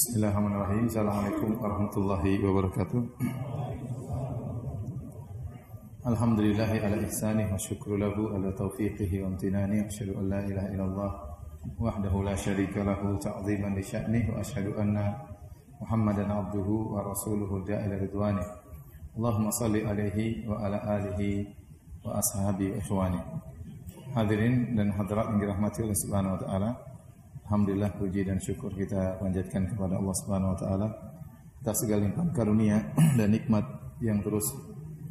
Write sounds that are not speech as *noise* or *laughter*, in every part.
Bismillahirrahmanirrahim. Assalamualaikum warahmatullahi wabarakatuh. Alhamdulillahi ala ihsanih wa syukru lahu ala taufiqihi wa amtinani wa asyhadu an la ilaha illallah wahdahu la syarika lahu ta'ziman li sya'nih wa asyhadu anna Muhammadan abduhu wa rasuluhu da'ila ridwanih. Allahumma salli alaihi wa ala alihi wa ashabi wa ikhwani. Hadirin dan hadirat yang dirahmati oleh Subhanahu wa taala. Alhamdulillah puji dan syukur kita panjatkan kepada Allah Subhanahu wa taala atas segala limpahan karunia *clears throat* dan nikmat yang terus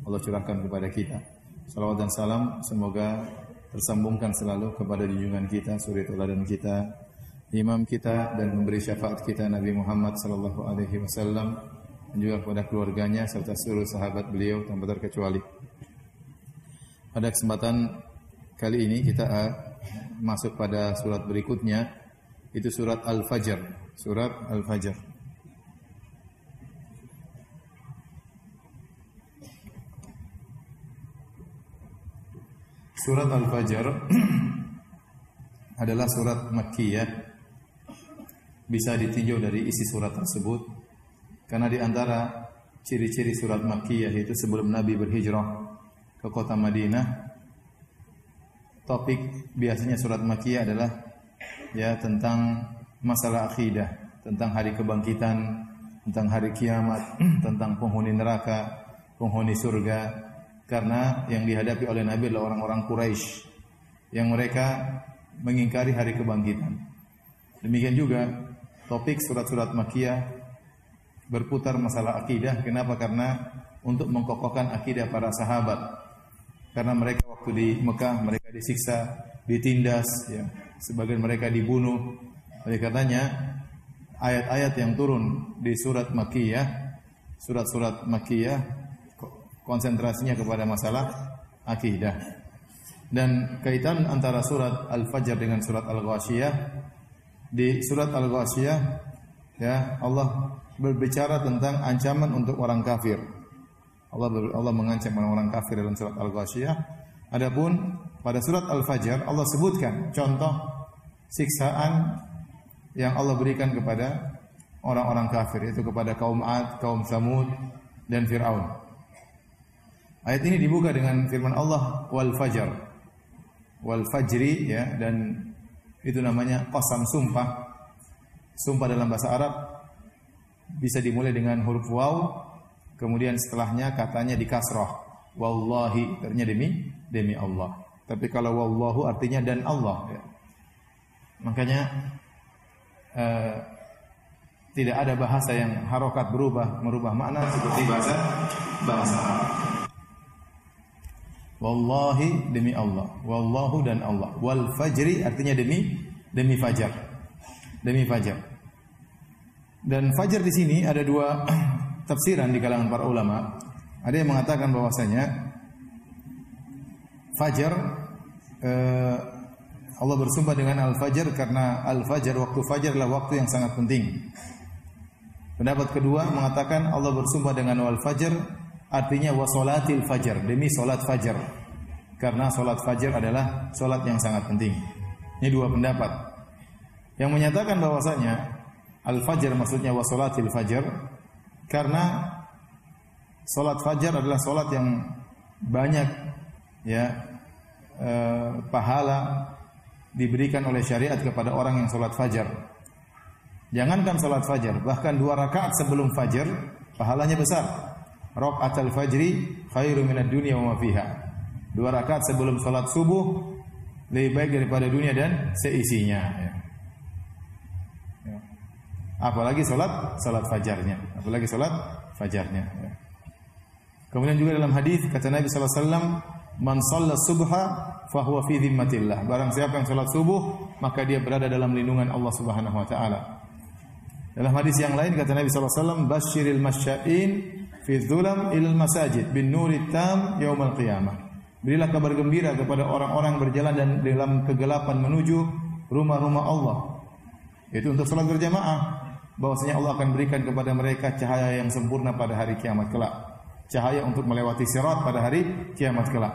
Allah curahkan kepada kita. Salawat dan salam semoga tersambungkan selalu kepada junjungan kita, suri teladan kita, imam kita dan memberi syafaat kita Nabi Muhammad sallallahu alaihi wasallam dan juga kepada keluarganya serta seluruh sahabat beliau tanpa terkecuali. Pada kesempatan kali ini kita uh, masuk pada surat berikutnya itu surat Al-Fajr, surat Al-Fajr. Surat Al-Fajr *clears throat* adalah surat Makkiyah. Bisa ditinjau dari isi surat tersebut karena di antara ciri-ciri surat Makkiyah itu sebelum Nabi berhijrah ke kota Madinah topik biasanya surat Makkiyah adalah ya tentang masalah akidah, tentang hari kebangkitan, tentang hari kiamat, *clears throat* tentang penghuni neraka, penghuni surga. Karena yang dihadapi oleh Nabi adalah orang-orang Quraisy yang mereka mengingkari hari kebangkitan. Demikian juga topik surat-surat Makkiyah berputar masalah akidah. Kenapa? Karena untuk mengkokohkan akidah para sahabat. Karena mereka waktu di Mekah mereka disiksa, ditindas, ya, sebagian mereka dibunuh. Oleh katanya ayat-ayat yang turun di surat Makkiyah, surat-surat Makkiyah konsentrasinya kepada masalah akidah. Dan kaitan antara surat Al-Fajr dengan surat Al-Ghasyiyah di surat Al-Ghasyiyah ya Allah berbicara tentang ancaman untuk orang kafir. Allah Allah mengancam orang-orang kafir dalam surat Al-Ghasyiyah. Adapun pada surat Al-Fajr Allah sebutkan contoh siksaan yang Allah berikan kepada orang-orang kafir itu kepada kaum Ad, kaum Samud dan Firaun. Ayat ini dibuka dengan firman Allah wal fajar. Wal fajri ya dan itu namanya qasam sumpah. Sumpah dalam bahasa Arab bisa dimulai dengan huruf waw kemudian setelahnya katanya di kasrah. Wallahi artinya demi demi Allah. Tapi kalau wallahu artinya dan Allah ya. Makanya uh, tidak ada bahasa yang harokat berubah merubah makna seperti bahasa bahasa. Wallahi demi Allah, wallahu dan Allah. Wal fajri artinya demi demi fajar. Demi fajar. Dan fajar di sini ada dua *clears throat* tafsiran di kalangan para ulama. Ada yang mengatakan bahwasanya fajar eh, Allah bersumpah dengan al-fajr karena al-fajr waktu fajar adalah waktu yang sangat penting. Pendapat kedua mengatakan Allah bersumpah dengan al-fajr artinya wasolatil fajar demi solat fajar karena solat fajar adalah solat yang sangat penting. Ini dua pendapat. Yang menyatakan bahwasanya al fajar maksudnya wasolatil fajar karena solat fajar adalah solat yang banyak ya eh, pahala diberikan oleh syariat kepada orang yang solat fajar. Jangankan solat fajar, bahkan dua rakaat sebelum fajar pahalanya besar. Rakaat al-fajri khairu minad dunya wa ma fiha. Dua rakaat sebelum salat subuh lebih baik daripada dunia dan seisinya. Ya. Ya. Apalagi salat salat fajarnya, apalagi salat fajarnya. Ya. Kemudian juga dalam hadis kata Nabi wasallam, "Man shalla subha fahuwa fi dhimmatillah." Barang siapa yang salat subuh, maka dia berada dalam lindungan Allah Subhanahu wa taala. Dalam hadis yang lain kata Nabi sallallahu alaihi wasallam, "Basyiril masya'in fi dhulam ilal masajid bin nuri tam yaumal qiyamah." Berilah kabar gembira kepada orang-orang berjalan dan dalam kegelapan menuju rumah-rumah Allah. Itu untuk salat berjamaah. Bahwasanya Allah akan berikan kepada mereka cahaya yang sempurna pada hari kiamat kelak. Cahaya untuk melewati sirat pada hari kiamat kelak.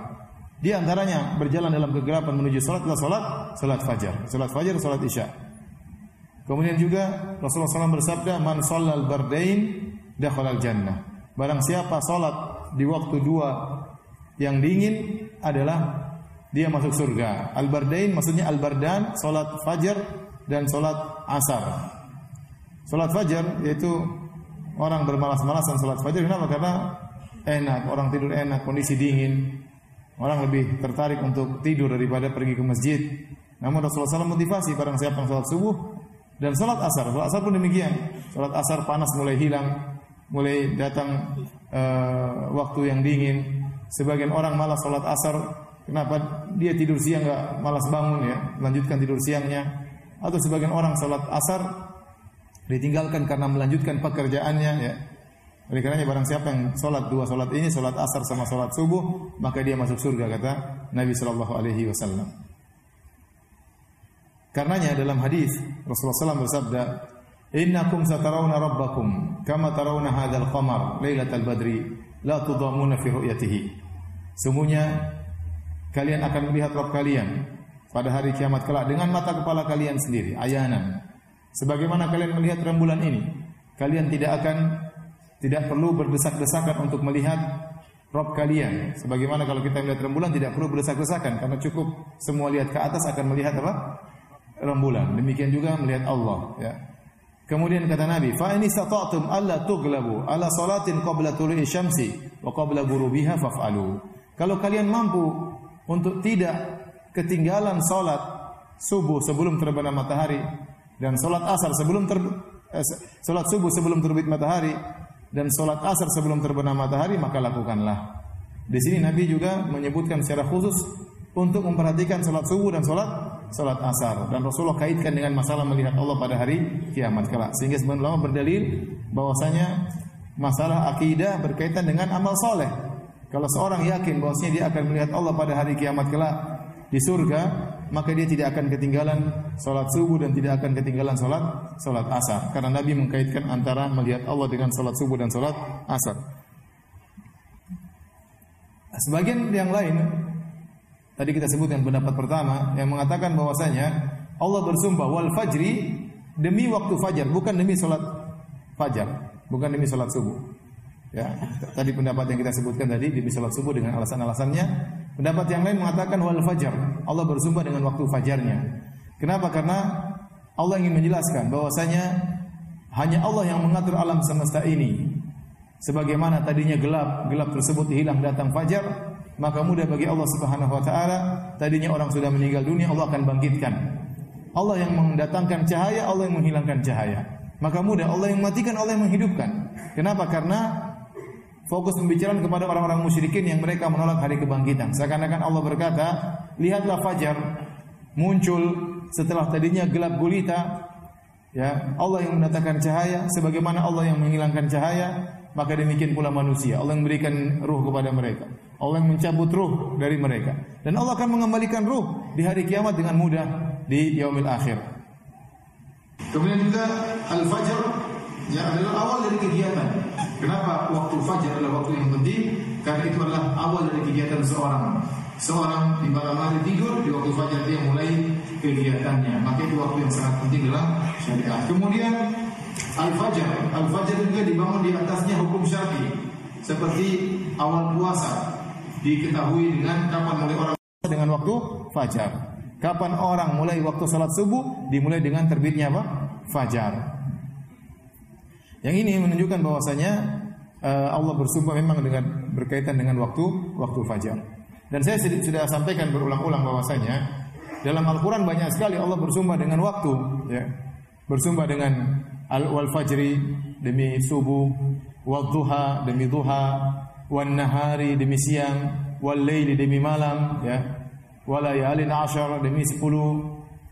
Di antaranya berjalan dalam kegelapan menuju salat adalah salat salat fajar. Salat fajar, salat isya. Kemudian juga Rasulullah SAW bersabda, "Man shallal bardain dakhala jannah." Barang siapa salat di waktu dua yang dingin adalah dia masuk surga. Al-bardain maksudnya al-bardan, salat fajar dan salat asar. Salat fajar yaitu orang bermalas-malasan salat fajar kenapa? Karena enak, orang tidur enak, kondisi dingin. Orang lebih tertarik untuk tidur daripada pergi ke masjid. Namun Rasulullah SAW motivasi barang siapa yang salat subuh dan salat asar. Salat asar pun demikian. Salat asar panas mulai hilang, mulai datang uh, waktu yang dingin. Sebagian orang malas salat asar Kenapa dia tidur siang nggak malas bangun ya, melanjutkan tidur siangnya? Atau sebagian orang salat asar ditinggalkan karena melanjutkan pekerjaannya ya. Oleh karenanya barang siapa yang salat dua salat ini, salat asar sama salat subuh, maka dia masuk surga kata Nabi Shallallahu alaihi wasallam. Karenanya dalam hadis Rasulullah SAW bersabda, "Innakum satarawna rabbakum kama tarawna hadzal qamar lailatal badri la tudamuna fi ru'yatihi." Semuanya kalian akan melihat Rabb kalian pada hari kiamat kelak dengan mata kepala kalian sendiri, ayanan. Sebagaimana kalian melihat rembulan ini, kalian tidak akan tidak perlu berdesak-desakan untuk melihat Rob kalian. Sebagaimana kalau kita melihat rembulan tidak perlu berdesak-desakan karena cukup semua lihat ke atas akan melihat apa? Rembulan. Demikian juga melihat Allah. Ya. Kemudian kata Nabi, fa ini sata'tum alla tuglabu ala salatin qabla tulu'i syamsi wa qabla ghurubiha faf'alu. Kalau kalian mampu untuk tidak ketinggalan salat subuh sebelum terbenam matahari dan salat asar sebelum ter eh, salat subuh sebelum terbit matahari dan salat asar sebelum terbenam matahari maka lakukanlah. Di sini Nabi juga menyebutkan secara khusus untuk memperhatikan salat subuh dan salat salat asar. Dan Rasulullah kaitkan dengan masalah melihat Allah pada hari kiamat kelak. Sehingga sebenarnya ulama berdalil bahwasanya masalah akidah berkaitan dengan amal soleh. Kalau seorang yakin bahwasanya dia akan melihat Allah pada hari kiamat kelak di surga, maka dia tidak akan ketinggalan salat subuh dan tidak akan ketinggalan salat salat asar. Karena Nabi mengkaitkan antara melihat Allah dengan salat subuh dan salat asar. Sebagian yang lain tadi kita sebutkan pendapat pertama yang mengatakan bahwasanya Allah bersumpah wal fajri demi waktu fajar bukan demi salat fajar, bukan demi salat subuh. Ya, tadi pendapat yang kita sebutkan tadi di salat subuh dengan alasan-alasannya. Pendapat yang lain mengatakan wal fajar. Allah bersumpah dengan waktu fajarnya. Kenapa? Karena Allah ingin menjelaskan bahwasanya hanya Allah yang mengatur alam semesta ini. Sebagaimana tadinya gelap, gelap tersebut hilang datang fajar, maka mudah bagi Allah Subhanahu wa taala, tadinya orang sudah meninggal dunia, Allah akan bangkitkan. Allah yang mendatangkan cahaya, Allah yang menghilangkan cahaya. Maka mudah Allah yang matikan, Allah yang menghidupkan. Kenapa? Karena fokus pembicaraan kepada orang-orang musyrikin yang mereka menolak hari kebangkitan. Seakan-akan Allah berkata, lihatlah fajar muncul setelah tadinya gelap gulita. Ya, Allah yang mendatangkan cahaya sebagaimana Allah yang menghilangkan cahaya, maka demikian pula manusia. Allah yang memberikan ruh kepada mereka. Allah yang mencabut ruh dari mereka. Dan Allah akan mengembalikan ruh di hari kiamat dengan mudah di yaumil akhir. Kemudian juga al-fajr ya adalah awal dari kegiatan. Kenapa waktu fajar adalah waktu yang penting? Karena itu adalah awal dari kegiatan seorang. Seorang di malam hari tidur, di waktu fajar dia mulai kegiatannya. Maka itu waktu yang sangat penting dalam syariat. Kemudian al-fajar, al-fajar juga dibangun di atasnya hukum syar'i. Seperti awal puasa diketahui dengan kapan mulai orang dengan waktu fajar. Kapan orang mulai waktu salat subuh dimulai dengan terbitnya apa? Fajar. Yang ini menunjukkan bahwasanya uh, Allah bersumpah memang dengan berkaitan dengan waktu waktu fajar. Dan saya sudah sampaikan berulang-ulang bahwasanya dalam Al-Qur'an banyak sekali Allah bersumpah dengan waktu, ya. Bersumpah dengan al-wal fajri demi subuh, wal duha demi duha, wan nahari demi siang, wal laili demi malam, ya. Walayalin ashar demi 10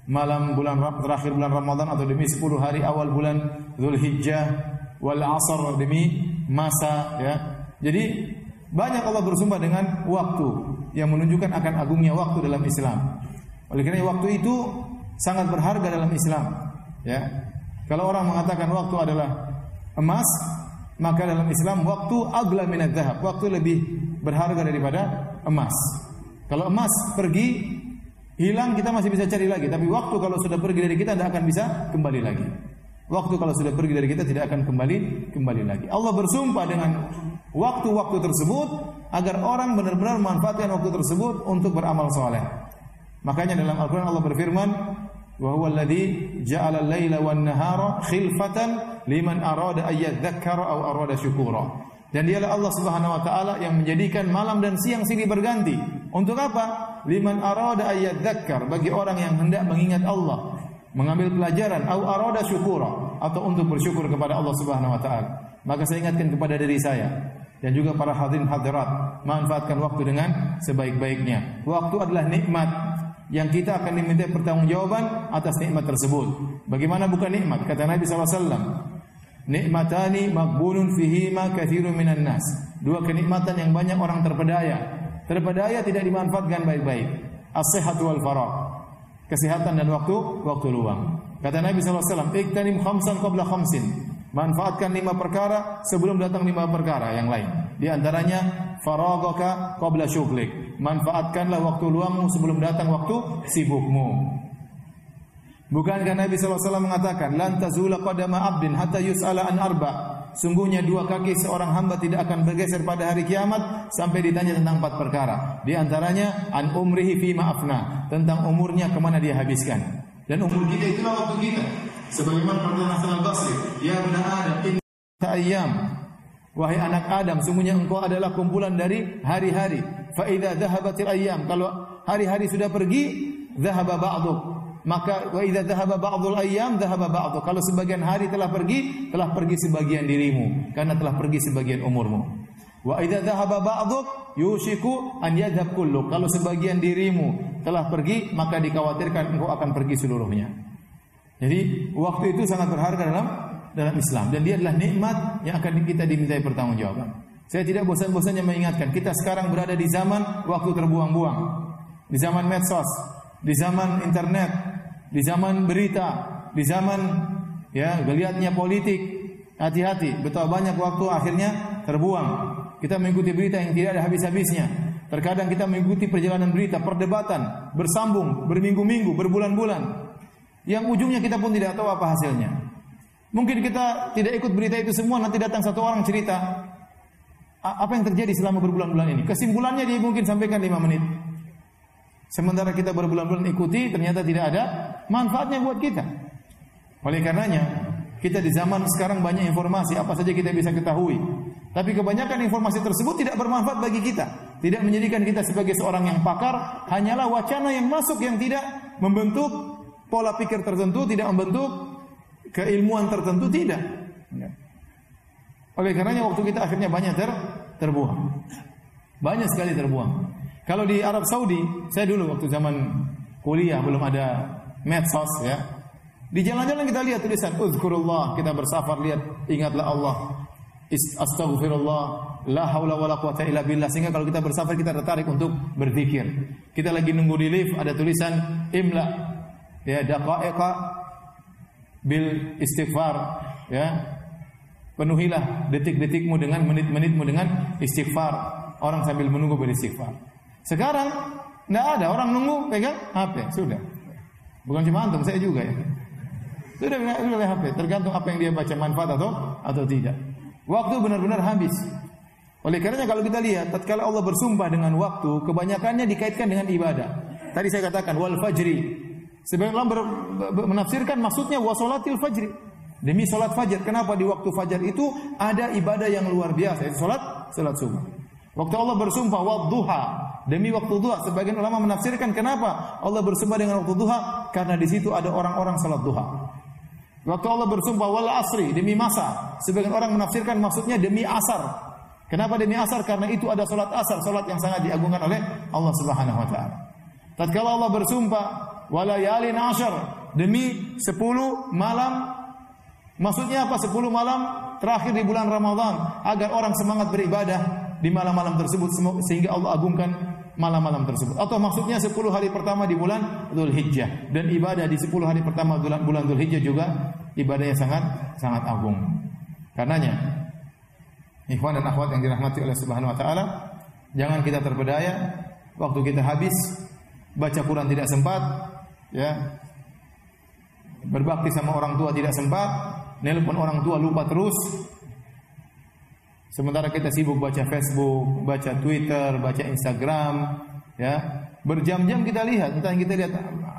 malam bulan terakhir bulan Ramadan atau demi 10 hari awal bulan Zulhijjah wal asr demi masa ya. Jadi banyak Allah bersumpah dengan waktu yang menunjukkan akan agungnya waktu dalam Islam. Oleh karena waktu itu sangat berharga dalam Islam, ya. Kalau orang mengatakan waktu adalah emas, maka dalam Islam waktu agla minat zahab, waktu lebih berharga daripada emas. Kalau emas pergi Hilang kita masih bisa cari lagi, tapi waktu kalau sudah pergi dari kita tidak akan bisa kembali lagi. Waktu kalau sudah pergi dari kita tidak akan kembali kembali lagi. Allah bersumpah dengan waktu-waktu tersebut agar orang benar-benar memanfaatkan waktu tersebut untuk beramal soleh. Makanya dalam Al-Quran Allah berfirman, وهو الذي جعل الليل والنهار خلفة لمن أراد أن يذكر أو أراد شكورا dan dialah Allah Subhanahu wa taala yang menjadikan malam dan siang silih berganti. Untuk apa? Liman arada ayyadzakkar bagi orang yang hendak mengingat Allah, mengambil pelajaran au arada syukura atau untuk bersyukur kepada Allah Subhanahu wa taala. Maka saya ingatkan kepada diri saya dan juga para hadirin hadirat, manfaatkan waktu dengan sebaik-baiknya. Waktu adalah nikmat yang kita akan diminta pertanggungjawaban atas nikmat tersebut. Bagaimana bukan nikmat? Kata Nabi SAW, Nikmatani magbunun fihima kathirun minan nas. Dua kenikmatan yang banyak orang terpedaya. Terpedaya tidak dimanfaatkan baik-baik. As-sehat wal farah. Kesehatan dan waktu waktu luang. Kata Nabi SAW, Iktanim khamsan qabla khamsin. Manfaatkan lima perkara sebelum datang lima perkara yang lain. Di antaranya faragaka qabla syughlik. Manfaatkanlah waktu luangmu sebelum datang waktu sibukmu. Bukankah Nabi SAW mengatakan, "Lan tazula qadama 'abdin hatta yus'ala an arba." Sungguhnya dua kaki seorang hamba tidak akan bergeser pada hari kiamat sampai ditanya tentang empat perkara. Di antaranya an umrihi fi ma'afna, tentang umurnya ke mana dia habiskan. Dan umur kita itulah waktu kita. Sebagaimana perkataan Hasan al-Basri, "Ya ibn Adam, inna ayyam." Wahai anak Adam, sungguhnya engkau adalah kumpulan dari hari-hari. Fa idza dhahabatil ayyam, kalau hari-hari sudah pergi, dhahaba ba'duk. Maka wa idza dhahaba ba'dul ayyam dhahaba ba'du. Kalau sebagian hari telah pergi, telah pergi sebagian dirimu karena telah pergi sebagian umurmu. Wa idza dhahaba ba'duk yushiku an yadhhab kullu. Kalau sebagian dirimu telah pergi, maka dikhawatirkan engkau akan pergi seluruhnya. Jadi waktu itu sangat berharga dalam dalam Islam dan dia adalah nikmat yang akan kita dimintai pertanggungjawaban. Saya tidak bosan-bosannya mengingatkan kita sekarang berada di zaman waktu terbuang-buang. Di zaman medsos, di zaman internet, di zaman berita, di zaman ya geliatnya politik. Hati-hati, betapa banyak waktu akhirnya terbuang. Kita mengikuti berita yang tidak ada habis-habisnya. Terkadang kita mengikuti perjalanan berita, perdebatan, bersambung, berminggu-minggu, berbulan-bulan yang ujungnya kita pun tidak tahu apa hasilnya. Mungkin kita tidak ikut berita itu semua, nanti datang satu orang cerita apa yang terjadi selama berbulan-bulan ini. Kesimpulannya dia mungkin sampaikan lima menit. Sementara kita berbulan-bulan ikuti, ternyata tidak ada manfaatnya buat kita. Oleh karenanya, kita di zaman sekarang banyak informasi, apa saja kita bisa ketahui. Tapi kebanyakan informasi tersebut tidak bermanfaat bagi kita. Tidak menjadikan kita sebagai seorang yang pakar, hanyalah wacana yang masuk yang tidak membentuk pola pikir tertentu, tidak membentuk keilmuan tertentu, tidak. Ya. Oleh karenanya waktu kita akhirnya banyak ter terbuang. Banyak sekali terbuang. Kalau di Arab Saudi, saya dulu waktu zaman kuliah belum ada medsos ya. Di jalan-jalan kita lihat tulisan uzkurullah, kita bersafar lihat ingatlah Allah. Astaghfirullah, la haula wala quwata illa billah. Sehingga kalau kita bersafar kita tertarik untuk berzikir. Kita lagi nunggu di lift ada tulisan imla ya daqaiqa bil istighfar ya penuhilah detik-detikmu dengan menit-menitmu dengan istighfar orang sambil menunggu beristighfar sekarang tidak ada orang nunggu pegang HP sudah bukan cuma antum saya juga ya sudah sudah HP tergantung apa yang dia baca manfaat atau atau tidak waktu benar-benar habis oleh karenanya kalau kita lihat tatkala Allah bersumpah dengan waktu kebanyakannya dikaitkan dengan ibadah tadi saya katakan wal fajri Sebagian ulama ber, ber, menafsirkan maksudnya wasolatil fajri. Demi solat fajar. Kenapa di waktu fajar itu ada ibadah yang luar biasa. Itu solat, solat subuh. Waktu Allah bersumpah wadduha demi waktu duha. Sebagian ulama menafsirkan kenapa Allah bersumpah dengan waktu duha karena di situ ada orang-orang salat duha. Waktu Allah bersumpah wal asri demi masa. Sebagian orang menafsirkan maksudnya demi asar. Kenapa demi asar? Karena itu ada solat asar, solat yang sangat diagungkan oleh Allah Subhanahu wa taala. Tatkala Allah bersumpah walayalin ashar demi 10 malam maksudnya apa 10 malam terakhir di bulan Ramadan agar orang semangat beribadah di malam-malam tersebut sehingga Allah agungkan malam-malam tersebut atau maksudnya 10 hari pertama di bulan Dzulhijjah dan ibadah di 10 hari pertama bulan bulan Dzulhijjah juga ibadahnya sangat sangat agung karenanya ikhwan dan akhwat yang dirahmati oleh Subhanahu wa taala jangan kita terpedaya waktu kita habis baca Quran tidak sempat, ya. Berbakti sama orang tua tidak sempat, nelpon orang tua lupa terus. Sementara kita sibuk baca Facebook, baca Twitter, baca Instagram, ya. Berjam-jam kita lihat, entah yang kita lihat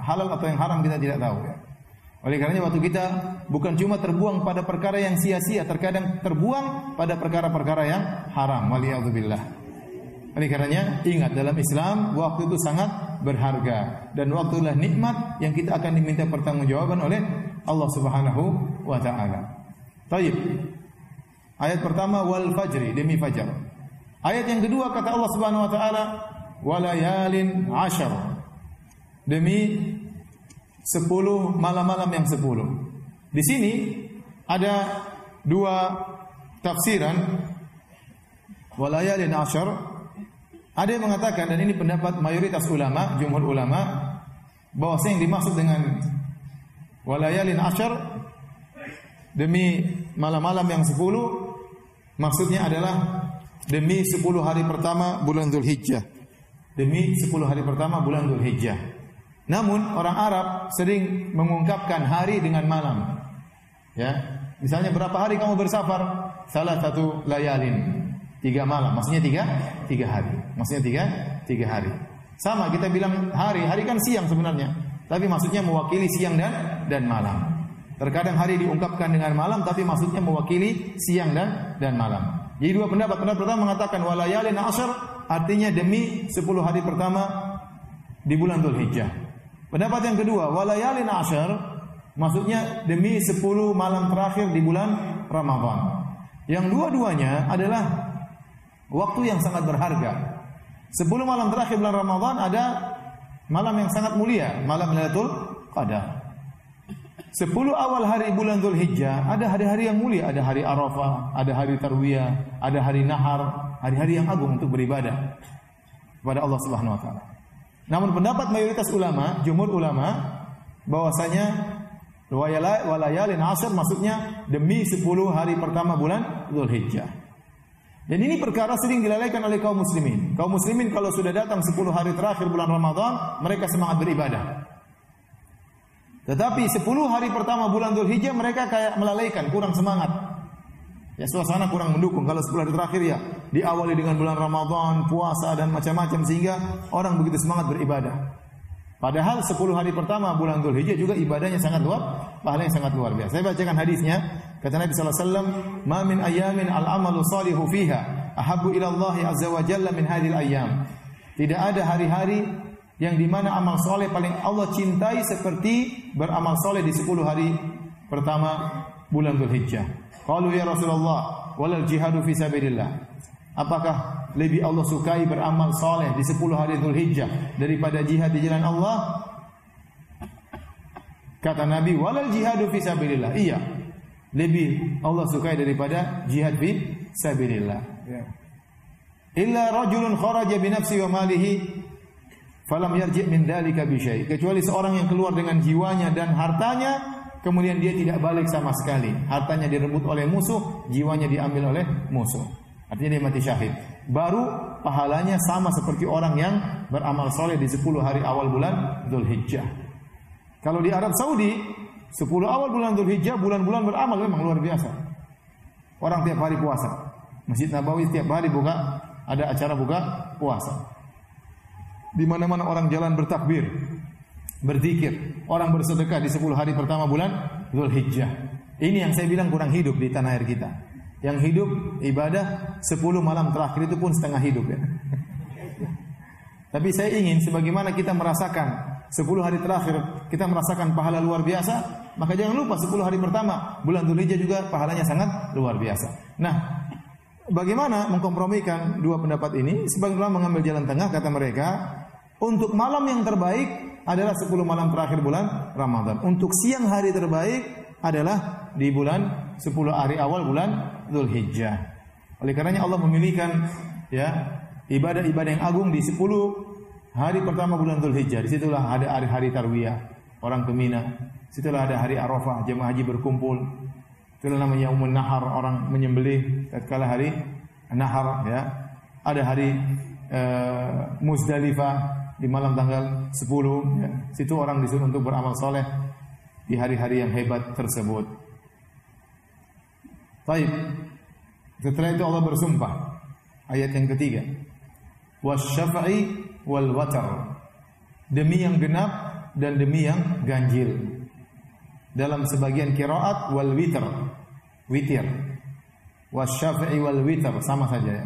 halal atau yang haram kita tidak tahu ya. Oleh karenanya waktu kita bukan cuma terbuang pada perkara yang sia-sia, terkadang terbuang pada perkara-perkara yang haram. Waliyadzubillah. Oleh karenanya ingat dalam Islam waktu itu sangat berharga dan waktu adalah nikmat yang kita akan diminta pertanggungjawaban oleh Allah Subhanahu wa taala. Baik. Ayat pertama wal fajri demi fajar. Ayat yang kedua kata Allah Subhanahu wa taala walayalin ashar. Demi sepuluh malam-malam yang sepuluh. Di sini ada dua tafsiran walayalin ashar. Ada yang mengatakan dan ini pendapat mayoritas ulama, jumhur ulama bahwa yang dimaksud dengan walayalin ashar demi malam-malam yang sepuluh maksudnya adalah demi sepuluh hari pertama bulan Dzulhijjah. Demi sepuluh hari pertama bulan Dzulhijjah. Namun orang Arab sering mengungkapkan hari dengan malam. Ya, misalnya berapa hari kamu bersafar? Salah satu layalin. Tiga malam, maksudnya tiga, tiga hari. Maksudnya tiga, tiga hari. Sama kita bilang hari, hari kan siang sebenarnya. Tapi maksudnya mewakili siang dan dan malam. Terkadang hari diungkapkan dengan malam, tapi maksudnya mewakili siang dan dan malam. Jadi dua pendapat. Pendapat pertama mengatakan walayalin asar artinya demi sepuluh hari pertama di bulan Dzulhijjah. Pendapat yang kedua, walayalin ashar maksudnya demi 10 malam terakhir di bulan Ramadhan. Yang dua-duanya adalah waktu yang sangat berharga. 10 malam terakhir bulan Ramadhan ada malam yang sangat mulia, malam Lailatul Qadar. 10 awal hari bulan Dhul Hijjah ada hari-hari yang mulia, ada hari Arafah, ada hari Tarwiyah, ada hari Nahar, hari-hari yang agung untuk beribadah kepada Allah Subhanahu wa taala. Namun pendapat mayoritas ulama, jumhur ulama bahwasanya walayalin asr maksudnya demi 10 hari pertama bulan Zulhijjah. Dan ini perkara sering dilalaikan oleh kaum muslimin. Kaum muslimin kalau sudah datang 10 hari terakhir bulan Ramadan, mereka semangat beribadah. Tetapi 10 hari pertama bulan Dzulhijjah mereka kayak melalaikan, kurang semangat. Ya suasana kurang mendukung. Kalau 10 hari terakhir ya diawali dengan bulan Ramadan, puasa dan macam-macam sehingga orang begitu semangat beribadah. Padahal 10 hari pertama bulan Dzulhijjah juga ibadahnya sangat luar, pahalanya sangat luar biasa. Saya bacakan hadisnya. Kata Nabi sallallahu alaihi wasallam, "Ma min ayamin al-amalu salihu fiha ahabbu ila Allah azza wa jalla min hadhil ayyam." Tidak ada hari-hari yang di mana amal soleh paling Allah cintai seperti beramal soleh di 10 hari pertama bulan Dzulhijjah. Qalu ya Rasulullah, walal jihadu fi sabilillah. Apakah lebih Allah sukai beramal soleh di 10 hari Dhul Hijjah daripada jihad di jalan Allah? Kata Nabi, walal jihadu fi sabilillah. Iya. Lebih Allah sukai daripada jihad fi sabilillah. Ya. Illa rajulun kharaja bi nafsi wa malihi falam yarji' min dalika bi. Kecuali seorang yang keluar dengan jiwanya dan hartanya kemudian dia tidak balik sama sekali. Hartanya direbut oleh musuh, jiwanya diambil oleh musuh. Artinya dia mati syahid. Baru pahalanya sama seperti orang yang beramal soleh di 10 hari awal bulan Dhul Hijjah. Kalau di Arab Saudi, 10 awal bulan Dhul Hijjah, bulan-bulan beramal memang luar biasa. Orang tiap hari puasa. Masjid Nabawi tiap hari buka, ada acara buka puasa. Di mana-mana orang jalan bertakbir, berzikir, orang bersedekah di 10 hari pertama bulan Dhul Hijjah. Ini yang saya bilang kurang hidup di tanah air kita. Yang hidup ibadah 10 malam terakhir itu pun setengah hidup ya. *laughs* Tapi saya ingin sebagaimana kita merasakan 10 hari terakhir kita merasakan pahala luar biasa, maka jangan lupa 10 hari pertama bulan Dzulhijjah juga pahalanya sangat luar biasa. Nah, bagaimana mengkompromikan dua pendapat ini? Sebagian ulama mengambil jalan tengah kata mereka, untuk malam yang terbaik adalah 10 malam terakhir bulan Ramadan. Untuk siang hari terbaik adalah di bulan 10 hari awal bulan Dzulhijjah. Oleh karenanya Allah memilihkan ya ibadah-ibadah yang agung di 10 hari pertama bulan Dzulhijjah. Di situlah ada hari-hari tarwiyah, orang ke Mina. Situlah ada hari Arafah, jemaah haji berkumpul. Itulah namanya Umun Nahar, orang menyembelih tatkala hari Nahar ya. Ada hari uh, Muzdalifah, di malam tanggal 10 ya. Situ orang disuruh untuk beramal soleh di hari-hari yang hebat tersebut. Baik. Setelah itu Allah bersumpah. Ayat yang ketiga. Wasyafa'i wal watar. Demi yang genap dan demi yang ganjil. Dalam sebagian kiraat wal witr. Witir. Wasyafa'i wal witr sama saja ya.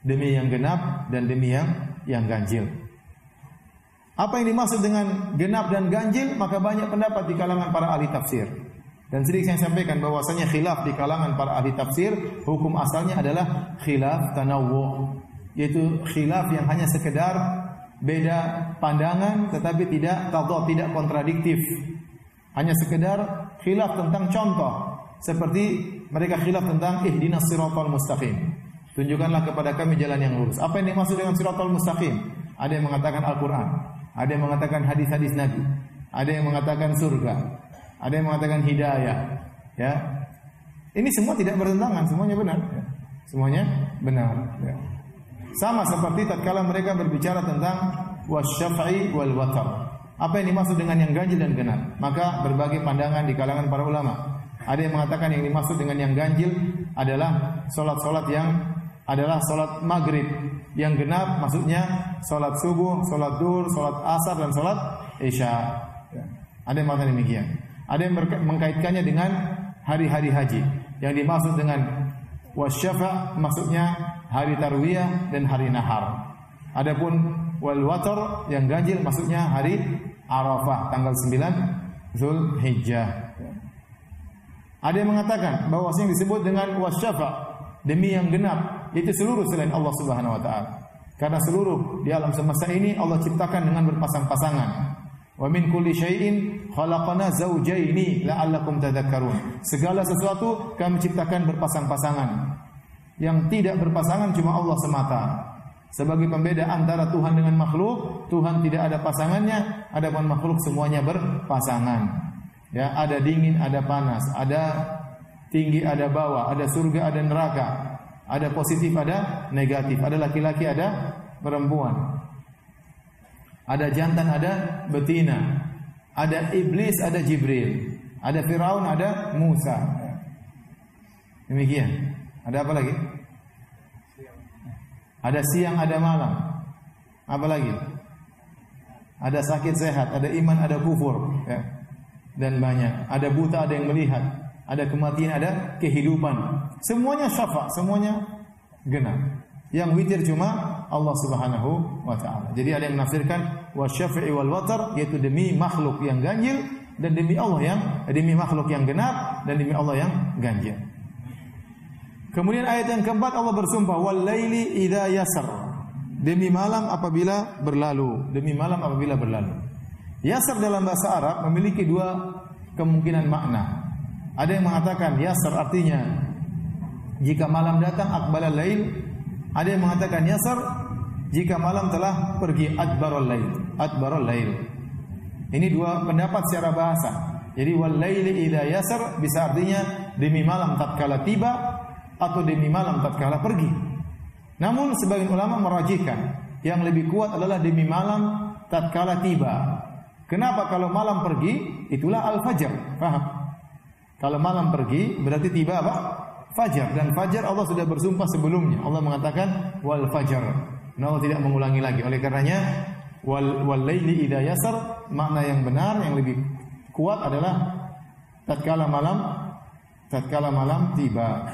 Demi yang genap dan demi yang yang ganjil. Apa yang dimaksud dengan genap dan ganjil? Maka banyak pendapat di kalangan para ahli tafsir. Dan sering saya sampaikan bahwasanya khilaf di kalangan para ahli tafsir, hukum asalnya adalah khilaf tanawwu, yaitu khilaf yang hanya sekedar beda pandangan tetapi tidak tadad, tidak kontradiktif. Hanya sekedar khilaf tentang contoh, seperti mereka khilaf tentang ihdinas siratal mustaqim. Tunjukkanlah kepada kami jalan yang lurus. Apa yang dimaksud dengan siratal mustaqim? Ada yang mengatakan Al-Qur'an, ada yang mengatakan hadis-hadis Nabi, ada yang mengatakan surga, ada yang mengatakan hidayah. Ya, ini semua tidak bertentangan, semuanya benar. Ya. Semuanya benar. Ya. Sama seperti tatkala mereka berbicara tentang wasyafa'i wal watar. Apa yang dimaksud dengan yang ganjil dan genap? Maka berbagai pandangan di kalangan para ulama. Ada yang mengatakan yang dimaksud dengan yang ganjil adalah solat-solat yang adalah solat maghrib yang genap maksudnya solat subuh, solat duhur, solat asar dan solat isya. Ya. Ada yang mengatakan demikian. Ada yang mengkaitkannya dengan hari-hari haji. Yang dimaksud dengan wasyafa maksudnya hari tarwiyah dan hari nahar. Adapun wal watar yang ganjil maksudnya hari Arafah tanggal 9 Zulhijjah. Ada yang mengatakan bahwa yang disebut dengan wasyafa demi yang genap itu seluruh selain Allah Subhanahu wa taala. Karena seluruh di alam semesta ini Allah ciptakan dengan berpasang-pasangan. Wa min kulli syai'in khalaqana zawjaini la'allakum tadhakkarun. Segala sesuatu kami ciptakan berpasang-pasangan. Yang tidak berpasangan cuma Allah semata. Sebagai pembeda antara Tuhan dengan makhluk, Tuhan tidak ada pasangannya, adapun makhluk semuanya berpasangan. Ya, ada dingin, ada panas, ada tinggi, ada bawah, ada surga, ada neraka. Ada positif, ada negatif. Ada laki-laki, ada perempuan. Ada jantan, ada betina. Ada iblis, ada Jibril. Ada Firaun, ada Musa. Demikian. Ada apa lagi? Ada siang, ada malam. Apa lagi? Ada sakit sehat, ada iman, ada kufur, ya. dan banyak. Ada buta, ada yang melihat ada kematian, ada kehidupan. Semuanya syafa, semuanya genap. Yang witir cuma Allah Subhanahu wa taala. Jadi ada yang menafsirkan wasyafi'i wal watar yaitu demi makhluk yang ganjil dan demi Allah yang demi makhluk yang genap dan demi Allah yang ganjil. Kemudian ayat yang keempat Allah bersumpah wal laili idza yasar. Demi malam apabila berlalu, demi malam apabila berlalu. Yasar dalam bahasa Arab memiliki dua kemungkinan makna. Ada yang mengatakan yasar artinya jika malam datang akbal lail. Ada yang mengatakan yasar jika malam telah pergi adbarul lail. Adbarul lail. Ini dua pendapat secara bahasa. Jadi wal laili idza yasar bisa artinya demi malam tatkala tiba atau demi malam tatkala pergi. Namun sebagian ulama merajihkan yang lebih kuat adalah demi malam tatkala tiba. Kenapa kalau malam pergi itulah al-fajr. Paham? Kalau malam pergi berarti tiba apa? Fajar dan fajar Allah sudah bersumpah sebelumnya. Allah mengatakan wal fajar. Nah, Allah tidak mengulangi lagi. Oleh karenanya wal wal laili idza yasar makna yang benar yang lebih kuat adalah tatkala malam tatkala malam tiba.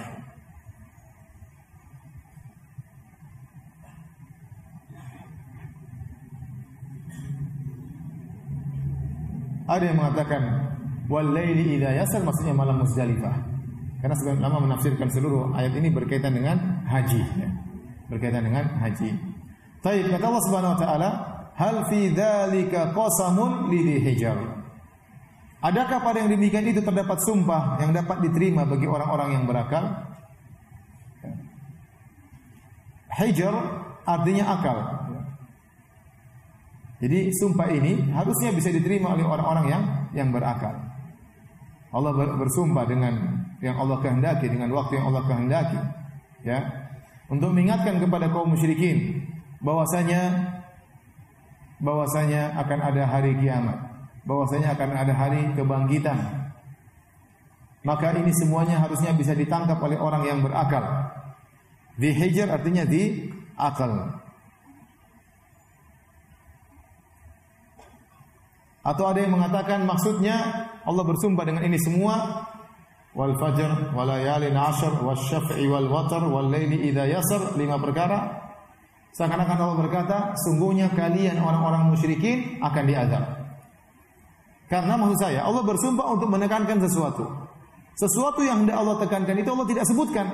Ada yang mengatakan wal laili idza maksudnya malam Muzdalifah. Karena sebagian ulama menafsirkan seluruh ayat ini berkaitan dengan haji ya. Berkaitan dengan haji. Baik, kata Allah Subhanahu wa taala, hal fi dzalika qasamun li. Adakah pada yang demikian itu terdapat sumpah yang dapat diterima bagi orang-orang yang berakal? Hijar artinya akal. Jadi sumpah ini harusnya bisa diterima oleh orang-orang yang yang berakal. Allah bersumpah dengan yang Allah kehendaki dengan waktu yang Allah kehendaki ya untuk mengingatkan kepada kaum musyrikin bahwasanya bahwasanya akan ada hari kiamat, bahwasanya akan ada hari kebangkitan. Maka ini semuanya harusnya bisa ditangkap oleh orang yang berakal. Di hijr artinya di akal. Atau ada yang mengatakan maksudnya Allah bersumpah dengan ini semua? Wal fajr wal layalin ashr wasyaf'i wal watr wal laili idza yasr lima perkara. Seakan-akan Allah berkata sungguhnya kalian orang-orang musyrikin akan diazab. Karena maksud saya Allah bersumpah untuk menekankan sesuatu. Sesuatu yang hendak Allah tekankan itu Allah tidak sebutkan.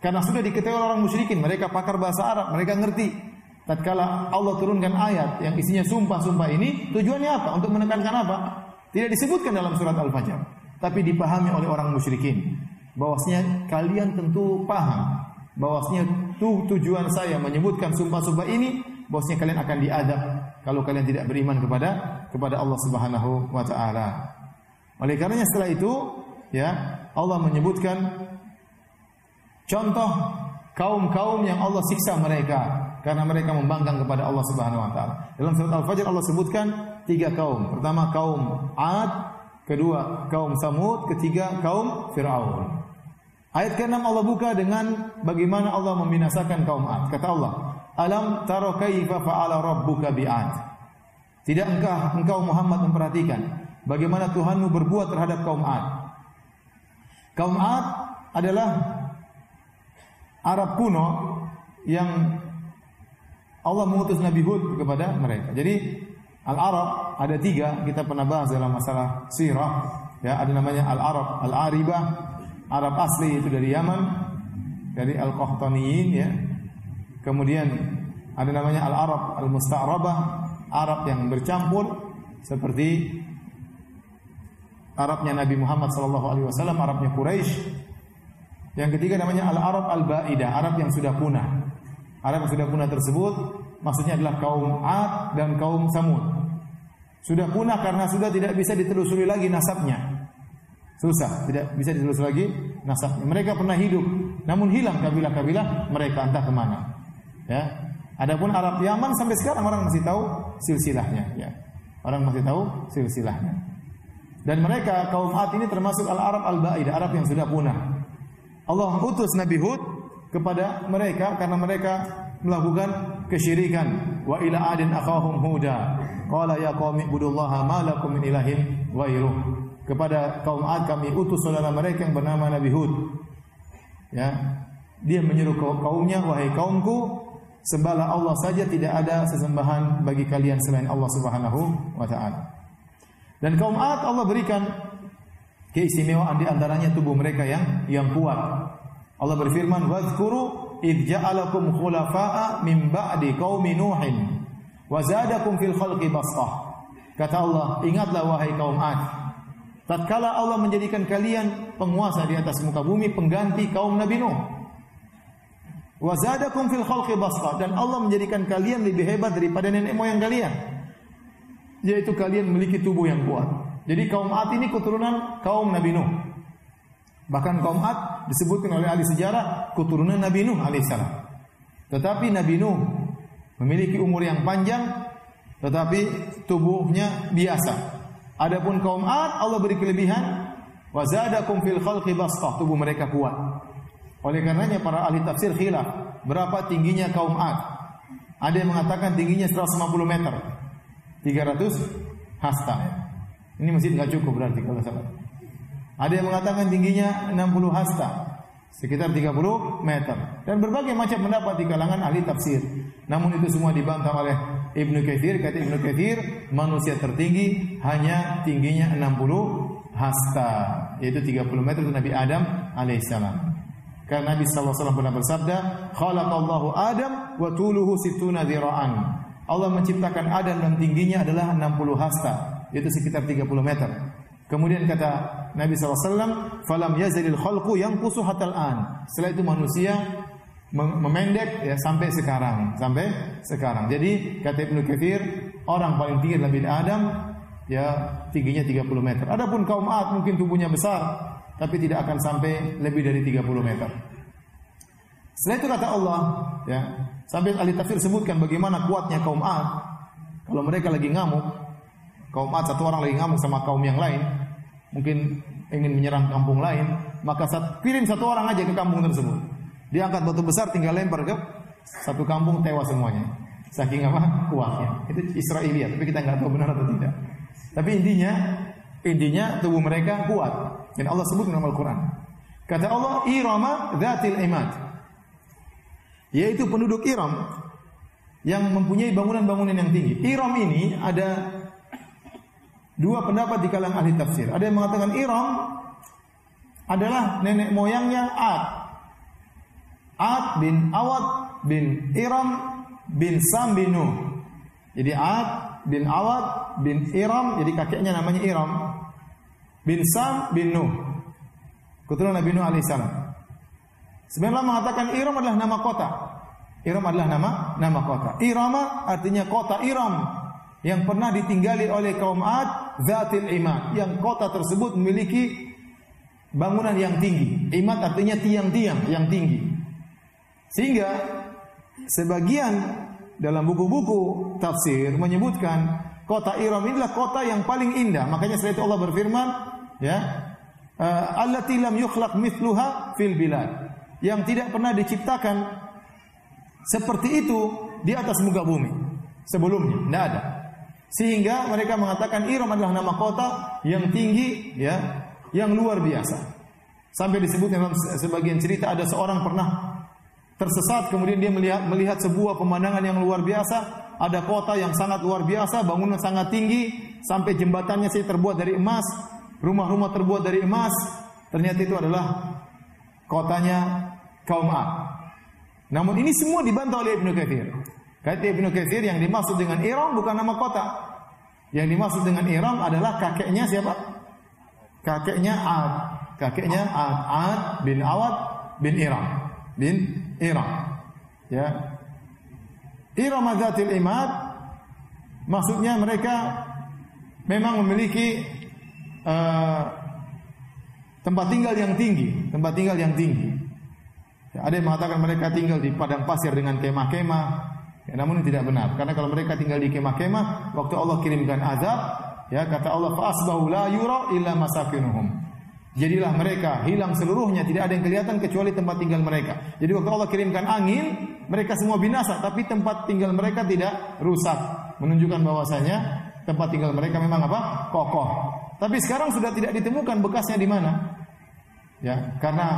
Karena sudah diketahui orang musyrikin mereka pakar bahasa Arab mereka ngerti tatkala Allah turunkan ayat yang isinya sumpah-sumpah ini, tujuannya apa? Untuk menekankan apa? Tidak disebutkan dalam surat Al-Fajr, tapi dipahami oleh orang musyrikin. Bahwasanya kalian tentu paham bahwasanya tu, tujuan saya menyebutkan sumpah-sumpah ini bahwasanya kalian akan diadab kalau kalian tidak beriman kepada kepada Allah Subhanahu wa taala. Oleh karenanya setelah itu ya Allah menyebutkan contoh kaum-kaum yang Allah siksa mereka karena mereka membangkang kepada Allah Subhanahu wa taala. Dalam surat Al-Fajr Allah sebutkan tiga kaum. Pertama kaum Ad, kedua kaum Samud, ketiga kaum Firaun. Ayat ke-6 Allah buka dengan bagaimana Allah membinasakan kaum Ad. Kata Allah, "Alam taro kaifa fa'ala rabbuka bi'ad?" Tidak engkau engkau Muhammad memperhatikan bagaimana Tuhanmu berbuat terhadap kaum Ad. Kaum Ad adalah Arab kuno yang Allah mengutus Nabi Hud kepada mereka. Jadi Al-Arab ada tiga, kita pernah bahas dalam masalah sirah. Ya, ada namanya Al-Arab, Al-Aribah, Arab asli itu dari Yaman, dari Al-Qahtaniyin ya. Kemudian ada namanya Al-Arab Al-Musta'rabah, Arab yang bercampur seperti Arabnya Nabi Muhammad sallallahu alaihi wasallam, Arabnya Quraisy. Yang ketiga namanya Al-Arab Al-Baidah, Arab yang sudah punah. Arab yang sudah punah tersebut maksudnya adalah kaum Ad dan kaum Samud. Sudah punah karena sudah tidak bisa ditelusuri lagi nasabnya. Susah, tidak bisa ditelusuri lagi nasabnya. Mereka pernah hidup, namun hilang kabilah-kabilah mereka entah ke mana. Ya. Adapun Arab Yaman sampai sekarang orang masih tahu silsilahnya. Ya. Orang masih tahu silsilahnya. Dan mereka kaum Ad ini termasuk al-Arab al-Baidah, Arab yang sudah punah. Allah utus Nabi Hud kepada mereka karena mereka melakukan kesyirikan. Wa ila adin akhahum huda. Qala ya qaumi ibudullaha ma lakum min ilahin ghairuh. Kepada kaum Ad kami utus saudara mereka yang bernama Nabi Hud. Ya. Dia menyuruh kaumnya, wahai kaumku, sembahlah Allah saja tidak ada sesembahan bagi kalian selain Allah Subhanahu wa taala. Dan kaum Ad Allah berikan keistimewaan di antaranya tubuh mereka yang yang kuat. Allah berfirman, "Wadhkuru id ja'alakum khulafa'a min ba'di qaumi Nuhin wa zadakum fil khalqi bastah." Kata Allah, ingatlah wahai kaum Ad. Tatkala Allah menjadikan kalian penguasa di atas muka bumi, pengganti kaum Nabi Nuh. Wa zadakum fil khalqi bastah dan Allah menjadikan kalian lebih hebat daripada nenek moyang kalian. Yaitu kalian memiliki tubuh yang kuat. Jadi kaum Ad ini keturunan kaum Nabi Nuh. Bahkan kaum Ad disebutkan oleh ahli sejarah keturunan Nabi Nuh alaihissalam. Tetapi Nabi Nuh memiliki umur yang panjang, tetapi tubuhnya biasa. Adapun kaum Ad Allah beri kelebihan, wazadakum fil khalqi bastah, tubuh mereka kuat. Oleh karenanya para ahli tafsir khilaf berapa tingginya kaum Ad. Ada yang mengatakan tingginya 150 meter. 300 hasta. Ini masih nggak cukup berarti kalau salah. Ada yang mengatakan tingginya 60 hasta, sekitar 30 meter. Dan berbagai macam pendapat di kalangan ahli tafsir. Namun itu semua dibantah oleh Ibnu Katsir, kata Ibnu Katsir, manusia tertinggi hanya tingginya 60 hasta, yaitu 30 meter itu Nabi Adam alaihissalam. Karena Nabi sallallahu alaihi wasallam pernah bersabda, "Khalaqallahu Adam wa tuluhu situna dhira'an." Allah menciptakan Adam dan tingginya adalah 60 hasta, yaitu sekitar 30 meter. Kemudian kata Nabi SAW, falam yazalil khalqu yang kusuh hatal an. Setelah itu manusia memendek ya sampai sekarang, sampai sekarang. Jadi kata Ibnu Katsir, orang paling tinggi Nabi Adam ya tingginya 30 meter. Adapun kaum Ad mungkin tubuhnya besar, tapi tidak akan sampai lebih dari 30 meter. Setelah itu kata Allah, ya, sampai ahli tafsir sebutkan bagaimana kuatnya kaum Ad. Kalau mereka lagi ngamuk, kaum Ad satu orang lagi ngamuk sama kaum yang lain, mungkin ingin menyerang kampung lain, maka saat, kirim satu orang aja ke kampung tersebut. Dia angkat batu besar tinggal lempar ke satu kampung tewas semuanya. Saking apa? Kuatnya. Itu Israeliat, tapi kita nggak tahu benar atau tidak. Tapi intinya intinya tubuh mereka kuat. Dan Allah sebut dalam Al-Qur'an. Kata Allah, "Irama dzatil imad." Yaitu penduduk Iram yang mempunyai bangunan-bangunan yang tinggi. Iram ini ada dua pendapat di kalangan ahli tafsir. Ada yang mengatakan Iram adalah nenek moyangnya Ad. Ad bin Awad bin Iram bin Sam bin Nuh. Jadi Ad bin Awad bin Iram, jadi kakeknya namanya Iram. Bin Sam bin Nuh. Keturunan Nabi Nuh alaihissalam. Sebenarnya mengatakan Iram adalah nama kota. Iram adalah nama nama kota. Irama artinya kota Iram yang pernah ditinggali oleh kaum Ad, Zatil Imad, yang kota tersebut memiliki bangunan yang tinggi. Imad artinya tiang-tiang yang tinggi. Sehingga sebagian dalam buku-buku tafsir menyebutkan kota Iram inilah kota yang paling indah. Makanya setelah itu Allah berfirman, ya, eh, allati lam yukhlaq mithluha fil bilad. Yang tidak pernah diciptakan seperti itu di atas muka bumi sebelumnya tidak ada sehingga mereka mengatakan Iram adalah nama kota yang tinggi ya yang luar biasa. Sampai disebut dalam sebagian cerita ada seorang pernah tersesat kemudian dia melihat melihat sebuah pemandangan yang luar biasa. Ada kota yang sangat luar biasa bangunan sangat tinggi sampai jembatannya sih terbuat dari emas rumah-rumah terbuat dari emas. Ternyata itu adalah kotanya kaum Ad. Namun ini semua dibantah oleh Ibnu Katsir. Kata Ibnu Katsir yang dimaksud dengan Iram bukan nama kota. Yang dimaksud dengan Iram adalah kakeknya siapa? Kakeknya Ad. Kakeknya Ad. Ad bin Awad bin Iram. Bin Iram. Ya. Iram Adzatil Imad maksudnya mereka memang memiliki uh, tempat tinggal yang tinggi, tempat tinggal yang tinggi. Ya, ada yang mengatakan mereka tinggal di padang pasir dengan kemah-kemah. Ya, namun ini tidak benar. Karena kalau mereka tinggal di kemah-kemah, waktu Allah kirimkan azab, ya kata Allah fasbahu la yura illa masakinuhum. Jadilah mereka hilang seluruhnya, tidak ada yang kelihatan kecuali tempat tinggal mereka. Jadi waktu Allah kirimkan angin, mereka semua binasa, tapi tempat tinggal mereka tidak rusak. Menunjukkan bahwasanya tempat tinggal mereka memang apa? kokoh. Tapi sekarang sudah tidak ditemukan bekasnya di mana. Ya, karena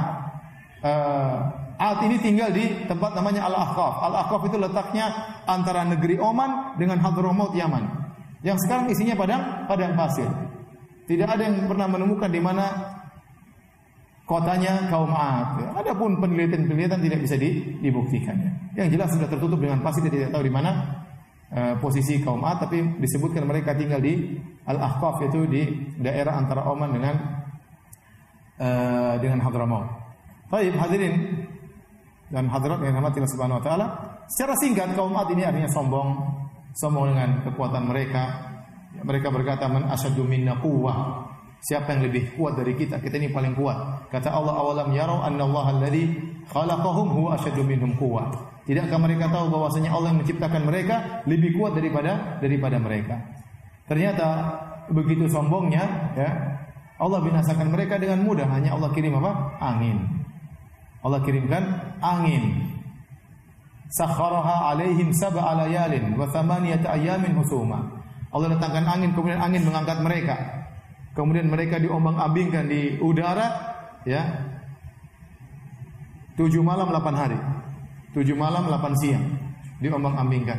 uh, Ad ini tinggal di tempat namanya Al-Ahqaf. Al-Ahqaf itu letaknya antara negeri Oman dengan Hadramaut Yaman. Yang sekarang isinya padang padang pasir. Tidak ada yang pernah menemukan di mana kotanya kaum Ad. Adapun penelitian-penelitian tidak bisa dibuktikan. Yang jelas sudah tertutup dengan pasir tidak tahu di mana uh, posisi kaum Ad tapi disebutkan mereka tinggal di Al-Ahqaf itu di daerah antara Oman dengan uh, dengan Hadramaut. Baik, hadirin dan hadirat yang rahmati Allah Subhanahu wa taala. Secara singkat kaum Ad ini artinya sombong, sombong dengan kekuatan mereka. Mereka berkata man asyaddu minna quwwah. Siapa yang lebih kuat dari kita? Kita ini paling kuat. Kata Allah awalam yarau anna Allah alladhi khalaqahum huwa asyaddu minhum quwwah. Tidakkah mereka tahu bahwasanya Allah yang menciptakan mereka lebih kuat daripada daripada mereka? Ternyata begitu sombongnya ya Allah binasakan mereka dengan mudah hanya Allah kirim apa? Angin. Allah kirimkan angin. Sakharaha alaihim sab'a layalin wa thamaniyata ayamin husuma. Allah datangkan angin kemudian angin mengangkat mereka. Kemudian mereka diombang-ambingkan di udara ya. Tujuh malam delapan hari. Tujuh malam delapan siang diombang-ambingkan.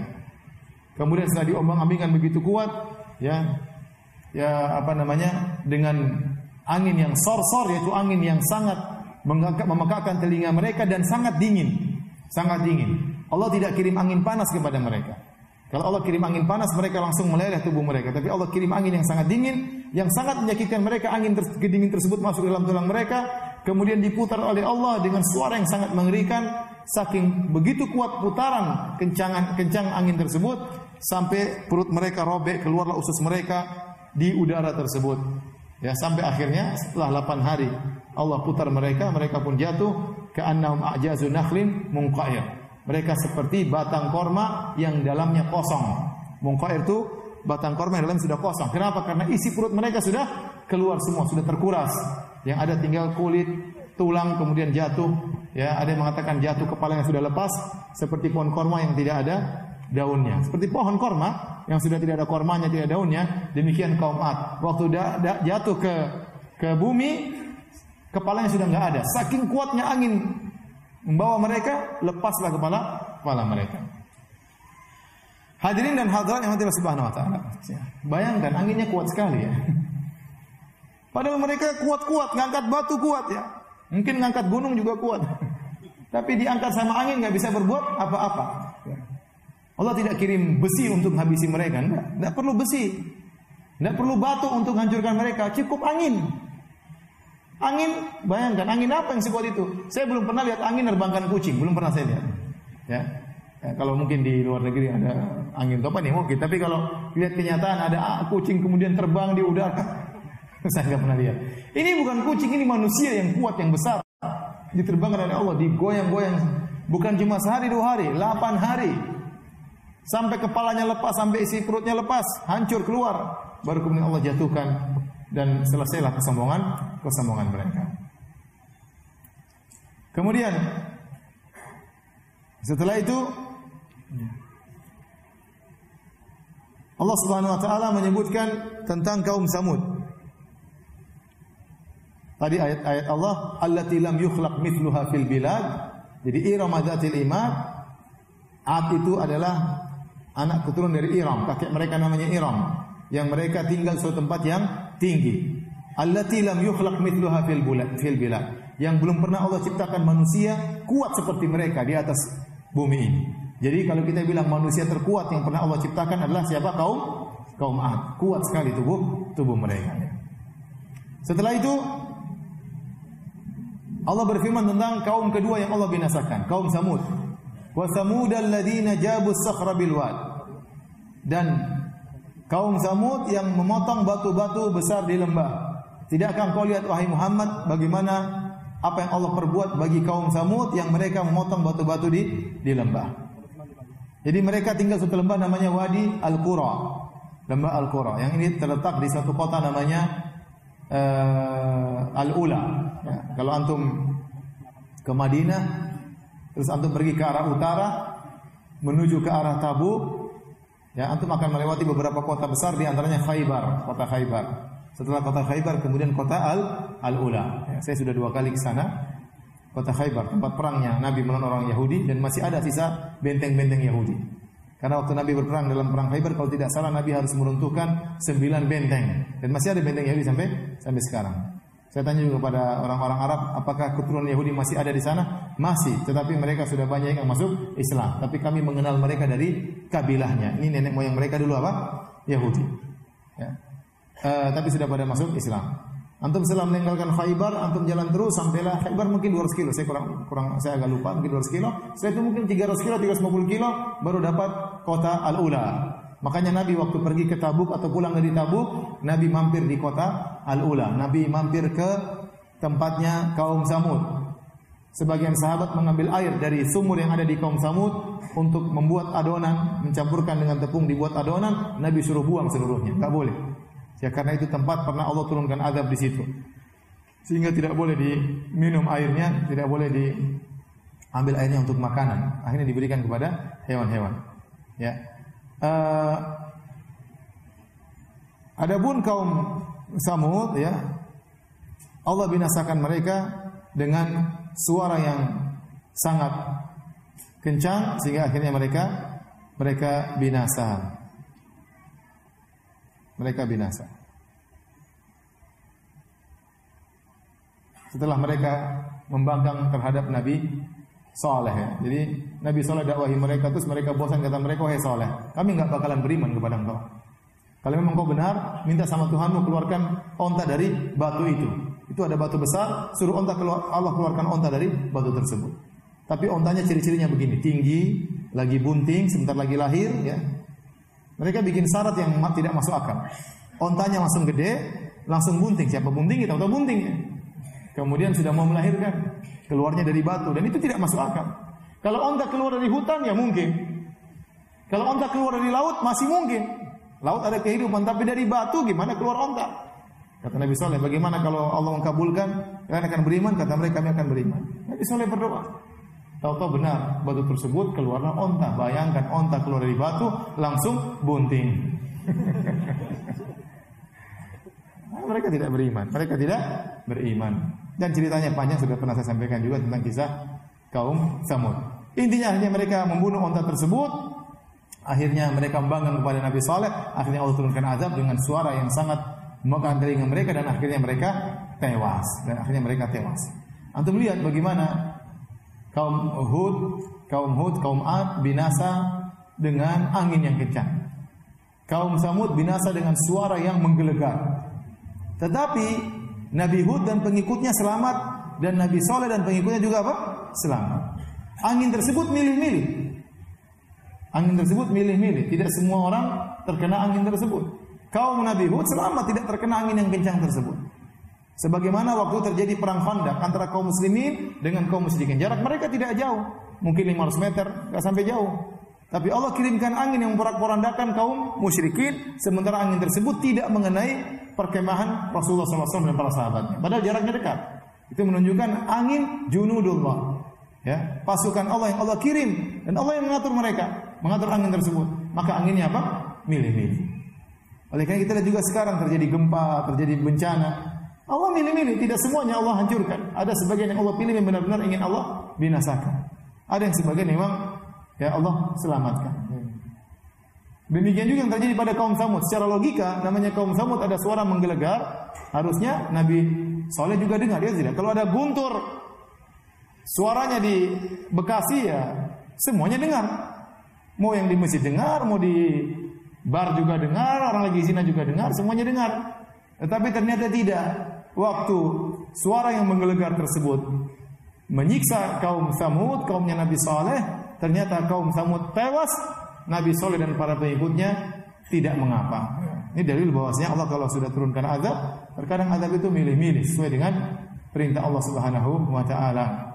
Kemudian setelah diombang-ambingkan begitu kuat ya ya apa namanya dengan angin yang sor-sor yaitu angin yang sangat memekakkan telinga mereka dan sangat dingin, sangat dingin. Allah tidak kirim angin panas kepada mereka. Kalau Allah kirim angin panas, mereka langsung meleleh tubuh mereka. Tapi Allah kirim angin yang sangat dingin, yang sangat menyakitkan mereka. Angin ter dingin tersebut masuk dalam tulang mereka, kemudian diputar oleh Allah dengan suara yang sangat mengerikan. Saking begitu kuat putaran kencangan kencang angin tersebut, sampai perut mereka robek, keluarlah usus mereka di udara tersebut. Ya, sampai akhirnya setelah 8 hari Allah putar mereka, mereka pun jatuh ke annahum a'jazu nakhlin munqair. Mereka seperti batang korma yang dalamnya kosong. Mungkair itu batang korma yang dalam sudah kosong. Kenapa? Karena isi perut mereka sudah keluar semua, sudah terkuras. Yang ada tinggal kulit, tulang kemudian jatuh. Ya, ada yang mengatakan jatuh kepala yang sudah lepas seperti pohon korma yang tidak ada daunnya. Seperti pohon korma yang sudah tidak ada kormanya, tidak ada daunnya, demikian kaum Ad. Waktu da, da, jatuh ke ke bumi, kepalanya sudah nggak ada. Saking kuatnya angin membawa mereka, lepaslah kepala kepala mereka. Hadirin dan hadirat yang Allah Subhanahu wa taala. Bayangkan anginnya kuat sekali ya. Padahal mereka kuat-kuat, ngangkat batu kuat ya. Mungkin ngangkat gunung juga kuat. Tapi diangkat sama angin nggak bisa berbuat apa-apa. Allah tidak kirim besi untuk habisi mereka, enggak. Enggak perlu besi. Enggak perlu batu untuk hancurkan mereka, cukup angin. Angin, bayangkan angin apa yang sekuat itu? Saya belum pernah lihat angin nerbangkan kucing, belum pernah saya lihat. Ya. ya kalau mungkin di luar negeri ada angin topan ya mungkin, tapi kalau lihat kenyataan ada kucing kemudian terbang di udara, *laughs* saya nggak pernah lihat. Ini bukan kucing, ini manusia yang kuat, yang besar. Diterbangkan oleh Allah, digoyang-goyang. Bukan cuma sehari dua hari, delapan hari. Sampai kepalanya lepas, sampai isi perutnya lepas, hancur keluar. Baru kemudian Allah jatuhkan dan selesailah kesombongan kesombongan mereka. Kemudian setelah itu Allah Subhanahu wa taala menyebutkan tentang kaum Samud. Tadi ayat-ayat Allah allati lam yukhlaq mithluha fil bilad. Jadi Iram dzatil imad Ad itu adalah anak keturunan dari Iram, kakek mereka namanya Iram, yang mereka tinggal suatu tempat yang tinggi. Allati lam yukhlaq mithluha fil bulad fil bilad. Yang belum pernah Allah ciptakan manusia kuat seperti mereka di atas bumi ini. Jadi kalau kita bilang manusia terkuat yang pernah Allah ciptakan adalah siapa? Kaum kaum Ad. Kuat sekali tubuh tubuh mereka. Setelah itu Allah berfirman tentang kaum kedua yang Allah binasakan, kaum Samud wa samudal ladina jabu sakhra bil wad. Dan kaum Samud yang memotong batu-batu besar di lembah. Tidakkah kau lihat wahai Muhammad bagaimana apa yang Allah perbuat bagi kaum Samud yang mereka memotong batu-batu di di lembah? Jadi mereka tinggal satu lembah namanya Wadi Al-Qura. Lembah Al-Qura. Yang ini terletak di satu kota namanya uh, Al-Ula. Ya, kalau antum ke Madinah Terus antum pergi ke arah utara menuju ke arah Tabuk, ya antum akan melewati beberapa kota besar di antaranya Khaybar, kota Khaybar. Setelah kota Khaybar kemudian kota Al Al Ula. Ya, saya sudah dua kali ke sana. Kota Khaybar tempat perangnya Nabi melawan orang Yahudi dan masih ada sisa benteng-benteng Yahudi. Karena waktu Nabi berperang dalam perang Khaybar kalau tidak salah Nabi harus meruntuhkan sembilan benteng dan masih ada benteng Yahudi sampai sampai sekarang. Saya tanya juga kepada orang-orang Arab, apakah keturunan Yahudi masih ada di sana? Masih, tetapi mereka sudah banyak yang masuk Islam. Tapi kami mengenal mereka dari kabilahnya. Ini nenek moyang mereka dulu apa? Yahudi. Ya. Uh, tapi sudah pada masuk Islam. Antum setelah meninggalkan Khaybar, antum jalan terus sampailah Khaybar mungkin 200 kilo. Saya kurang kurang saya agak lupa, mungkin 200 kilo. Setelah itu mungkin 300 kilo, 350 kilo baru dapat kota Al-Ula. Makanya Nabi waktu pergi ke Tabuk atau pulang dari Tabuk, Nabi mampir di kota Al-Ula. Nabi mampir ke tempatnya kaum Samud. Sebagian sahabat mengambil air dari sumur yang ada di kaum Samud untuk membuat adonan, mencampurkan dengan tepung dibuat adonan, Nabi suruh buang seluruhnya. Enggak boleh. Ya karena itu tempat pernah Allah turunkan azab di situ. Sehingga tidak boleh diminum airnya, tidak boleh diambil airnya untuk makanan. Akhirnya diberikan kepada hewan-hewan. Ya. Uh, adapun kaum Samud ya Allah binasakan mereka dengan suara yang sangat kencang sehingga akhirnya mereka mereka binasa. Mereka binasa. Setelah mereka membangkang terhadap Nabi soleh ya. Jadi Nabi Soleh dakwahi mereka terus mereka bosan kata mereka wahai soleh, kami nggak bakalan beriman kepada engkau. Kalau memang kau benar, minta sama Tuhanmu keluarkan onta dari batu itu. Itu ada batu besar, suruh onta keluar, Allah keluarkan onta dari batu tersebut. Tapi ontanya ciri-cirinya begini, tinggi, lagi bunting, sebentar lagi lahir, ya. Mereka bikin syarat yang tidak masuk akal. Ontanya langsung gede, langsung bunting. Siapa bunting? Kita tahu bunting. Ya. Kemudian sudah mau melahirkan keluarnya dari batu dan itu tidak masuk akal. Kalau onta keluar dari hutan ya mungkin. Kalau onta keluar dari laut masih mungkin. Laut ada kehidupan, tapi dari batu gimana keluar onta? Kata Nabi Soleh, bagaimana kalau Allah mengkabulkan, kalian akan beriman? Kata mereka, kami akan beriman. Nabi Soleh berdoa. Tahu-tahu benar, batu tersebut keluarlah onta. Bayangkan onta keluar dari batu, langsung bunting. *laughs* mereka tidak beriman. Mereka tidak beriman. Dan ceritanya panjang sudah pernah saya sampaikan juga tentang kisah kaum Samud. Intinya hanya mereka membunuh onta tersebut. Akhirnya mereka membangun kepada Nabi Saleh. Akhirnya Allah turunkan azab dengan suara yang sangat memakan telinga mereka dan akhirnya mereka tewas. Dan akhirnya mereka tewas. Antum lihat bagaimana kaum Hud, kaum Hud, kaum Ad binasa dengan angin yang kencang. Kaum Samud binasa dengan suara yang menggelegar. Tetapi Nabi Hud dan pengikutnya selamat dan Nabi Soleh dan pengikutnya juga apa? Selamat. Angin tersebut milih-milih. Angin tersebut milih-milih. Tidak semua orang terkena angin tersebut. Kaum Nabi Hud selamat tidak terkena angin yang kencang tersebut. Sebagaimana waktu terjadi perang Khandaq antara kaum muslimin dengan kaum musyrikin. Jarak mereka tidak jauh. Mungkin 500 meter, nggak sampai jauh. Tapi Allah kirimkan angin yang memporak-porandakan kaum musyrikin, sementara angin tersebut tidak mengenai perkemahan Rasulullah SAW dan para sahabatnya. Padahal jaraknya dekat. Itu menunjukkan angin junudullah. Ya, pasukan Allah yang Allah kirim dan Allah yang mengatur mereka, mengatur angin tersebut. Maka anginnya apa? Milih-milih. Oleh karena kita lihat juga sekarang terjadi gempa, terjadi bencana. Allah milih-milih, tidak semuanya Allah hancurkan. Ada sebagian yang Allah pilih yang benar-benar ingin Allah binasakan. Ada yang sebagian memang Ya Allah selamatkan. Demikian juga yang terjadi pada kaum Samud. Secara logika, namanya kaum Samud ada suara menggelegar, harusnya Nabi Soleh juga dengar, ya tidak? Kalau ada guntur, suaranya di Bekasi ya semuanya dengar. Mau yang di masjid dengar, mau di bar juga dengar, orang lagi zina juga dengar, semuanya dengar. Tetapi ternyata tidak. Waktu suara yang menggelegar tersebut menyiksa kaum Samud, kaumnya Nabi Saleh, Ternyata kaum Samud tewas, Nabi Soleh dan para pengikutnya tidak mengapa. Ini dalil bahwasanya Allah kalau sudah turunkan azab, terkadang azab itu milih-milih sesuai dengan perintah Allah Subhanahu wa taala.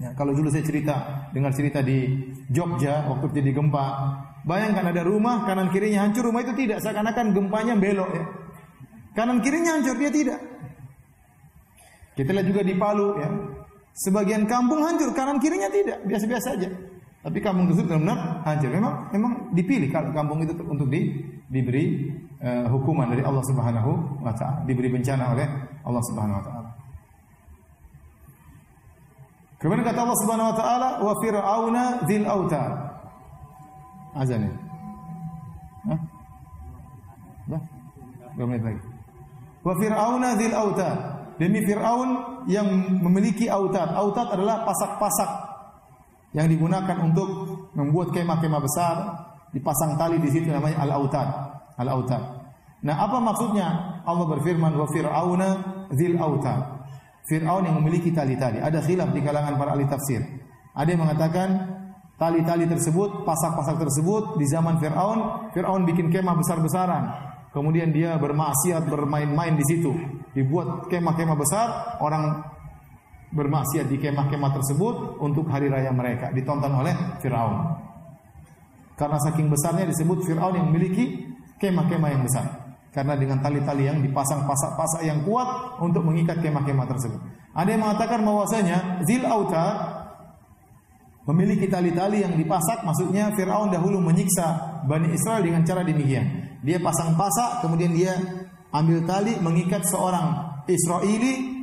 Ya, kalau dulu saya cerita dengar cerita di Jogja waktu terjadi gempa, bayangkan ada rumah kanan kirinya hancur, rumah itu tidak seakan-akan gempanya belok ya. Kanan kirinya hancur dia tidak. Kita lihat juga di Palu ya. Sebagian kampung hancur, kanan kirinya tidak, biasa-biasa saja. Tapi kampung tersebut benar-benar hancur. Memang memang dipilih kampung itu untuk di, diberi uh, hukuman dari Allah Subhanahu wa taala, diberi bencana oleh Allah Subhanahu wa taala. Kemudian kata Allah Subhanahu wa taala, "Wa fir'auna dzil autar." Azan ya? Dah? Menit lagi. Wa fir'auna dzil autar. Demi Fir'aun yang memiliki autat. Autat adalah pasak-pasak yang digunakan untuk membuat kemah-kemah besar dipasang tali di situ namanya al-autad al-autad nah apa maksudnya? Allah berfirman wa fir'auna dzil autad Fir'aun yang memiliki tali-tali. Ada khilaf di kalangan para ahli tafsir. Ada yang mengatakan tali-tali tersebut pasak-pasak tersebut di zaman Fir'aun Fir'aun bikin kemah besar-besaran. Kemudian dia bermaksiat bermain-main di situ. Dibuat kemah-kemah besar orang bermaksiat di kemah-kemah tersebut untuk hari raya mereka ditonton oleh Firaun. Karena saking besarnya disebut Firaun yang memiliki kemah-kemah yang besar. Karena dengan tali-tali yang dipasang pasak-pasak yang kuat untuk mengikat kemah-kemah tersebut. Ada yang mengatakan bahwasanya Zil Auta memiliki tali-tali yang dipasak, maksudnya Firaun dahulu menyiksa Bani Israel dengan cara demikian. Dia pasang pasak, kemudian dia ambil tali mengikat seorang Israeli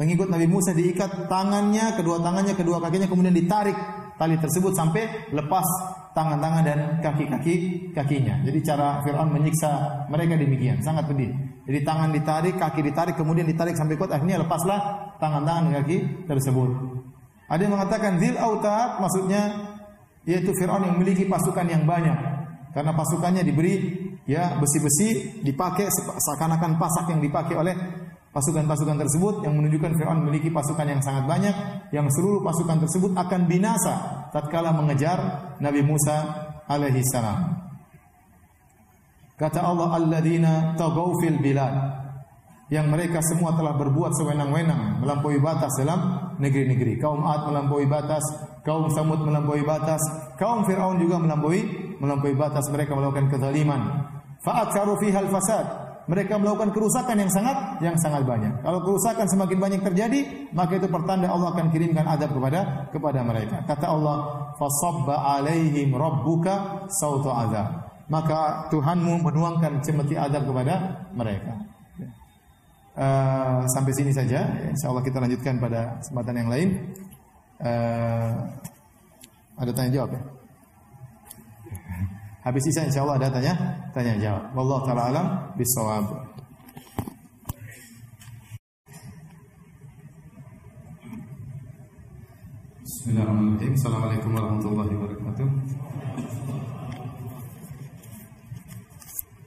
Pengikut Nabi Musa diikat tangannya, kedua tangannya, kedua kakinya kemudian ditarik tali tersebut sampai lepas tangan-tangan dan kaki-kaki kakinya. Jadi cara Firaun menyiksa mereka demikian, sangat pedih. Jadi tangan ditarik, kaki ditarik, kemudian ditarik sampai kuat, akhirnya lepaslah tangan-tangan dan kaki tersebut. Ada yang mengatakan zil autat maksudnya yaitu Firaun yang memiliki pasukan yang banyak. Karena pasukannya diberi ya besi-besi dipakai seakan-akan pasak yang dipakai oleh pasukan-pasukan tersebut yang menunjukkan Firaun memiliki pasukan yang sangat banyak yang seluruh pasukan tersebut akan binasa tatkala mengejar Nabi Musa alaihi salam. Kata Allah alladzina tagaw fil bilad yang mereka semua telah berbuat sewenang-wenang melampaui batas dalam negeri-negeri. Kaum Ad melampaui batas, kaum Samud melampaui batas, kaum Firaun juga melampaui melampaui batas mereka melakukan kezaliman. Fa'atsaru fihal fasad. Mereka melakukan kerusakan yang sangat yang sangat banyak. Kalau kerusakan semakin banyak terjadi, maka itu pertanda Allah akan kirimkan adab kepada kepada mereka. Kata Allah, "Fasabba 'alaihim rabbuka sautu azab." Maka Tuhanmu menuangkan cemeti adab kepada mereka. Uh, sampai sini saja. Insya Allah kita lanjutkan pada kesempatan yang lain. Uh, ada tanya jawab ya? Habis isa insya Allah ada tanya tanya jawab. Wallahu taala alam bisawab. Bismillahirrahmanirrahim. Assalamualaikum warahmatullahi wabarakatuh.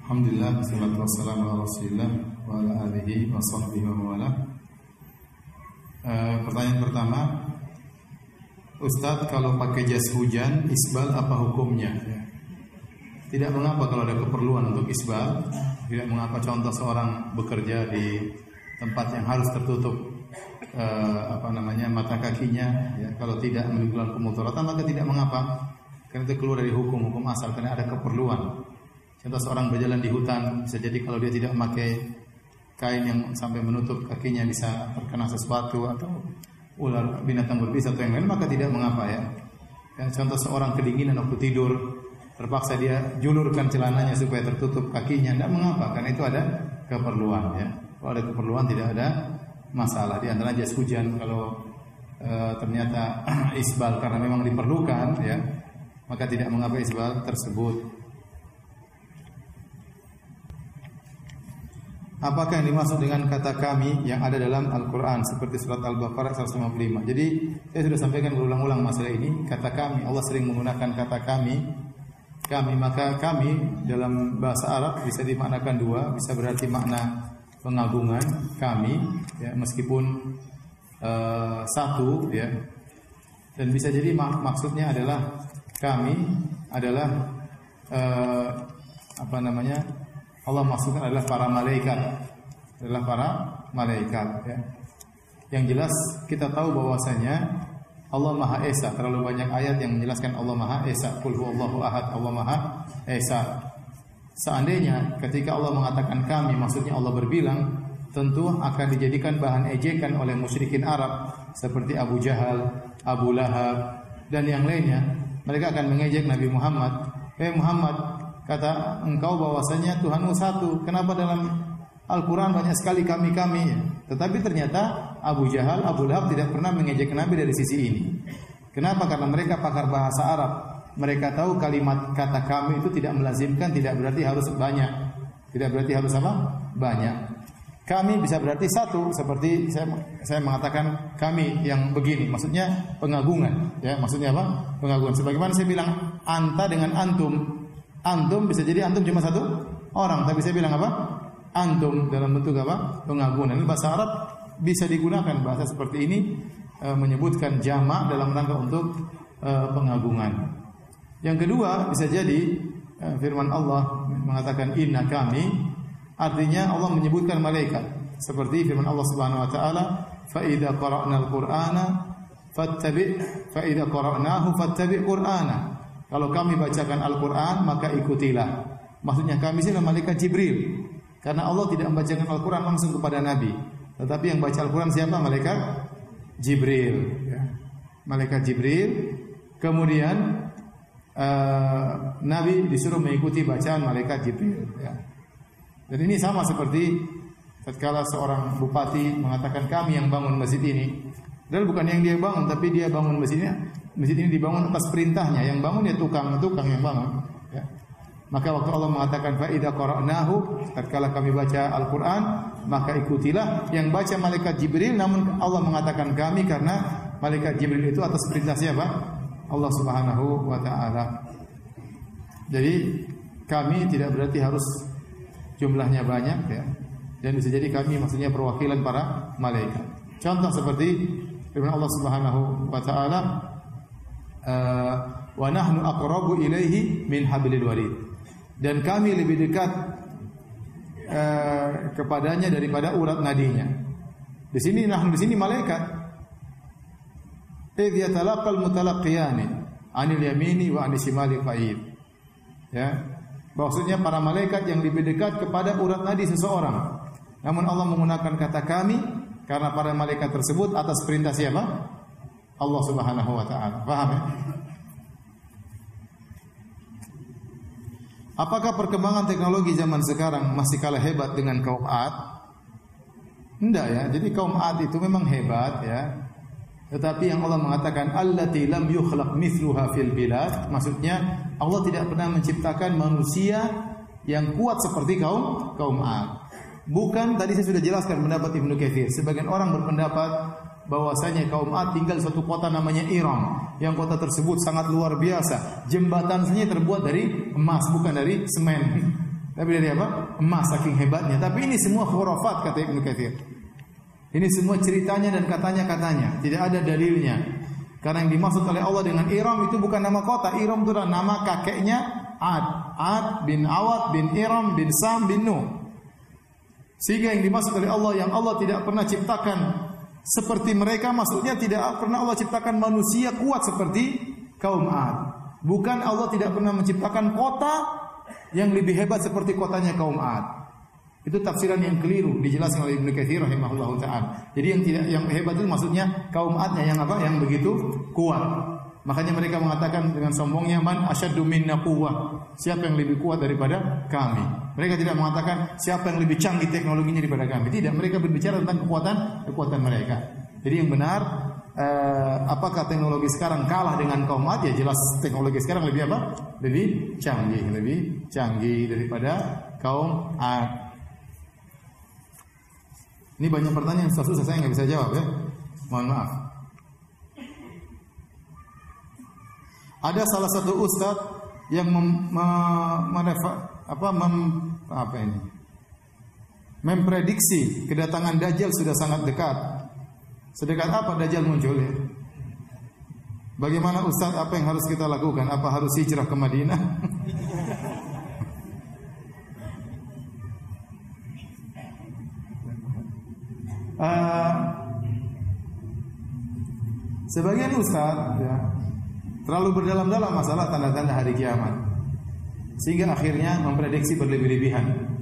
Alhamdulillah Bismillahirrahmanirrahim. wassalamu ala Rasulillah wa ala alihi wa sahbihi wa wala. Uh, pertanyaan pertama, Ustadz kalau pakai jas hujan isbal apa hukumnya? Ya. Tidak mengapa kalau ada keperluan untuk isbal, tidak mengapa contoh seorang bekerja di tempat yang harus tertutup eh, apa namanya mata kakinya, ya kalau tidak menimbulkan kemudaratan maka tidak mengapa, karena itu keluar dari hukum hukum asal karena ada keperluan. Contoh seorang berjalan di hutan bisa jadi kalau dia tidak memakai kain yang sampai menutup kakinya bisa terkena sesuatu atau ular binatang berbisa atau yang lain maka tidak mengapa ya. ya contoh seorang kedinginan waktu tidur terpaksa dia julurkan celananya supaya tertutup kakinya tidak mengapa karena itu ada keperluan ya kalau ada keperluan tidak ada masalah di antara jas hujan kalau e, ternyata *clears throat* isbal karena memang diperlukan ya maka tidak mengapa isbal tersebut Apakah yang dimaksud dengan kata kami yang ada dalam Al-Quran seperti surat Al-Baqarah 155? Jadi saya sudah sampaikan berulang-ulang masalah ini. Kata kami, Allah sering menggunakan kata kami kami maka kami dalam bahasa Arab bisa dimaknakan dua bisa berarti makna pengagungan kami ya meskipun uh, satu ya. Dan bisa jadi mak maksudnya adalah kami adalah uh, apa namanya Allah maksudkan adalah para malaikat adalah para malaikat ya. Yang jelas kita tahu bahwasanya Allah Maha Esa. Terlalu banyak ayat yang menjelaskan Allah Maha Esa. Qul huwallahu ahad. Allah Maha Esa. Seandainya ketika Allah mengatakan kami, maksudnya Allah berbilang, tentu akan dijadikan bahan ejekan oleh musyrikin Arab seperti Abu Jahal, Abu Lahab dan yang lainnya. Mereka akan mengejek Nabi Muhammad. Eh Muhammad, kata engkau bahwasanya Tuhanmu satu. Kenapa dalam Al-Quran banyak sekali kami-kami? Tetapi ternyata Abu Jahal, Abu Lahab tidak pernah mengejek Nabi dari sisi ini. Kenapa? Karena mereka pakar bahasa Arab. Mereka tahu kalimat kata kami itu tidak melazimkan, tidak berarti harus banyak. Tidak berarti harus apa? Banyak. Kami bisa berarti satu, seperti saya saya mengatakan kami yang begini, maksudnya pengagungan, ya maksudnya apa? Pengagungan. Sebagaimana saya bilang anta dengan antum, antum bisa jadi antum cuma satu orang, tapi saya bilang apa? antum dalam bentuk apa? Pengagungan. Bahasa Arab bisa digunakan bahasa seperti ini e, menyebutkan jamak dalam rangka untuk e, pengagungan. Yang kedua bisa jadi e, firman Allah mengatakan inna kami artinya Allah menyebutkan malaikat seperti firman Allah Subhanahu wa taala fa idza qara'na al-qur'ana fattabi' fa idza qara'nahu fattabi' qur'ana. Kalau kami bacakan Al-Qur'an maka ikutilah. Maksudnya kami sih malaikat Jibril. Karena Allah tidak membacakan Al-Quran langsung kepada Nabi. Tetapi yang baca Al-Quran siapa? Malaikat Jibril. Ya. Malaikat Jibril. Kemudian uh, Nabi disuruh mengikuti bacaan malaikat Jibril. Ya. Dan ini sama seperti tatkala seorang bupati mengatakan kami yang bangun masjid ini. Dan bukan yang dia bangun, tapi dia bangun masjidnya. Masjid ini dibangun atas perintahnya. Yang bangun ya tukang, tukang yang bangun. Maka waktu Allah mengatakan fa idza qara'nahu tatkala kami baca Al-Qur'an maka ikutilah yang baca malaikat Jibril namun Allah mengatakan kami karena malaikat Jibril itu atas perintah siapa? Allah Subhanahu wa taala. Jadi kami tidak berarti harus jumlahnya banyak ya. Dan bisa jadi kami maksudnya perwakilan para malaikat. Contoh seperti firman Allah Subhanahu wa taala uh, wa nahnu aqrabu ilaihi min hablil warid dan kami lebih dekat uh, kepadanya daripada urat nadinya. Di sini nah di sini malaikat. idh yatalaqal mutalaqiyani 'anil yamini wa 'anil shimali qa'id. Ya. Maksudnya para malaikat yang lebih dekat kepada urat nadi seseorang. Namun Allah menggunakan kata kami karena para malaikat tersebut atas perintah siapa? Allah Subhanahu wa taala. Paham ya? Apakah perkembangan teknologi zaman sekarang masih kalah hebat dengan kaum Ad? Tidak ya. Jadi kaum Ad itu memang hebat ya. Tetapi yang Allah mengatakan allati lam yukhlaq mithluha fil bilad, maksudnya Allah tidak pernah menciptakan manusia yang kuat seperti kaum kaum Ad. Bukan tadi saya sudah jelaskan pendapat Ibnu Katsir. Sebagian orang berpendapat bahwasanya kaum Ad tinggal di suatu kota namanya Iram. Yang kota tersebut sangat luar biasa. Jembatan saja terbuat dari emas bukan dari semen. *laughs* Tapi dari apa? Emas saking hebatnya. Tapi ini semua khurafat kata Ibnu Katsir. Ini semua ceritanya dan katanya-katanya, tidak ada dalilnya. Karena yang dimaksud oleh Allah dengan Iram itu bukan nama kota, Iram itu adalah nama kakeknya Ad. Ad bin Awad bin Iram bin Sam bin Nuh. Sehingga yang dimaksud oleh Allah yang Allah tidak pernah ciptakan seperti mereka maksudnya tidak pernah Allah ciptakan manusia kuat seperti kaum Ad. Bukan Allah tidak pernah menciptakan kota yang lebih hebat seperti kotanya kaum Ad. Itu tafsiran yang keliru dijelaskan oleh Ibnu Katsir rahimahullah taala. Jadi yang tidak yang hebat itu maksudnya kaum Adnya yang apa? Yang begitu kuat. Makanya mereka mengatakan dengan sombongnya man asyaddu minna quwwah. Siapa yang lebih kuat daripada kami? Mereka tidak mengatakan siapa yang lebih canggih teknologinya daripada kami. Tidak, mereka berbicara tentang kekuatan kekuatan mereka. Jadi yang benar eh, apakah teknologi sekarang kalah dengan kaum? Ya jelas teknologi sekarang lebih apa? Lebih canggih, lebih canggih daripada kaum Ad. Ini banyak pertanyaan susah-susah saya nggak bisa jawab ya. Mohon maaf. Ada salah satu ustadz yang mem, me, apa, mem, apa ini? Memprediksi kedatangan Dajjal sudah sangat dekat. Sedekat apa Dajjal muncul ya? Bagaimana Ustaz apa yang harus kita lakukan? Apa harus hijrah ke Madinah? uh, *laughs* sebagian Ustaz ya, terlalu berdalam-dalam masalah tanda-tanda hari kiamat. Sehingga akhirnya memprediksi berlebih-lebihan.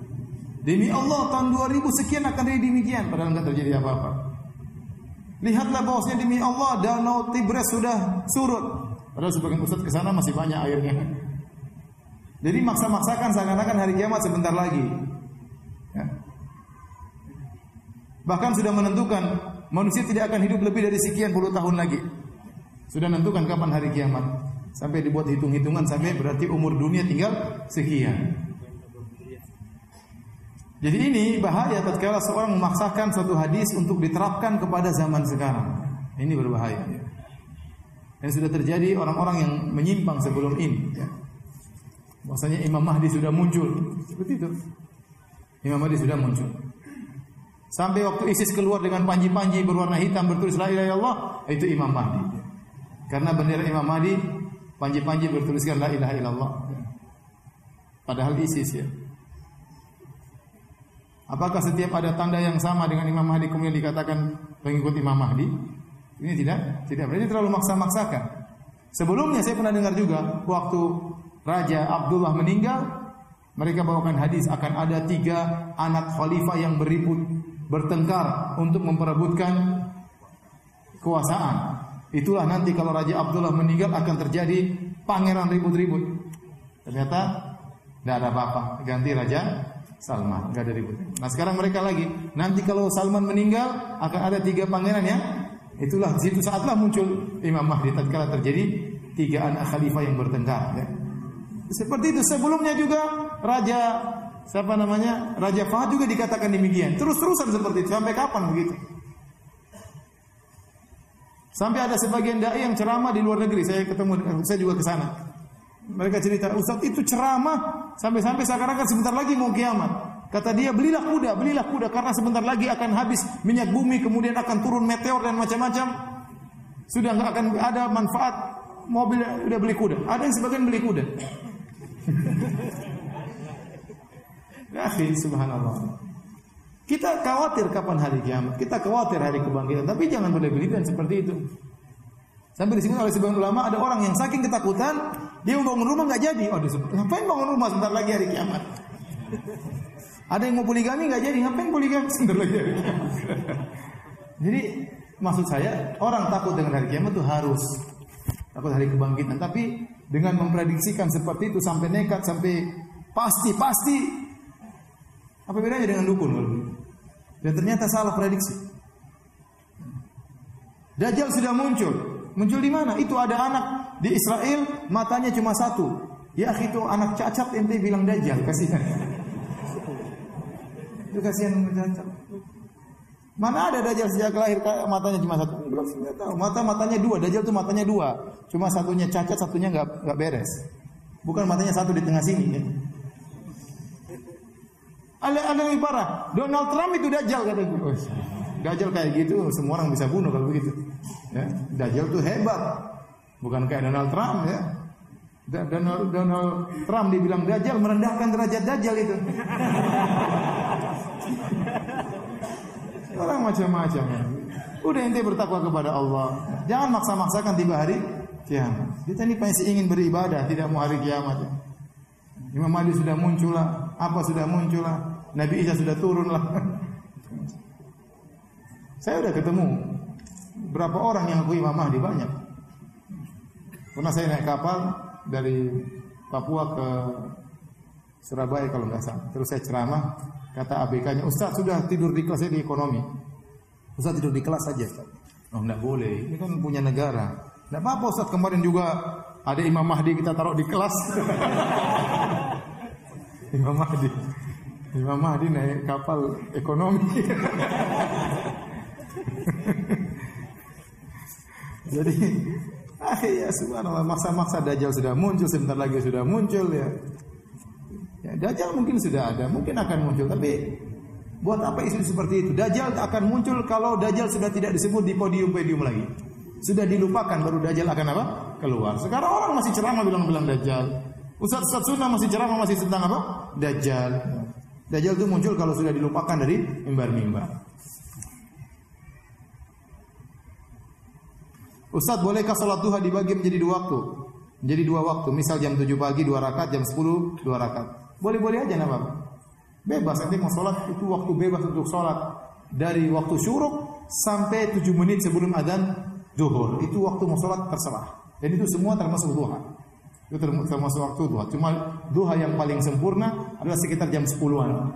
Demi Allah tahun 2000 sekian akan jadi demikian padahal enggak terjadi apa-apa. Lihatlah bahwasanya demi Allah danau Tigris sudah surut. Padahal sebagian ustaz ke sana masih banyak airnya. Jadi maksa-maksakan seakan-akan hari kiamat sebentar lagi. Ya. Bahkan sudah menentukan manusia tidak akan hidup lebih dari sekian puluh tahun lagi. Sudah menentukan kapan hari kiamat. Sampai dibuat hitung-hitungan sampai berarti umur dunia tinggal sekian. Jadi ini bahaya tatkala seorang memaksakan suatu hadis untuk diterapkan kepada zaman sekarang. Ini berbahaya. Ya. Dan sudah terjadi orang-orang yang menyimpang sebelum ini. Ya. Bahwasanya Imam Mahdi sudah muncul. Seperti itu. Imam Mahdi sudah muncul. Sampai waktu ISIS keluar dengan panji-panji berwarna hitam bertulis la ilaha illallah, itu Imam Mahdi. Karena bendera Imam Mahdi panji-panji bertuliskan la ilaha illallah. Padahal ISIS ya. Apakah setiap ada tanda yang sama dengan Imam Mahdi kemudian dikatakan pengikut Imam Mahdi? Ini tidak, tidak berarti terlalu maksa-maksakan. Sebelumnya saya pernah dengar juga waktu Raja Abdullah meninggal, mereka bawakan hadis akan ada tiga anak khalifah yang beribut bertengkar untuk memperebutkan kekuasaan. Itulah nanti kalau Raja Abdullah meninggal akan terjadi pangeran ribut-ribut. Ternyata tidak ada apa-apa, ganti Raja Salman, nggak ada ribut. Nah sekarang mereka lagi, nanti kalau Salman meninggal akan ada tiga pangeran ya. Itulah situ saatlah muncul Imam Mahdi tatkala terjadi tiga anak khalifah yang bertengkar. Ya. Seperti itu sebelumnya juga Raja siapa namanya Raja Fahad juga dikatakan demikian. Terus-terusan seperti itu sampai kapan begitu? Sampai ada sebagian dai yang ceramah di luar negeri. Saya ketemu saya juga ke sana. Mereka cerita, Ustaz itu ceramah sampai-sampai seakan-akan sebentar lagi mau kiamat. Kata dia, belilah kuda, belilah kuda karena sebentar lagi akan habis minyak bumi, kemudian akan turun meteor dan macam-macam. Sudah nggak akan ada manfaat mobil udah beli kuda. Ada yang sebagian beli kuda. *laughs* Ya, subhanallah. Kita khawatir kapan hari kiamat. Kita khawatir hari kebangkitan. Tapi jangan berlebihan seperti itu. Sampai disebut oleh sebagian ulama ada orang yang saking ketakutan dia mau bangun rumah nggak jadi. Oh disebut ngapain bangun rumah sebentar lagi hari kiamat. Ada yang mau poligami nggak jadi ngapain poligami *laughs* sebentar lagi hari kiamat. jadi maksud saya orang takut dengan hari kiamat itu harus takut hari kebangkitan. Tapi dengan memprediksikan seperti itu sampai nekat sampai pasti pasti apa bedanya dengan dukun Dan ternyata salah prediksi. Dajjal sudah muncul. Muncul di mana? Itu ada anak di Israel matanya cuma satu. Ya itu anak cacat ente bilang Dajjal kasihan. Itu kasihan cacat. Mana ada Dajjal sejak lahir matanya cuma satu? Belum tahu. Mata matanya dua. Dajjal tuh matanya dua. Cuma satunya cacat, satunya nggak nggak beres. Bukan matanya satu di tengah sini. Ya. Ada ada yang parah. Donald Trump itu Dajjal kata gue. Dajjal kayak gitu, semua orang bisa bunuh kalau begitu. Ya, Dajjal tuh hebat. Bukan kayak Donald Trump ya. Donald, Donald Trump dibilang Dajjal merendahkan derajat Dajjal itu. Orang macam-macam. Udah ente bertakwa kepada Allah. Jangan maksa-maksakan tiba hari kiamat. Kita ini pasti ingin beribadah, tidak mau hari kiamat. Imam Mahdi sudah muncul lah, apa sudah muncul lah, Nabi Isa sudah turun lah. Saya sudah ketemu berapa orang yang aku Imam Mahdi banyak. Pernah saya naik kapal dari Papua ke Surabaya kalau nggak salah. Terus saya ceramah, kata ABK-nya, Ustaz sudah tidur di kelas di ekonomi. Ustaz tidur di kelas saja. Oh nggak boleh, ini kan punya negara. Nggak apa-apa Ustaz kemarin juga ada Imam Mahdi kita taruh di kelas. *laughs* Imam Mahdi. Imam Mahdi naik kapal ekonomi. Jadi ah ya subhanallah maksa-maksa Dajjal sudah muncul sebentar lagi sudah muncul ya. Ya Dajjal mungkin sudah ada, mungkin akan muncul tapi buat apa isu seperti itu? Dajjal akan muncul kalau Dajjal sudah tidak disebut di podium-podium lagi. Sudah dilupakan baru Dajjal akan apa? Keluar. Sekarang orang masih ceramah bilang-bilang Dajjal. Ustaz Ustaz Sunnah masih ceramah masih tentang apa? Dajjal. Dajjal itu muncul kalau sudah dilupakan dari mimbar-mimbar. Ustaz bolehkah salat duha dibagi menjadi dua waktu? Menjadi dua waktu. Misal jam 7 pagi dua rakaat, jam 10 dua rakaat. Boleh-boleh aja apa Bebas nanti mau salat itu waktu bebas untuk salat dari waktu syuruk sampai 7 menit sebelum adzan duhur. Itu waktu mau sholat terserah. Dan itu semua termasuk duha. Itu termasuk waktu duha. Cuma duha yang paling sempurna adalah sekitar jam 10-an.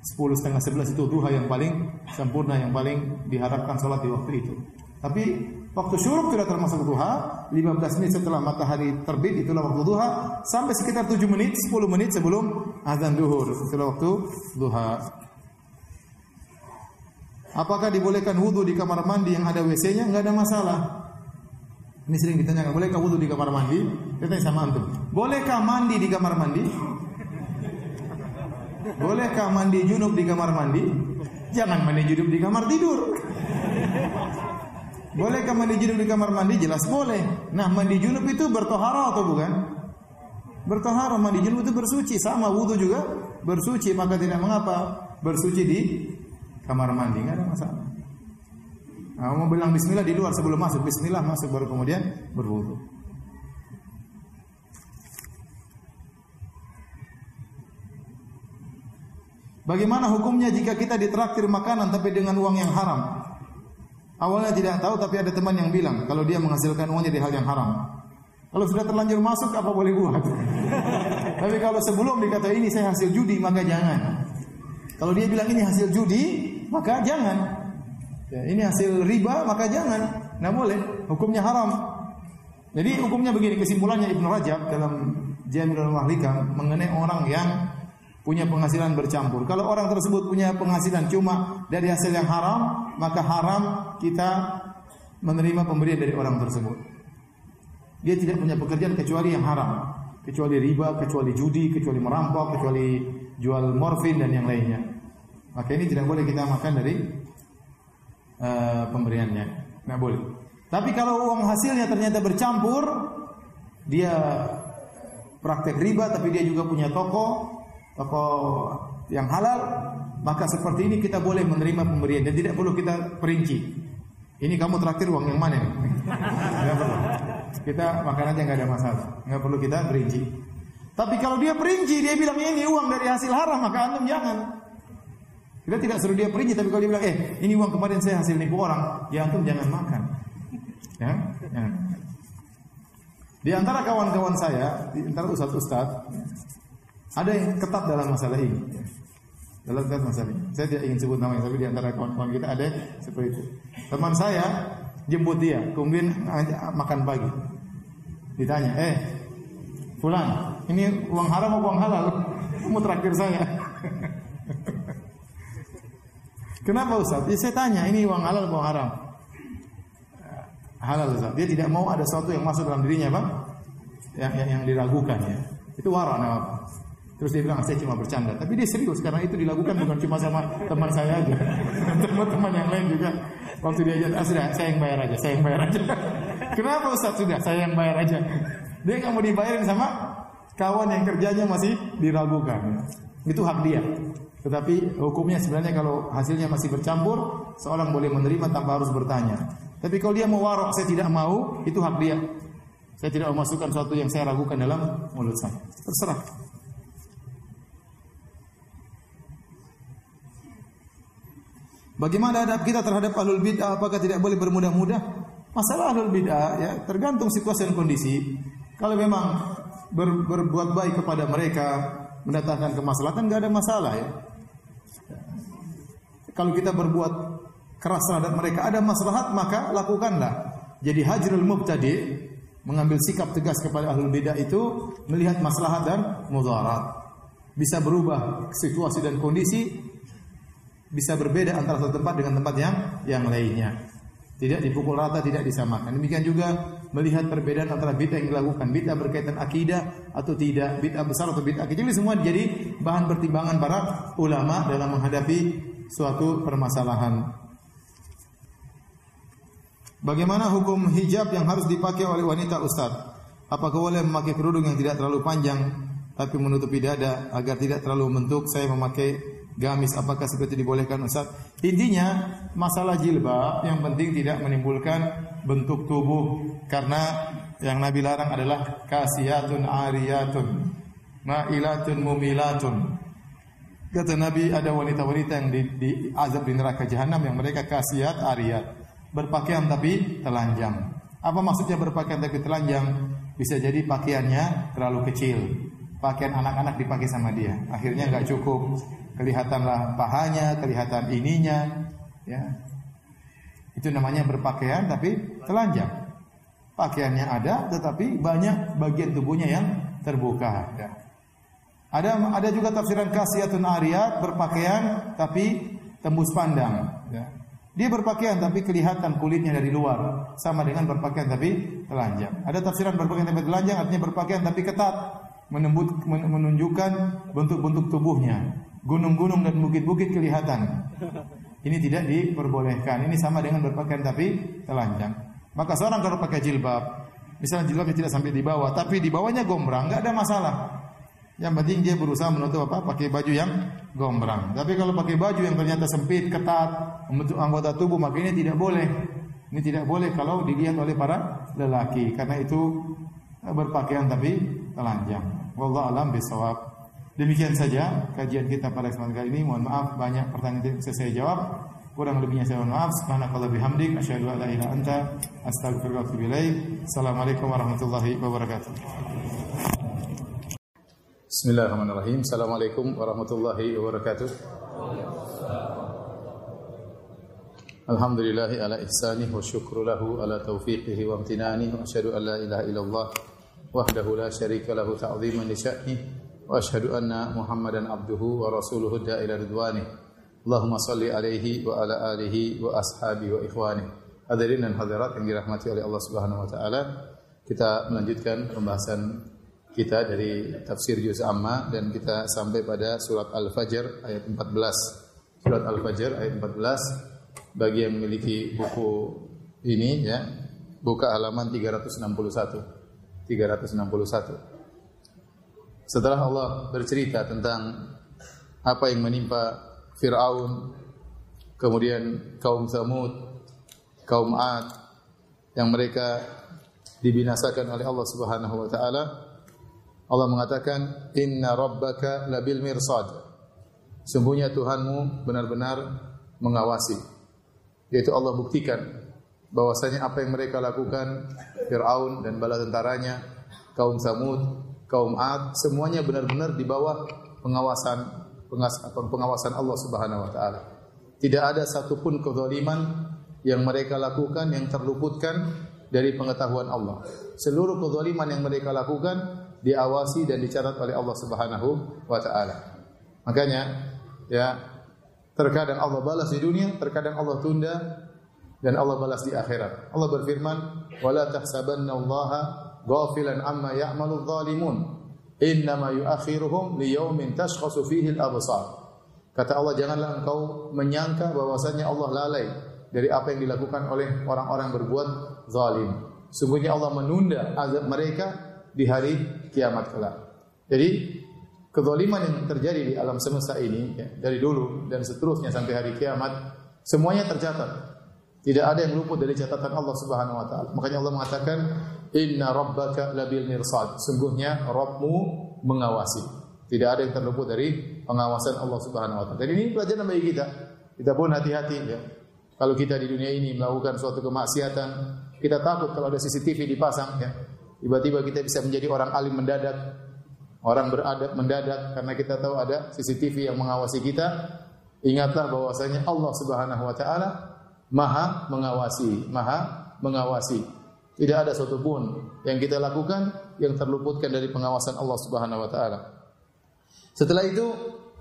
10 setengah 11 itu duha yang paling sempurna, yang paling diharapkan sholat di waktu itu. Tapi waktu syuruk tidak termasuk duha, 15 menit setelah matahari terbit itulah waktu duha, sampai sekitar 7 menit, 10 menit sebelum azan duhur, itulah waktu duha. Apakah dibolehkan wudhu di kamar mandi yang ada WC-nya? Enggak ada masalah. Ini sering ditanya, bolehkah wudhu di kamar mandi? Kita sama antum. Bolehkah mandi di kamar mandi? Bolehkah mandi junub di kamar mandi? Jangan mandi junub di kamar tidur. Bolehkah mandi junub di kamar mandi? Jelas boleh. Nah, mandi junub itu bertohara atau bukan? Bertohara, mandi junub itu bersuci. Sama wudhu juga bersuci. Maka tidak mengapa bersuci di kamar mandi nggak ada masalah. Nah, mau bilang Bismillah di luar sebelum masuk Bismillah masuk baru kemudian berwudu. Bagaimana hukumnya jika kita ditraktir makanan tapi dengan uang yang haram? Awalnya tidak tahu tapi ada teman yang bilang kalau dia menghasilkan uangnya di hal yang haram. Kalau sudah terlanjur masuk apa boleh buat? *laughs* tapi kalau sebelum dikata ini saya hasil judi maka jangan. Kalau dia bilang ini hasil judi, maka jangan. Ya, ini hasil riba, maka jangan. Nah boleh, hukumnya haram. Jadi hukumnya begini, kesimpulannya Ibnu Rajab dalam Jami'ul Mahlikam mengenai orang yang punya penghasilan bercampur. Kalau orang tersebut punya penghasilan cuma dari hasil yang haram, maka haram kita menerima pemberian dari orang tersebut. Dia tidak punya pekerjaan kecuali yang haram, kecuali riba, kecuali judi, kecuali merampok, kecuali jual morfin dan yang lainnya. Maka ini tidak boleh kita makan dari uh, pemberiannya. Tidak boleh. Tapi kalau uang hasilnya ternyata bercampur, dia praktek riba tapi dia juga punya toko, toko yang halal, maka seperti ini kita boleh menerima pemberian dan tidak perlu kita perinci. Ini kamu traktir uang yang mana? Enggak *laughs* perlu. Kita makan aja nggak ada masalah. Nggak perlu kita berinci. Tapi kalau dia perinci, dia bilang ini uang dari hasil haram, maka antum jangan. Kita tidak suruh dia perinci, tapi kalau dia bilang, eh ini uang kemarin saya hasil nipu orang, ya antum jangan makan. Ya, ya. Di antara kawan-kawan saya, di antara ustadz-ustadz, ada yang ketat dalam masalah ini. Dalam masalah ini. Saya tidak ingin sebut namanya, tapi di antara kawan-kawan kita ada seperti itu. Teman saya jemput dia, kemudian makan pagi. Ditanya, eh, Fulan, ini uang haram atau uang halal? Kamu terakhir saya. *laughs* Kenapa Ustaz? Ya, saya tanya, ini uang halal atau haram? Halal Ustaz. Dia tidak mau ada sesuatu yang masuk dalam dirinya, Bang. Yang, yang, yang diragukan ya. Itu wara nama Terus dia bilang, saya cuma bercanda. Tapi dia serius, karena itu dilakukan bukan cuma sama teman saya aja. *laughs* Teman-teman yang lain juga. Waktu dia ah, sudah, saya yang bayar aja, saya yang bayar aja. *laughs* Kenapa Ustaz? Sudah, saya yang bayar aja. Dia nggak mau dibayarin sama kawan yang kerjanya masih diragukan. Itu hak dia. Tetapi hukumnya sebenarnya kalau hasilnya masih bercampur, seorang boleh menerima tanpa harus bertanya. Tapi kalau dia mau warok, saya tidak mau, itu hak dia. Saya tidak mau masukkan sesuatu yang saya ragukan dalam mulut saya. Terserah. Bagaimana adab kita terhadap ahlul bid'ah? Apakah tidak boleh bermudah-mudah? Masalah ahlul bid'ah ya tergantung situasi dan kondisi. Kalau memang ber, berbuat baik kepada mereka, mendatangkan kemaslahatan, nggak ada masalah ya. Kalau kita berbuat keras terhadap mereka ada maslahat maka lakukanlah. Jadi hajrul mubtadi mengambil sikap tegas kepada ahlul bidah itu melihat maslahat dan mudarat. Bisa berubah situasi dan kondisi bisa berbeda antara satu tempat dengan tempat yang yang lainnya. Tidak dipukul rata, tidak disamakan. Demikian juga melihat perbedaan antara bid'ah yang dilakukan, bid'ah berkaitan akidah atau tidak, bid'ah besar atau bid'ah kecil, semua jadi bahan pertimbangan para ulama dalam menghadapi suatu permasalahan. Bagaimana hukum hijab yang harus dipakai oleh wanita Ustaz? Apakah boleh memakai kerudung yang tidak terlalu panjang tapi menutupi dada agar tidak terlalu membentuk? Saya memakai gamis apakah seperti dibolehkan Ustaz? Intinya masalah jilbab yang penting tidak menimbulkan bentuk tubuh karena yang Nabi larang adalah kasiyatun ariyatun ma'ilatun mumilatun. Kata Nabi ada wanita-wanita yang di, di azab di neraka jahanam yang mereka kasiat ariyat, berpakaian tapi telanjang. Apa maksudnya berpakaian tapi telanjang? Bisa jadi pakaiannya terlalu kecil. Pakaian anak-anak dipakai sama dia. Akhirnya nggak cukup kelihatanlah pahanya, kelihatan ininya, ya. Itu namanya berpakaian tapi telanjang. Pakaiannya ada tetapi banyak bagian tubuhnya yang terbuka, ya. Ada ada juga tafsiran kasiyatun ariyat berpakaian tapi tembus pandang, ya. Dia berpakaian tapi kelihatan kulitnya dari luar, sama dengan berpakaian tapi telanjang. Ada tafsiran berpakaian tapi telanjang artinya berpakaian tapi ketat, menunjukkan bentuk-bentuk tubuhnya gunung-gunung dan bukit-bukit kelihatan. Ini tidak diperbolehkan. Ini sama dengan berpakaian tapi telanjang. Maka seorang kalau pakai jilbab, misalnya jilbabnya tidak sampai di bawah, tapi di bawahnya gombrang, nggak ada masalah. Yang penting dia berusaha menutup apa? Pakai baju yang gombrang. Tapi kalau pakai baju yang ternyata sempit, ketat, membentuk anggota tubuh, maka ini tidak boleh. Ini tidak boleh kalau dilihat oleh para lelaki, karena itu berpakaian tapi telanjang. Wallahu alam bisawab. Demikian saja kajian kita pada kesempatan kali ini. Mohon maaf banyak pertanyaan yang bisa saya jawab. Kurang lebihnya saya mohon maaf. Subhanakallah bihamdik asyhadu an la ilaha anta ilaik. Assalamualaikum warahmatullahi wabarakatuh. Bismillahirrahmanirrahim. Assalamualaikum warahmatullahi wabarakatuh. Alhamdulillahi ala ihsanih wa syukru lahu ala taufiqihi wa amtinani wa asyhadu an la ilaha illallah wahdahu la syarika lahu ta'ziman li sya'nih واشهد ان محمدا عبده ورسوله الداعي إلى رضوانه اللهم صل عليه وعلى اله واصحابه واخوانه hadirin dan hadirat yang dirahmati oleh Allah Subhanahu wa taala kita melanjutkan pembahasan kita dari tafsir juz amma dan kita sampai pada surat Al-Fajr ayat 14 surat Al-Fajr ayat 14 bagi yang memiliki buku ini ya buka halaman 361 361 setelah Allah bercerita tentang apa yang menimpa Fir'aun, kemudian kaum Samud, kaum Ad yang mereka dibinasakan oleh Allah Subhanahu wa taala. Allah mengatakan, "Inna rabbaka labil mirsad." Sungguhnya Tuhanmu benar-benar mengawasi. Yaitu Allah buktikan bahwasanya apa yang mereka lakukan Firaun dan bala tentaranya, kaum Samud, kaum Ad, semuanya benar-benar di bawah pengawasan pengawasan Allah Subhanahu wa taala. Tidak ada satupun kezaliman yang mereka lakukan yang terluputkan dari pengetahuan Allah. Seluruh kezaliman yang mereka lakukan diawasi dan dicatat oleh Allah Subhanahu wa taala. Makanya ya terkadang Allah balas di dunia, terkadang Allah tunda dan Allah balas di akhirat. Allah berfirman, "Wala tahsabannallaha ghafilan amma ya'malu dhalimun." innama yuakhiruhum liyaumin tashkhasu fihi al-absar. Kata Allah janganlah engkau menyangka bahwasanya Allah lalai dari apa yang dilakukan oleh orang-orang berbuat zalim. Sungguhnya Allah menunda azab mereka di hari kiamat kelak. Jadi kezaliman yang terjadi di alam semesta ini ya, dari dulu dan seterusnya sampai hari kiamat semuanya tercatat. Tidak ada yang luput dari catatan Allah Subhanahu wa taala. Makanya Allah mengatakan Inna rabbaka labil mirsad. Sungguhnya Rabbmu mengawasi. Tidak ada yang terluput dari pengawasan Allah Subhanahu wa taala. Dan ini pelajaran bagi kita. Kita pun hati-hati ya. Kalau kita di dunia ini melakukan suatu kemaksiatan, kita takut kalau ada CCTV dipasang ya. Tiba-tiba kita bisa menjadi orang alim mendadak, orang beradab mendadak karena kita tahu ada CCTV yang mengawasi kita. Ingatlah bahwasanya Allah Subhanahu wa taala Maha mengawasi, Maha mengawasi. Tidak ada satupun yang kita lakukan yang terluputkan dari pengawasan Allah Subhanahu wa taala. Setelah itu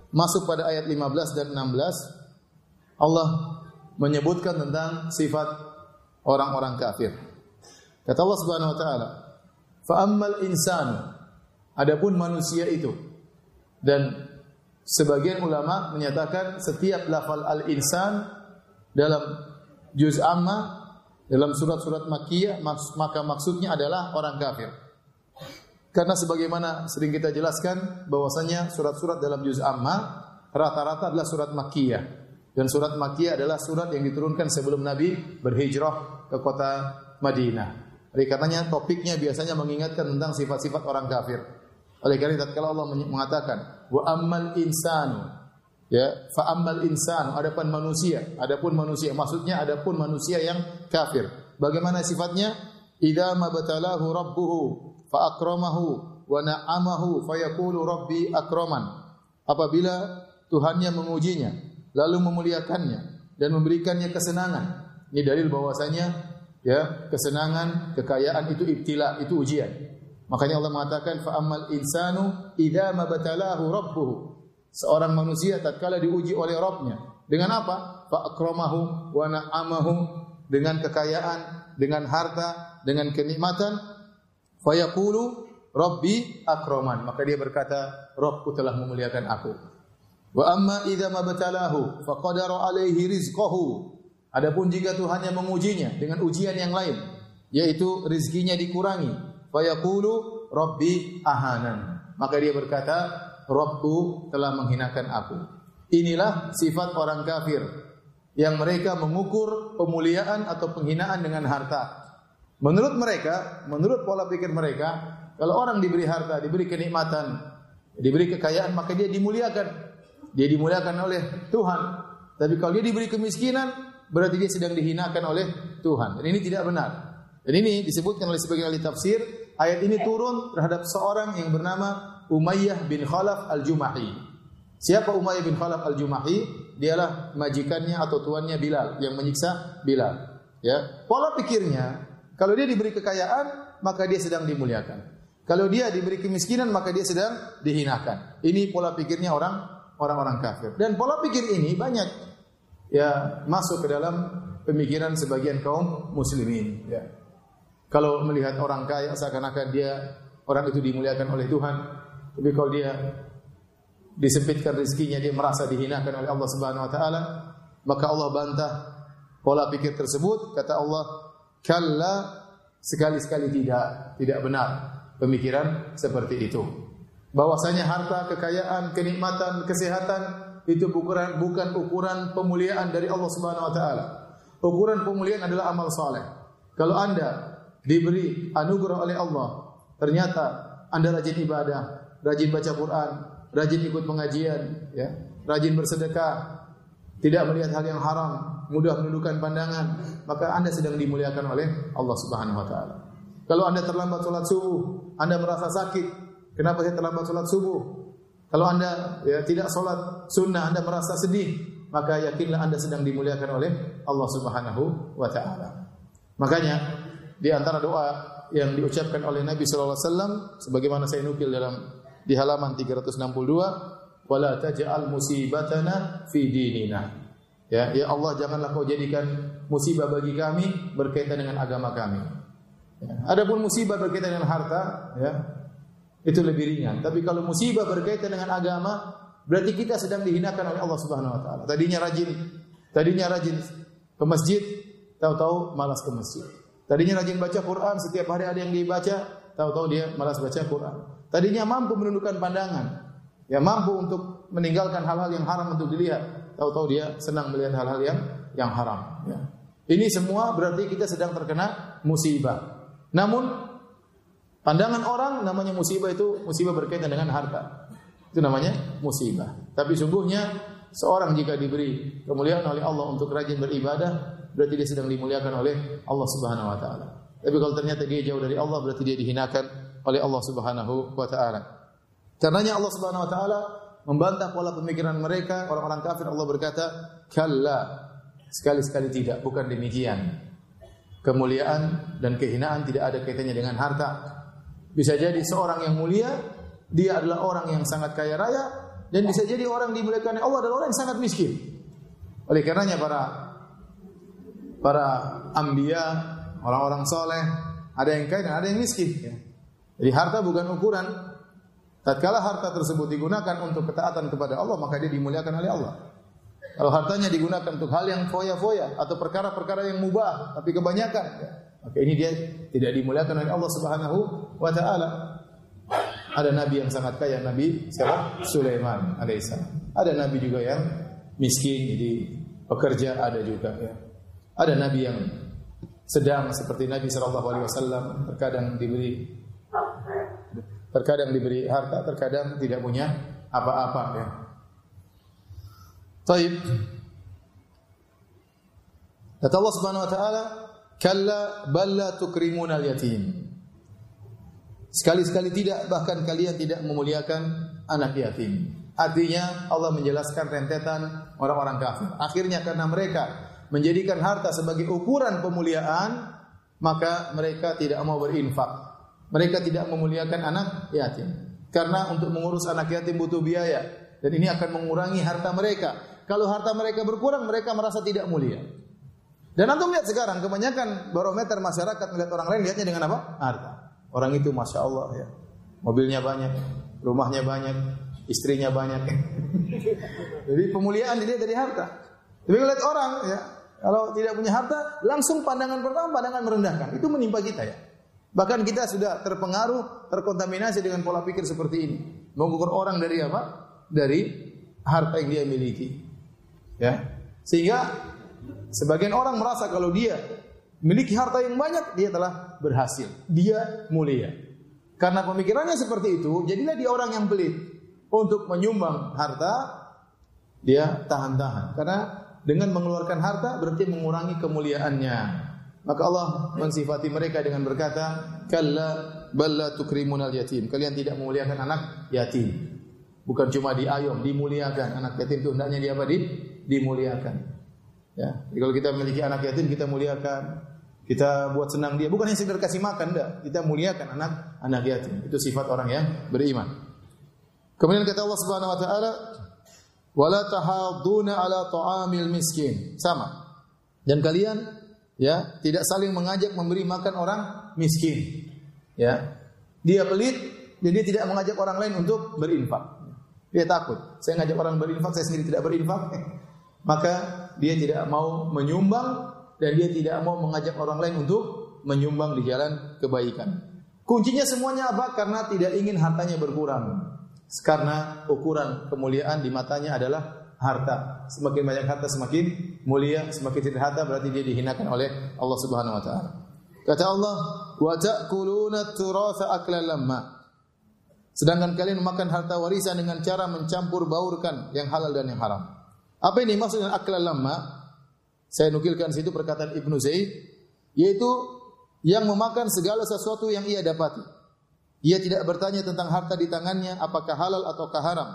masuk pada ayat 15 dan 16 Allah menyebutkan tentang sifat orang-orang kafir. Kata Allah Subhanahu wa taala, "Fa ammal insanu" Adapun manusia itu dan sebagian ulama menyatakan setiap lafal al-insan dalam juz amma dalam surat-surat Makkiyah maka maksudnya adalah orang kafir. Karena sebagaimana sering kita jelaskan bahwasanya surat-surat dalam juz amma rata-rata adalah surat Makkiyah. Dan surat Makkiyah adalah surat yang diturunkan sebelum Nabi berhijrah ke kota Madinah. Oleh karenanya topiknya biasanya mengingatkan tentang sifat-sifat orang kafir. Oleh karena itu kalau Allah mengatakan wa ammal insanu Ya, fa ammal insan, adapun manusia, adapun manusia, maksudnya adapun manusia yang kafir. Bagaimana sifatnya? Idza mabtalahu rabbuhu fa akramahu wa na'amahu fa yaqulu rabbi akraman. Apabila Tuhannya mengujinya, lalu memuliakannya dan memberikannya kesenangan. Ini dalil bahwasanya ya, kesenangan, kekayaan itu ibtila, itu ujian. Makanya Allah mengatakan fa ammal insanu idza mabtalahu rabbuhu seorang manusia tatkala diuji oleh Rabbnya dengan apa? Fa akramahu wa na'amahu dengan kekayaan, dengan harta, dengan kenikmatan. Fa yaqulu Rabbi akraman. Maka dia berkata, Rabbku telah memuliakan aku. Wa amma idza mabtalahu faqadara alaihi rizqahu. Adapun jika Tuhan yang mengujinya dengan ujian yang lain, yaitu rizkinya dikurangi, fa yaqulu Rabbi ahanan. Maka dia berkata, Robku telah menghinakan aku. Inilah sifat orang kafir yang mereka mengukur pemuliaan atau penghinaan dengan harta. Menurut mereka, menurut pola pikir mereka, kalau orang diberi harta, diberi kenikmatan, diberi kekayaan, maka dia dimuliakan. Dia dimuliakan oleh Tuhan. Tapi kalau dia diberi kemiskinan, berarti dia sedang dihinakan oleh Tuhan. Dan ini tidak benar. Dan ini disebutkan oleh sebagian ahli tafsir, ayat ini turun terhadap seorang yang bernama Umayyah bin Khalaf al-Jumahi. Siapa Umayyah bin Khalaf al-Jumahi? Dialah majikannya atau tuannya Bilal yang menyiksa Bilal. Ya, pola pikirnya kalau dia diberi kekayaan maka dia sedang dimuliakan. Kalau dia diberi kemiskinan maka dia sedang dihinakan. Ini pola pikirnya orang orang-orang kafir. Dan pola pikir ini banyak ya masuk ke dalam pemikiran sebagian kaum muslimin ya. Kalau melihat orang kaya seakan-akan dia orang itu dimuliakan oleh Tuhan, tapi kalau dia disempitkan rezekinya dia merasa dihinakan oleh Allah Subhanahu wa taala, maka Allah bantah pola pikir tersebut. Kata Allah, "Kalla sekali-sekali tidak, tidak benar pemikiran seperti itu." Bahwasanya harta, kekayaan, kenikmatan, kesehatan itu bukan bukan ukuran pemuliaan dari Allah Subhanahu wa taala. Ukuran pemuliaan adalah amal soleh. Kalau anda diberi anugerah oleh Allah, ternyata anda rajin ibadah, rajin baca Quran, rajin ikut pengajian, ya, rajin bersedekah, tidak melihat hal yang haram, mudah menundukkan pandangan, maka anda sedang dimuliakan oleh Allah Subhanahu Wa Taala. Kalau anda terlambat sholat subuh, anda merasa sakit, kenapa saya terlambat sholat subuh? Kalau anda ya, tidak sholat sunnah, anda merasa sedih, maka yakinlah Anda sedang dimuliakan oleh Allah Subhanahu wa taala. Makanya di antara doa yang diucapkan oleh Nabi sallallahu alaihi wasallam sebagaimana saya nukil dalam di halaman 362 wala taj'al musibatana fi dinina. Ya, ya Allah janganlah kau jadikan musibah bagi kami berkaitan dengan agama kami. Ya. Adapun musibah berkaitan dengan harta, ya, itu lebih ringan. Tapi kalau musibah berkaitan dengan agama, Berarti kita sedang dihinakan oleh Allah Subhanahu wa taala. Tadinya rajin, tadinya rajin ke masjid, tahu-tahu malas ke masjid. Tadinya rajin baca Quran, setiap hari ada yang dibaca, tahu-tahu dia malas baca Quran. Tadinya mampu menundukkan pandangan, ya mampu untuk meninggalkan hal-hal yang haram untuk dilihat, tahu-tahu dia senang melihat hal-hal yang yang haram. Ya. Ini semua berarti kita sedang terkena musibah. Namun pandangan orang namanya musibah itu musibah berkaitan dengan harta. Itu namanya musibah. Tapi sungguhnya seorang jika diberi kemuliaan oleh Allah untuk rajin beribadah, berarti dia sedang dimuliakan oleh Allah Subhanahu wa taala. Tapi kalau ternyata dia jauh dari Allah, berarti dia dihinakan oleh Allah Subhanahu wa taala. Karenanya Allah Subhanahu wa taala membantah pola pemikiran mereka orang-orang kafir Allah berkata, "Kalla." Sekali-sekali tidak, bukan demikian. Kemuliaan dan kehinaan tidak ada kaitannya dengan harta. Bisa jadi seorang yang mulia dia adalah orang yang sangat kaya raya dan bisa jadi orang dimuliakan Allah adalah orang yang sangat miskin. Oleh karenanya para para ambia, orang-orang soleh, ada yang kaya dan ada yang miskin. Jadi harta bukan ukuran. Tatkala harta tersebut digunakan untuk ketaatan kepada Allah, maka dia dimuliakan oleh Allah. Kalau hartanya digunakan untuk hal yang foya-foya atau perkara-perkara yang mubah, tapi kebanyakan, maka ini dia tidak dimuliakan oleh Allah Subhanahu wa taala. Ada nabi yang sangat kaya, Nabi siapa? Sulaiman alaihissalam. Ada nabi juga yang miskin, jadi pekerja ada juga ya. Ada nabi yang sedang seperti Nabi Shallallahu Alaihi Wasallam terkadang diberi terkadang diberi harta, terkadang tidak punya apa-apa ya. Taib. Kata Allah Subhanahu wa taala, "Kalla bal la tukrimuna al-yatim." Sekali-sekali tidak, bahkan kalian tidak memuliakan anak yatim. Artinya Allah menjelaskan rentetan orang-orang kafir. Akhirnya karena mereka menjadikan harta sebagai ukuran pemuliaan, maka mereka tidak mau berinfak. Mereka tidak memuliakan anak yatim. Karena untuk mengurus anak yatim butuh biaya dan ini akan mengurangi harta mereka. Kalau harta mereka berkurang, mereka merasa tidak mulia. Dan antum lihat sekarang kebanyakan barometer masyarakat melihat orang lain lihatnya dengan apa? Harta. Orang itu masya Allah ya, mobilnya banyak, rumahnya banyak, istrinya banyak. *laughs* Jadi pemuliaan dilihat dari harta. Tapi lihat orang ya, kalau tidak punya harta, langsung pandangan pertama pandangan merendahkan. Itu menimpa kita ya. Bahkan kita sudah terpengaruh, terkontaminasi dengan pola pikir seperti ini. Mengukur orang dari apa? Dari harta yang dia miliki. Ya. Sehingga sebagian orang merasa kalau dia memiliki harta yang banyak, dia telah berhasil. Dia mulia. Karena pemikirannya seperti itu, jadilah dia orang yang pelit. Untuk menyumbang harta, dia tahan-tahan. Karena dengan mengeluarkan harta berarti mengurangi kemuliaannya. Maka Allah mensifati mereka dengan berkata, "Kalla balla tukrimunal yatim." Kalian tidak memuliakan anak yatim. Bukan cuma diayom, dimuliakan. Anak yatim itu hendaknya dia apa? Di, dimuliakan. Ya. Jadi kalau kita memiliki anak yatim kita muliakan. Kita buat senang dia, bukan hanya sekedar kasih makan, enggak. Kita muliakan anak anak yatim. Itu sifat orang yang beriman. Kemudian kata Allah Subhanahu wa taala, "Wala tahaduna ala ta'amil miskin." Sama. Dan kalian ya, tidak saling mengajak memberi makan orang miskin. Ya. Dia pelit, jadi dia tidak mengajak orang lain untuk berinfak. Dia takut. Saya ngajak orang berinfak, saya sendiri tidak berinfak. *laughs* Maka dia tidak mau menyumbang dan dia tidak mau mengajak orang lain untuk menyumbang di jalan kebaikan. Kuncinya semuanya apa? Karena tidak ingin hartanya berkurang. Karena ukuran kemuliaan di matanya adalah harta. Semakin banyak harta semakin mulia, semakin tidak harta berarti dia dihinakan oleh Allah Subhanahu wa taala. Kata Allah, "Wa ta'kuluna turatha aklan lamma." Sedangkan kalian memakan harta warisan dengan cara mencampur baurkan yang halal dan yang haram. Apa ini maksudnya aklan lamma? Saya nukilkan situ perkataan Ibnu Zaid, yaitu yang memakan segala sesuatu yang ia dapati. Ia tidak bertanya tentang harta di tangannya apakah halal ataukah haram.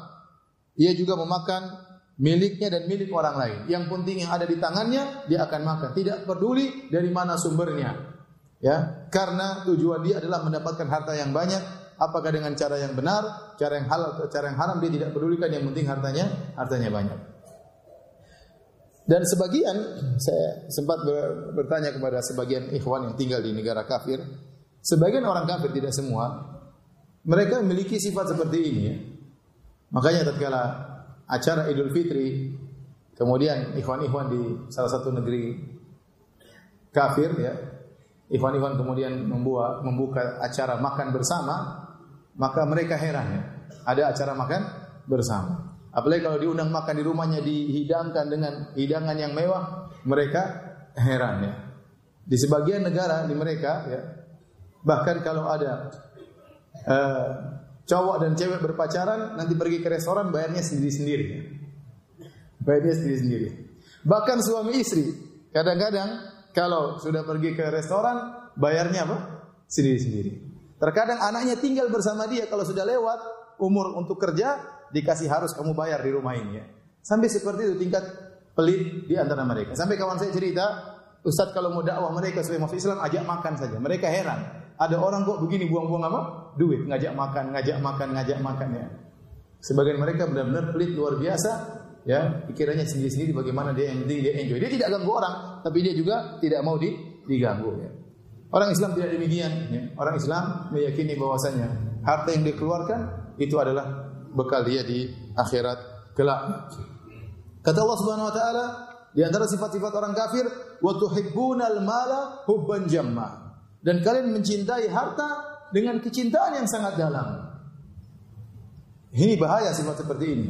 Ia juga memakan miliknya dan milik orang lain. Yang penting yang ada di tangannya dia akan makan, tidak peduli dari mana sumbernya. Ya, karena tujuan dia adalah mendapatkan harta yang banyak, apakah dengan cara yang benar, cara yang halal atau cara yang haram dia tidak pedulikan, yang penting hartanya hartanya banyak. Dan sebagian saya sempat bertanya kepada sebagian ikhwan yang tinggal di negara kafir, sebagian orang kafir tidak semua, mereka memiliki sifat seperti ini ya. Makanya tatkala acara Idul Fitri, kemudian ikhwan-ikhwan di salah satu negeri kafir ya, ikhwan-ikhwan kemudian membuat membuka acara makan bersama, maka mereka heran ya. Ada acara makan bersama. Apalagi kalau diundang makan di rumahnya dihidangkan dengan hidangan yang mewah, mereka heran ya. Di sebagian negara di mereka ya, bahkan kalau ada uh, cowok dan cewek berpacaran nanti pergi ke restoran bayarnya sendiri-sendiri. Bayarnya sendiri-sendiri. Bahkan suami istri kadang-kadang kalau sudah pergi ke restoran bayarnya apa? Sendiri-sendiri. Terkadang anaknya tinggal bersama dia kalau sudah lewat umur untuk kerja dikasih harus kamu bayar di rumah ini ya. Sampai seperti itu tingkat pelit di antara mereka. Sampai kawan saya cerita, Ustaz kalau mau dakwah mereka sebagai masuk Islam ajak makan saja. Mereka heran. Ada orang kok begini buang-buang apa? Duit, ngajak makan, ngajak makan, ngajak makan ya. Sebagian mereka benar-benar pelit luar biasa, ya. Pikirannya sendiri-sendiri bagaimana dia yang penting dia enjoy. Dia tidak ganggu orang, tapi dia juga tidak mau di, diganggu ya. Orang Islam tidak demikian, ya. Orang Islam meyakini bahwasanya harta yang dikeluarkan itu adalah bekal dia di akhirat kelak. Kata Allah Subhanahu wa taala, di antara sifat-sifat orang kafir, wa tuhibbunal mala hubban jamma dan kalian mencintai harta dengan kecintaan yang sangat dalam. Ini bahaya sifat seperti ini.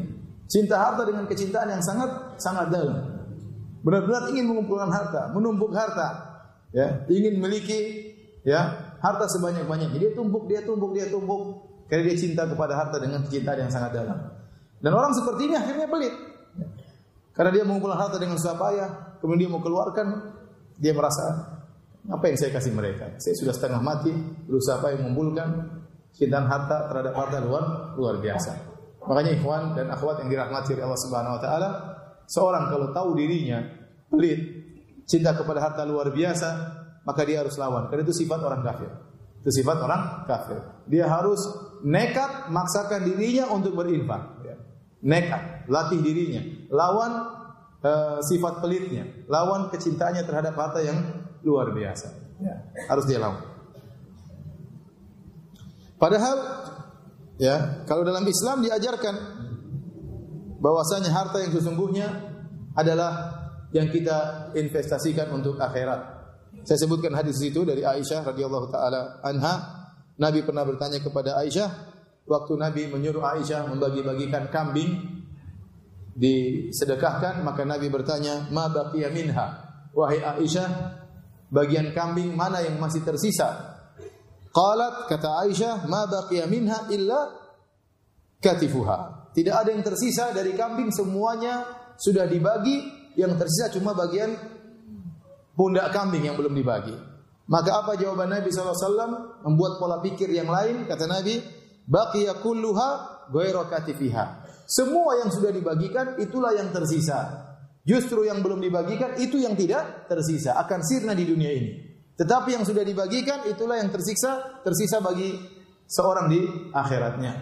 Cinta harta dengan kecintaan yang sangat sangat dalam. Benar-benar ingin mengumpulkan harta, menumpuk harta, ya, ingin memiliki ya, harta sebanyak-banyaknya. Dia tumpuk, dia tumpuk, dia tumpuk karena dia cinta kepada harta dengan kecintaan yang sangat dalam. Dan orang seperti ini akhirnya pelit. Karena dia mengumpulkan harta dengan susah payah, kemudian dia mau keluarkan, dia merasa apa yang saya kasih mereka? Saya sudah setengah mati, berusaha apa yang mengumpulkan cintaan harta terhadap harta luar luar biasa. Makanya ikhwan dan akhwat yang dirahmati oleh Allah Subhanahu wa taala, seorang kalau tahu dirinya pelit, cinta kepada harta luar biasa, maka dia harus lawan. Karena itu sifat orang kafir. Itu sifat orang kafir. Dia harus nekat maksakan dirinya untuk berinfak. Nekat, latih dirinya, lawan uh, sifat pelitnya, lawan kecintaannya terhadap harta yang luar biasa. Ya, harus dia lawan. Padahal ya, kalau dalam Islam diajarkan bahwasanya harta yang sesungguhnya adalah yang kita investasikan untuk akhirat. Saya sebutkan hadis itu dari Aisyah radhiyallahu taala anha. Nabi pernah bertanya kepada Aisyah waktu Nabi menyuruh Aisyah membagi-bagikan kambing disedekahkan maka Nabi bertanya ma baqiya minha wahai Aisyah bagian kambing mana yang masih tersisa? Qalat kata Aisyah, ma baqiya minha illa katifuha. Tidak ada yang tersisa dari kambing semuanya sudah dibagi, yang tersisa cuma bagian pundak kambing yang belum dibagi. Maka apa jawaban Nabi SAW? Membuat pola pikir yang lain, kata Nabi, baqiya kulluha ghairu katifiha. Semua yang sudah dibagikan itulah yang tersisa. Justru yang belum dibagikan itu yang tidak tersisa, akan sirna di dunia ini. Tetapi yang sudah dibagikan itulah yang tersiksa, tersisa bagi seorang di akhiratnya.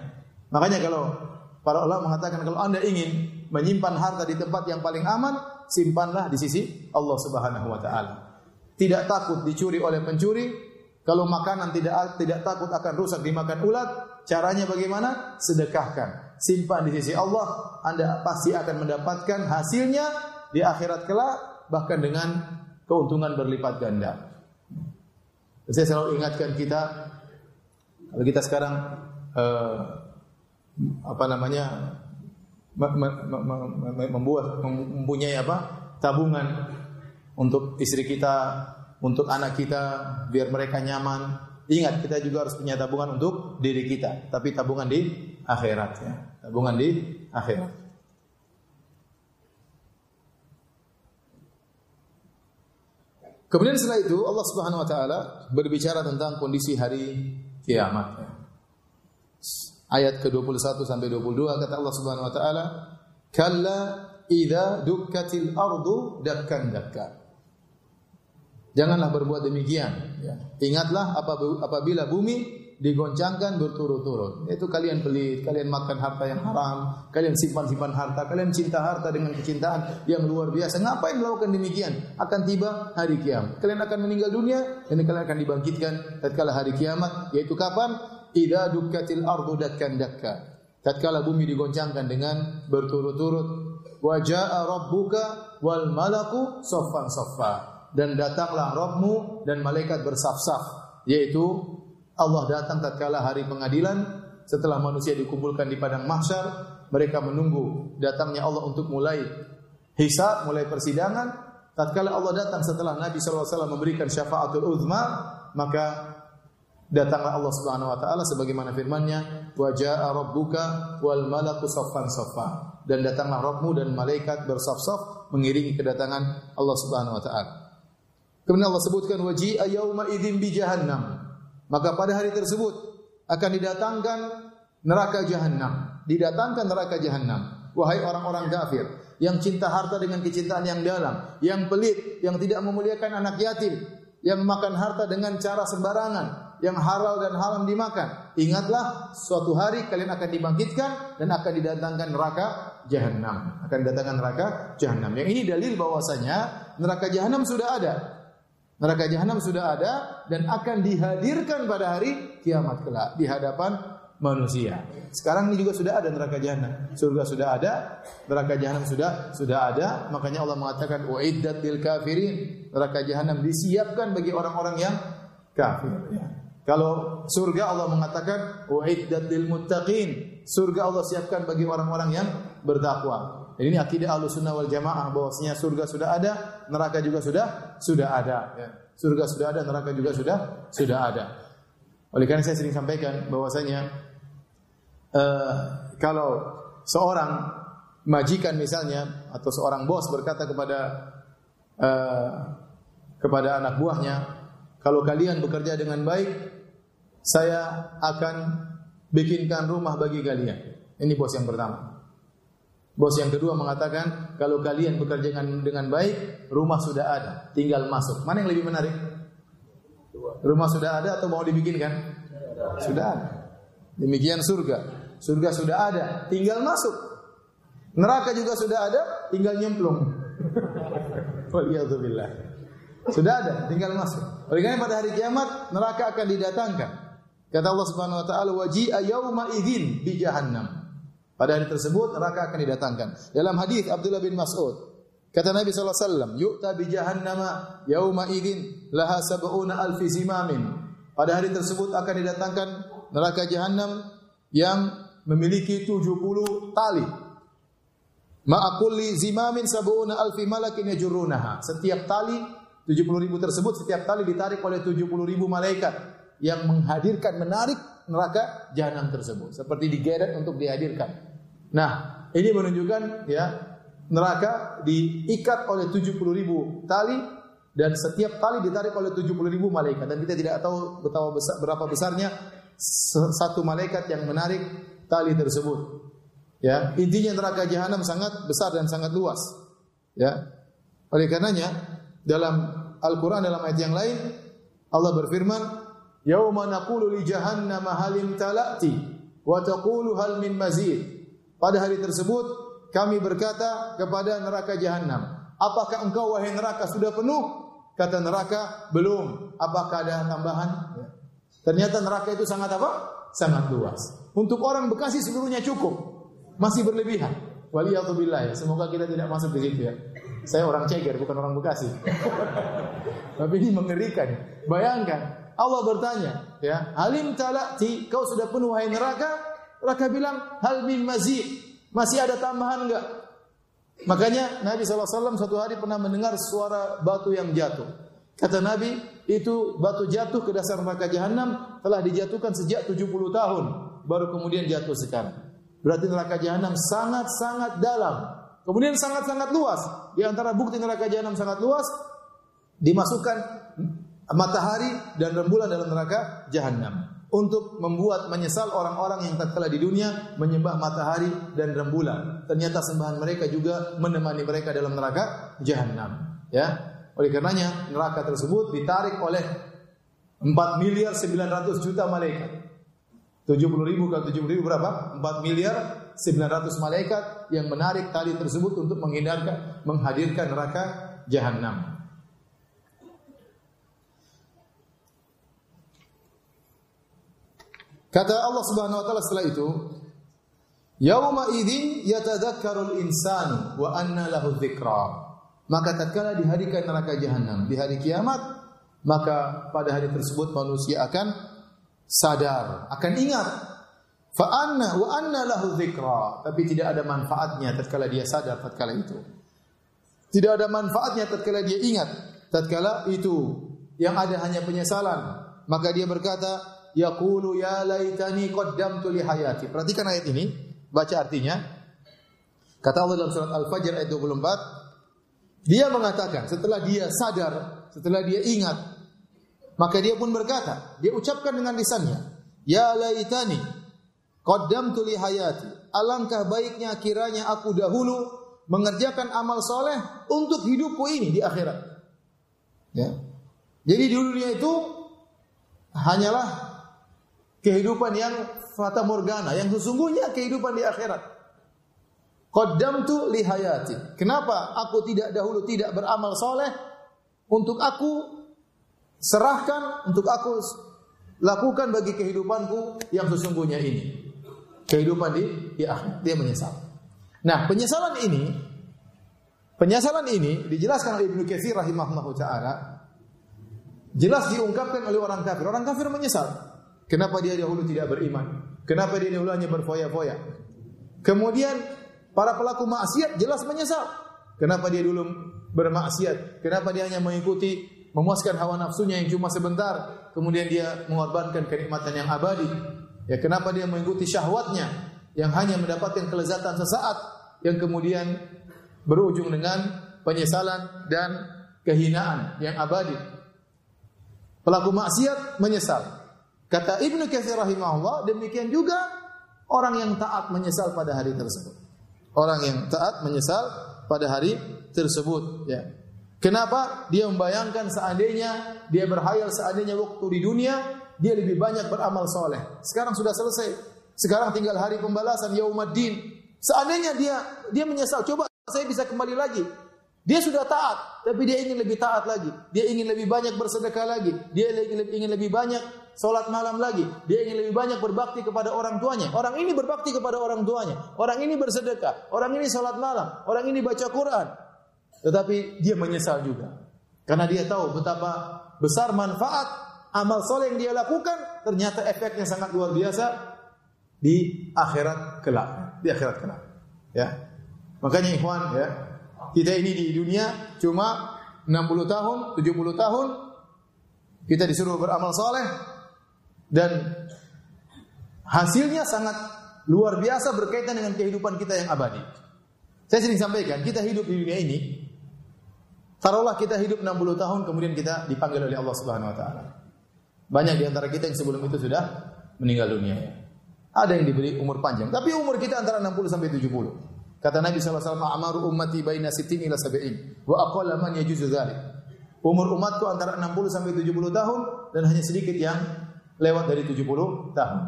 Makanya kalau para ulama mengatakan kalau Anda ingin menyimpan harta di tempat yang paling aman, simpanlah di sisi Allah Subhanahu wa taala. Tidak takut dicuri oleh pencuri, kalau makanan tidak tidak takut akan rusak dimakan ulat, caranya bagaimana? Sedekahkan. Simpan di sisi Allah, Anda pasti akan mendapatkan hasilnya di akhirat kelak bahkan dengan keuntungan berlipat ganda. Saya selalu ingatkan kita kalau kita sekarang eh, apa namanya membuat mempunyai apa? tabungan untuk istri kita, untuk anak kita biar mereka nyaman. Ingat kita juga harus punya tabungan untuk diri kita, tapi tabungan di akhirat ya. Tabungan di akhirat. Kemudian setelah itu Allah Subhanahu wa taala berbicara tentang kondisi hari kiamat. Ayat ke-21 sampai 22 kata Allah Subhanahu wa taala, "Kalla idza dukkatil ardu dakkan dakka." Janganlah berbuat demikian. Ya. Ingatlah apabila bumi digoncangkan berturut-turut. Itu kalian pelit, kalian makan harta yang haram, kalian simpan-simpan harta, kalian cinta harta dengan kecintaan yang luar biasa. Ngapain melakukan demikian? Akan tiba hari kiamat. Kalian akan meninggal dunia dan kalian akan dibangkitkan tatkala hari kiamat, yaitu kapan? Idza dukkatil ardu dakkan dakka. Tatkala bumi digoncangkan dengan berturut-turut. Wa jaa rabbuka wal malaku saffan saffa. Dan datanglah Rabbmu dan malaikat bersaf-saf, yaitu Allah datang tatkala hari pengadilan. Setelah manusia dikumpulkan di padang mahsyar mereka menunggu datangnya Allah untuk mulai hisab mulai persidangan. Tatkala Allah datang setelah Nabi SAW memberikan syafaatul uzma maka datanglah Allah Subhanahu wa taala sebagaimana firman-Nya wa jaa rabbuka wal malaku saffan saffa dan datanglah Rabbmu dan malaikat bersaf-saf mengiringi kedatangan Allah Subhanahu wa taala. Kemudian Allah sebutkan waji'a yauma idzin bi jahannam maka pada hari tersebut akan didatangkan neraka jahanam, didatangkan neraka jahanam. Wahai orang-orang kafir yang cinta harta dengan kecintaan yang dalam, yang pelit, yang tidak memuliakan anak yatim, yang makan harta dengan cara sembarangan, yang halal dan haram dimakan. Ingatlah suatu hari kalian akan dibangkitkan dan akan didatangkan neraka jahanam. Akan didatangkan neraka jahanam. Yang ini dalil bahwasanya neraka jahanam sudah ada. Neraka jahanam sudah ada dan akan dihadirkan pada hari kiamat kelak di hadapan manusia. Sekarang ini juga sudah ada neraka jahanam. Surga sudah ada, neraka jahanam sudah sudah ada. Makanya Allah mengatakan uiddat lil kafirin. Neraka jahanam disiapkan bagi orang-orang yang kafir. Kalau surga Allah mengatakan uiddat lil muttaqin. Surga Allah siapkan bagi orang-orang yang bertakwa. Ini akidah Ahlussunnah wal Jamaah bahwasanya surga sudah ada, neraka juga sudah sudah ada ya. Surga sudah ada, neraka juga sudah sudah ada. Oleh karena saya sering sampaikan bahwasanya uh, kalau seorang majikan misalnya atau seorang bos berkata kepada uh, kepada anak buahnya, kalau kalian bekerja dengan baik, saya akan bikinkan rumah bagi kalian. Ini bos yang pertama. Bos yang kedua mengatakan, kalau kalian bekerja dengan, dengan baik, rumah sudah ada, tinggal masuk. Mana yang lebih menarik? Rumah sudah ada atau mau dibikinkan? Sudah ada. Demikian surga. Surga sudah ada, tinggal masuk. Neraka juga sudah ada, tinggal nyemplung. *laughs* Waliyadzubillah. Sudah ada, tinggal masuk. Oleh karena pada hari kiamat neraka akan didatangkan. Kata Allah Subhanahu wa taala, "Waji'a yauma idzin bi jahannam." Pada hari tersebut neraka akan didatangkan. Dalam hadis Abdullah bin Mas'ud, kata Nabi sallallahu alaihi wasallam, "Yu'ta bi jahannama yauma idzin laha sab'una alfi zimamin." Pada hari tersebut akan didatangkan neraka jahanam yang memiliki 70 tali. Ma'akulli zimamin sab'una alfi malakin yajurrunaha. Setiap tali 70 ribu tersebut, setiap tali ditarik oleh 70 ribu malaikat yang menghadirkan, menarik neraka jahanam tersebut. Seperti digeret untuk dihadirkan. Nah, ini menunjukkan ya neraka diikat oleh 70 ribu tali dan setiap tali ditarik oleh 70 ribu malaikat dan kita tidak tahu betapa besar, berapa besarnya satu malaikat yang menarik tali tersebut. Ya, intinya neraka jahanam sangat besar dan sangat luas. Ya. Oleh karenanya dalam Al-Qur'an dalam ayat yang lain Allah berfirman, "Yauma naqulu li jahannam halim talati wa taqulu hal min mazid." Pada hari tersebut kami berkata kepada neraka jahanam, "Apakah engkau wahai neraka sudah penuh?" Kata neraka, "Belum." Apakah ada tambahan? Ya. Ternyata neraka itu sangat apa? Sangat luas. Untuk orang Bekasi seluruhnya cukup. Masih berlebihan. Waliyatubillah ya. Semoga kita tidak masuk di situ ya. Saya orang Ceger bukan orang Bekasi. *laughs* Tapi ini mengerikan. Bayangkan Allah bertanya, ya, "Alim talati, kau sudah penuh wahai neraka?" Mereka bilang, hal min mazid. Masih ada tambahan enggak? Makanya Nabi SAW suatu hari pernah mendengar suara batu yang jatuh. Kata Nabi, itu batu jatuh ke dasar neraka jahanam telah dijatuhkan sejak 70 tahun. Baru kemudian jatuh sekarang. Berarti neraka jahanam sangat-sangat dalam. Kemudian sangat-sangat luas. Di antara bukti neraka jahanam sangat luas, dimasukkan matahari dan rembulan dalam neraka jahanam untuk membuat menyesal orang-orang yang tatkala di dunia menyembah matahari dan rembulan. Ternyata sembahan mereka juga menemani mereka dalam neraka jahanam. Ya. Oleh karenanya neraka tersebut ditarik oleh 4 miliar 900 juta malaikat. 70 ribu kali 70 ribu berapa? 4 miliar 900 malaikat yang menarik tali tersebut untuk menghindarkan, menghadirkan neraka jahanam. Kata Allah Subhanahu wa taala setelah itu, Yauma idzin yatadzakkarul insanu wa anna lahu dzikra. Maka tatkala di hari neraka jahanam, di hari kiamat, maka pada hari tersebut manusia akan sadar, akan ingat. Fa anna wa anna lahu dzikra, tapi tidak ada manfaatnya tatkala dia sadar tatkala itu. Tidak ada manfaatnya tatkala dia ingat, tatkala itu yang ada hanya penyesalan. Maka dia berkata, yaqulu ya laitani qaddamtu li hayati. Perhatikan ayat ini, baca artinya. Kata Allah dalam surat Al-Fajr ayat 24, dia mengatakan setelah dia sadar, setelah dia ingat, maka dia pun berkata, dia ucapkan dengan lisannya, ya laitani qaddamtu li hayati. Alangkah baiknya kiranya aku dahulu mengerjakan amal soleh untuk hidupku ini di akhirat. Ya. Jadi di dunia itu hanyalah kehidupan yang fata morgana, yang sesungguhnya kehidupan di akhirat. Qaddamtu li hayati. Kenapa aku tidak dahulu tidak beramal soleh untuk aku serahkan untuk aku lakukan bagi kehidupanku yang sesungguhnya ini. Kehidupan di, di akhirat. Dia menyesal. Nah, penyesalan ini penyesalan ini dijelaskan oleh Ibnu Katsir rahimahullahu taala jelas diungkapkan oleh orang kafir. Orang kafir menyesal. Kenapa dia dahulu tidak beriman? Kenapa dia dahulu hanya berfoya-foya? Kemudian para pelaku maksiat jelas menyesal. Kenapa dia dulu bermaksiat? Kenapa dia hanya mengikuti memuaskan hawa nafsunya yang cuma sebentar, kemudian dia mengorbankan kenikmatan yang abadi? Ya, kenapa dia mengikuti syahwatnya yang hanya mendapatkan kelezatan sesaat yang kemudian berujung dengan penyesalan dan kehinaan yang abadi? Pelaku maksiat menyesal. Kata Ibnu Katsir rahimahullah, demikian juga orang yang taat menyesal pada hari tersebut. Orang yang taat menyesal pada hari tersebut, ya. Kenapa? Dia membayangkan seandainya dia berhayal seandainya waktu di dunia dia lebih banyak beramal soleh. Sekarang sudah selesai. Sekarang tinggal hari pembalasan Yaumaddin. Seandainya dia dia menyesal, coba saya bisa kembali lagi. Dia sudah taat, tapi dia ingin lebih taat lagi. Dia ingin lebih banyak bersedekah lagi. Dia ingin lebih banyak sholat malam lagi. Dia ingin lebih banyak berbakti kepada orang tuanya. Orang ini berbakti kepada orang tuanya. Orang ini bersedekah. Orang ini sholat malam. Orang ini baca Quran. Tetapi dia menyesal juga. Karena dia tahu betapa besar manfaat amal soleh yang dia lakukan. Ternyata efeknya sangat luar biasa di akhirat kelak. Di akhirat kelak. Ya. Makanya ikhwan ya, kita ini di dunia cuma 60 tahun, 70 tahun kita disuruh beramal soleh dan hasilnya sangat luar biasa berkaitan dengan kehidupan kita yang abadi. Saya sering sampaikan, kita hidup di dunia ini taruhlah kita hidup 60 tahun kemudian kita dipanggil oleh Allah Subhanahu wa taala. Banyak di antara kita yang sebelum itu sudah meninggal dunia. Ada yang diberi umur panjang, tapi umur kita antara 60 sampai 70. Kata Nabi SAW, Amaru ummati baina sitin ila sabi'in. Wa aqalla man yajuzu. Umur umatku antara 60 sampai 70 tahun dan hanya sedikit yang lewat dari 70 tahun.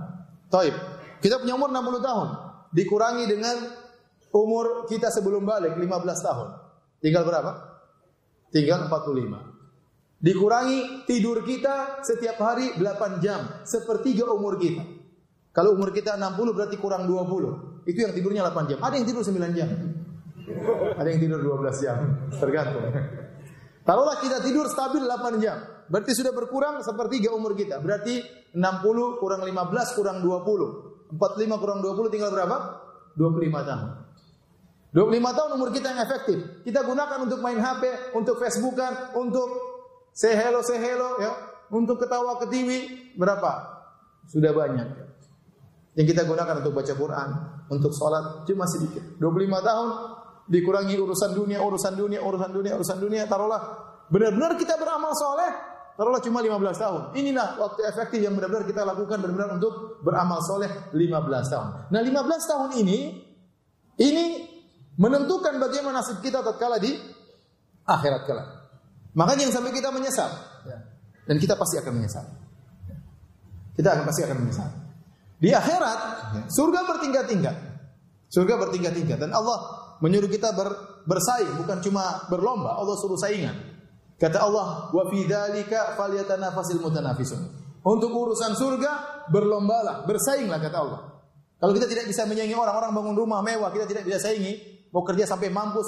Taib. Kita punya umur 60 tahun. Dikurangi dengan umur kita sebelum balik 15 tahun. Tinggal berapa? Tinggal 45. Dikurangi tidur kita setiap hari 8 jam, sepertiga umur kita. Kalau umur kita 60 berarti kurang 20. Itu yang tidurnya 8 jam. Ada yang tidur 9 jam. Ada yang tidur 12 jam. Tergantung. Taruhlah kita tidur stabil 8 jam. Berarti sudah berkurang sepertiga umur kita. Berarti 60 kurang 15 kurang 20. 45 kurang 20 tinggal berapa? 25 tahun. 25 tahun umur kita yang efektif. Kita gunakan untuk main HP, untuk Facebookan, untuk say hello, say hello, ya, untuk ketawa ke TV. Berapa? Sudah banyak. Yang kita gunakan untuk baca Quran, untuk sholat, cuma sedikit. 25 tahun dikurangi urusan dunia, urusan dunia, urusan dunia, urusan dunia, taruhlah benar-benar kita beramal soleh, taruhlah cuma 15 tahun. Inilah waktu efektif yang benar-benar kita lakukan benar-benar untuk beramal soleh 15 tahun. Nah 15 tahun ini, ini menentukan bagaimana nasib kita tatkala di akhirat kelak. Makanya yang sampai kita menyesal. Ya. Dan kita pasti akan menyesal. Kita akan pasti akan menyesal. Di akhirat, surga bertingkat-tingkat. Surga bertingkat-tingkat. Dan Allah menyuruh kita ber, bersaing, bukan cuma berlomba. Allah suruh saingan. Kata Allah, wa fi dzalika falyatanafasil mutanafisun. Untuk urusan surga berlombalah, bersainglah kata Allah. Kalau kita tidak bisa menyaingi orang-orang bangun rumah mewah, kita tidak bisa saingi, mau kerja sampai mampus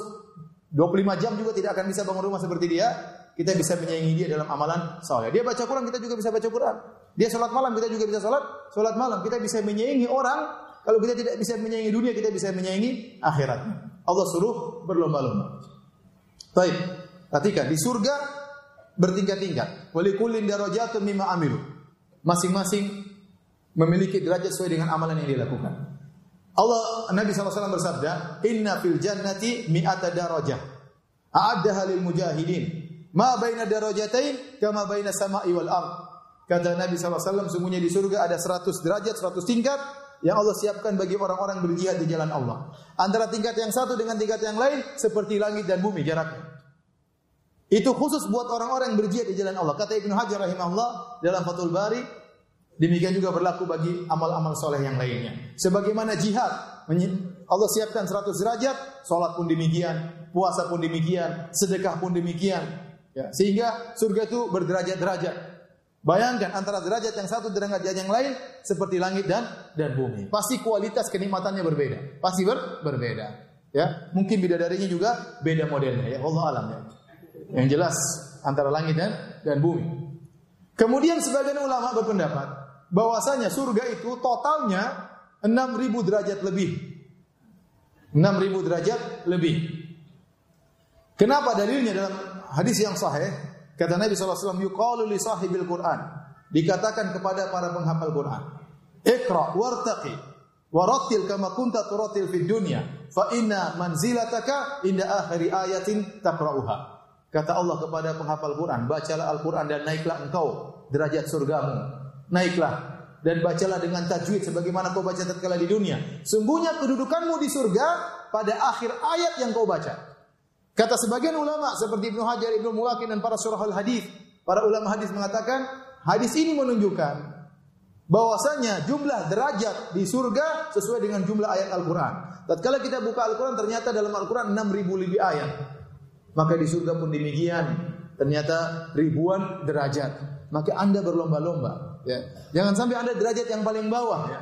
25 jam juga tidak akan bisa bangun rumah seperti dia, kita bisa menyaingi dia dalam amalan saleh. Dia baca Quran, kita juga bisa baca Quran. Dia sholat malam, kita juga bisa sholat, sholat malam. Kita bisa menyaingi orang, kalau kita tidak bisa menyaingi dunia, kita bisa menyaingi akhiratnya. Allah suruh berlomba-lomba. Baik, perhatikan di surga bertingkat-tingkat. Walikullin darajatun mimma amilu. Masing-masing memiliki derajat sesuai dengan amalan yang dilakukan. Allah Nabi SAW bersabda, Inna fil jannati mi'ata darajah. A'addaha lil mujahidin. Ma baina darajatain kama baina sama'i wal ard. Kata Nabi SAW, semuanya di surga ada 100 derajat, 100 tingkat yang Allah siapkan bagi orang-orang berjihad di jalan Allah. Antara tingkat yang satu dengan tingkat yang lain seperti langit dan bumi jaraknya. Itu khusus buat orang-orang yang berjihad di jalan Allah. Kata Ibnu Hajar rahimahullah dalam Fathul Bari, demikian juga berlaku bagi amal-amal soleh yang lainnya. Sebagaimana jihad, Allah siapkan 100 derajat, sholat pun demikian, puasa pun demikian, sedekah pun demikian. Ya, sehingga surga itu berderajat-derajat. Bayangkan antara derajat yang satu dengan derajat yang lain seperti langit dan dan bumi. Pasti kualitas kenikmatannya berbeda. Pasti ber, berbeda. Ya, mungkin bidadarinya juga beda modelnya ya. Allah alam ya. Yang jelas antara langit dan dan bumi. Kemudian sebagian ulama berpendapat bahwasanya surga itu totalnya 6000 derajat lebih. 6000 derajat lebih. Kenapa dalilnya dalam hadis yang sahih? Kata Nabi SAW, yuqalu li sahibil Quran. Dikatakan kepada para penghafal Quran. Iqra wartaqi warattil kama kunta turattil fid dunya fa inna manzilataka inda akhiri ayatin taqra'uha. Kata Allah kepada penghafal Quran, bacalah Al-Quran dan naiklah engkau derajat surgamu. Naiklah dan bacalah dengan tajwid sebagaimana kau baca tatkala di dunia. Sungguhnya kedudukanmu di surga pada akhir ayat yang kau baca. Kata sebagian ulama seperti Ibnu Hajar, Ibnu Mulakin dan para surah al-hadis, para ulama hadis mengatakan hadis ini menunjukkan bahwasanya jumlah derajat di surga sesuai dengan jumlah ayat Al-Qur'an. Tatkala kita buka Al-Qur'an ternyata dalam Al-Qur'an 6000 lebih ayat. Maka di surga pun demikian, ternyata ribuan derajat. Maka Anda berlomba-lomba, ya. Jangan sampai Anda derajat yang paling bawah, ya.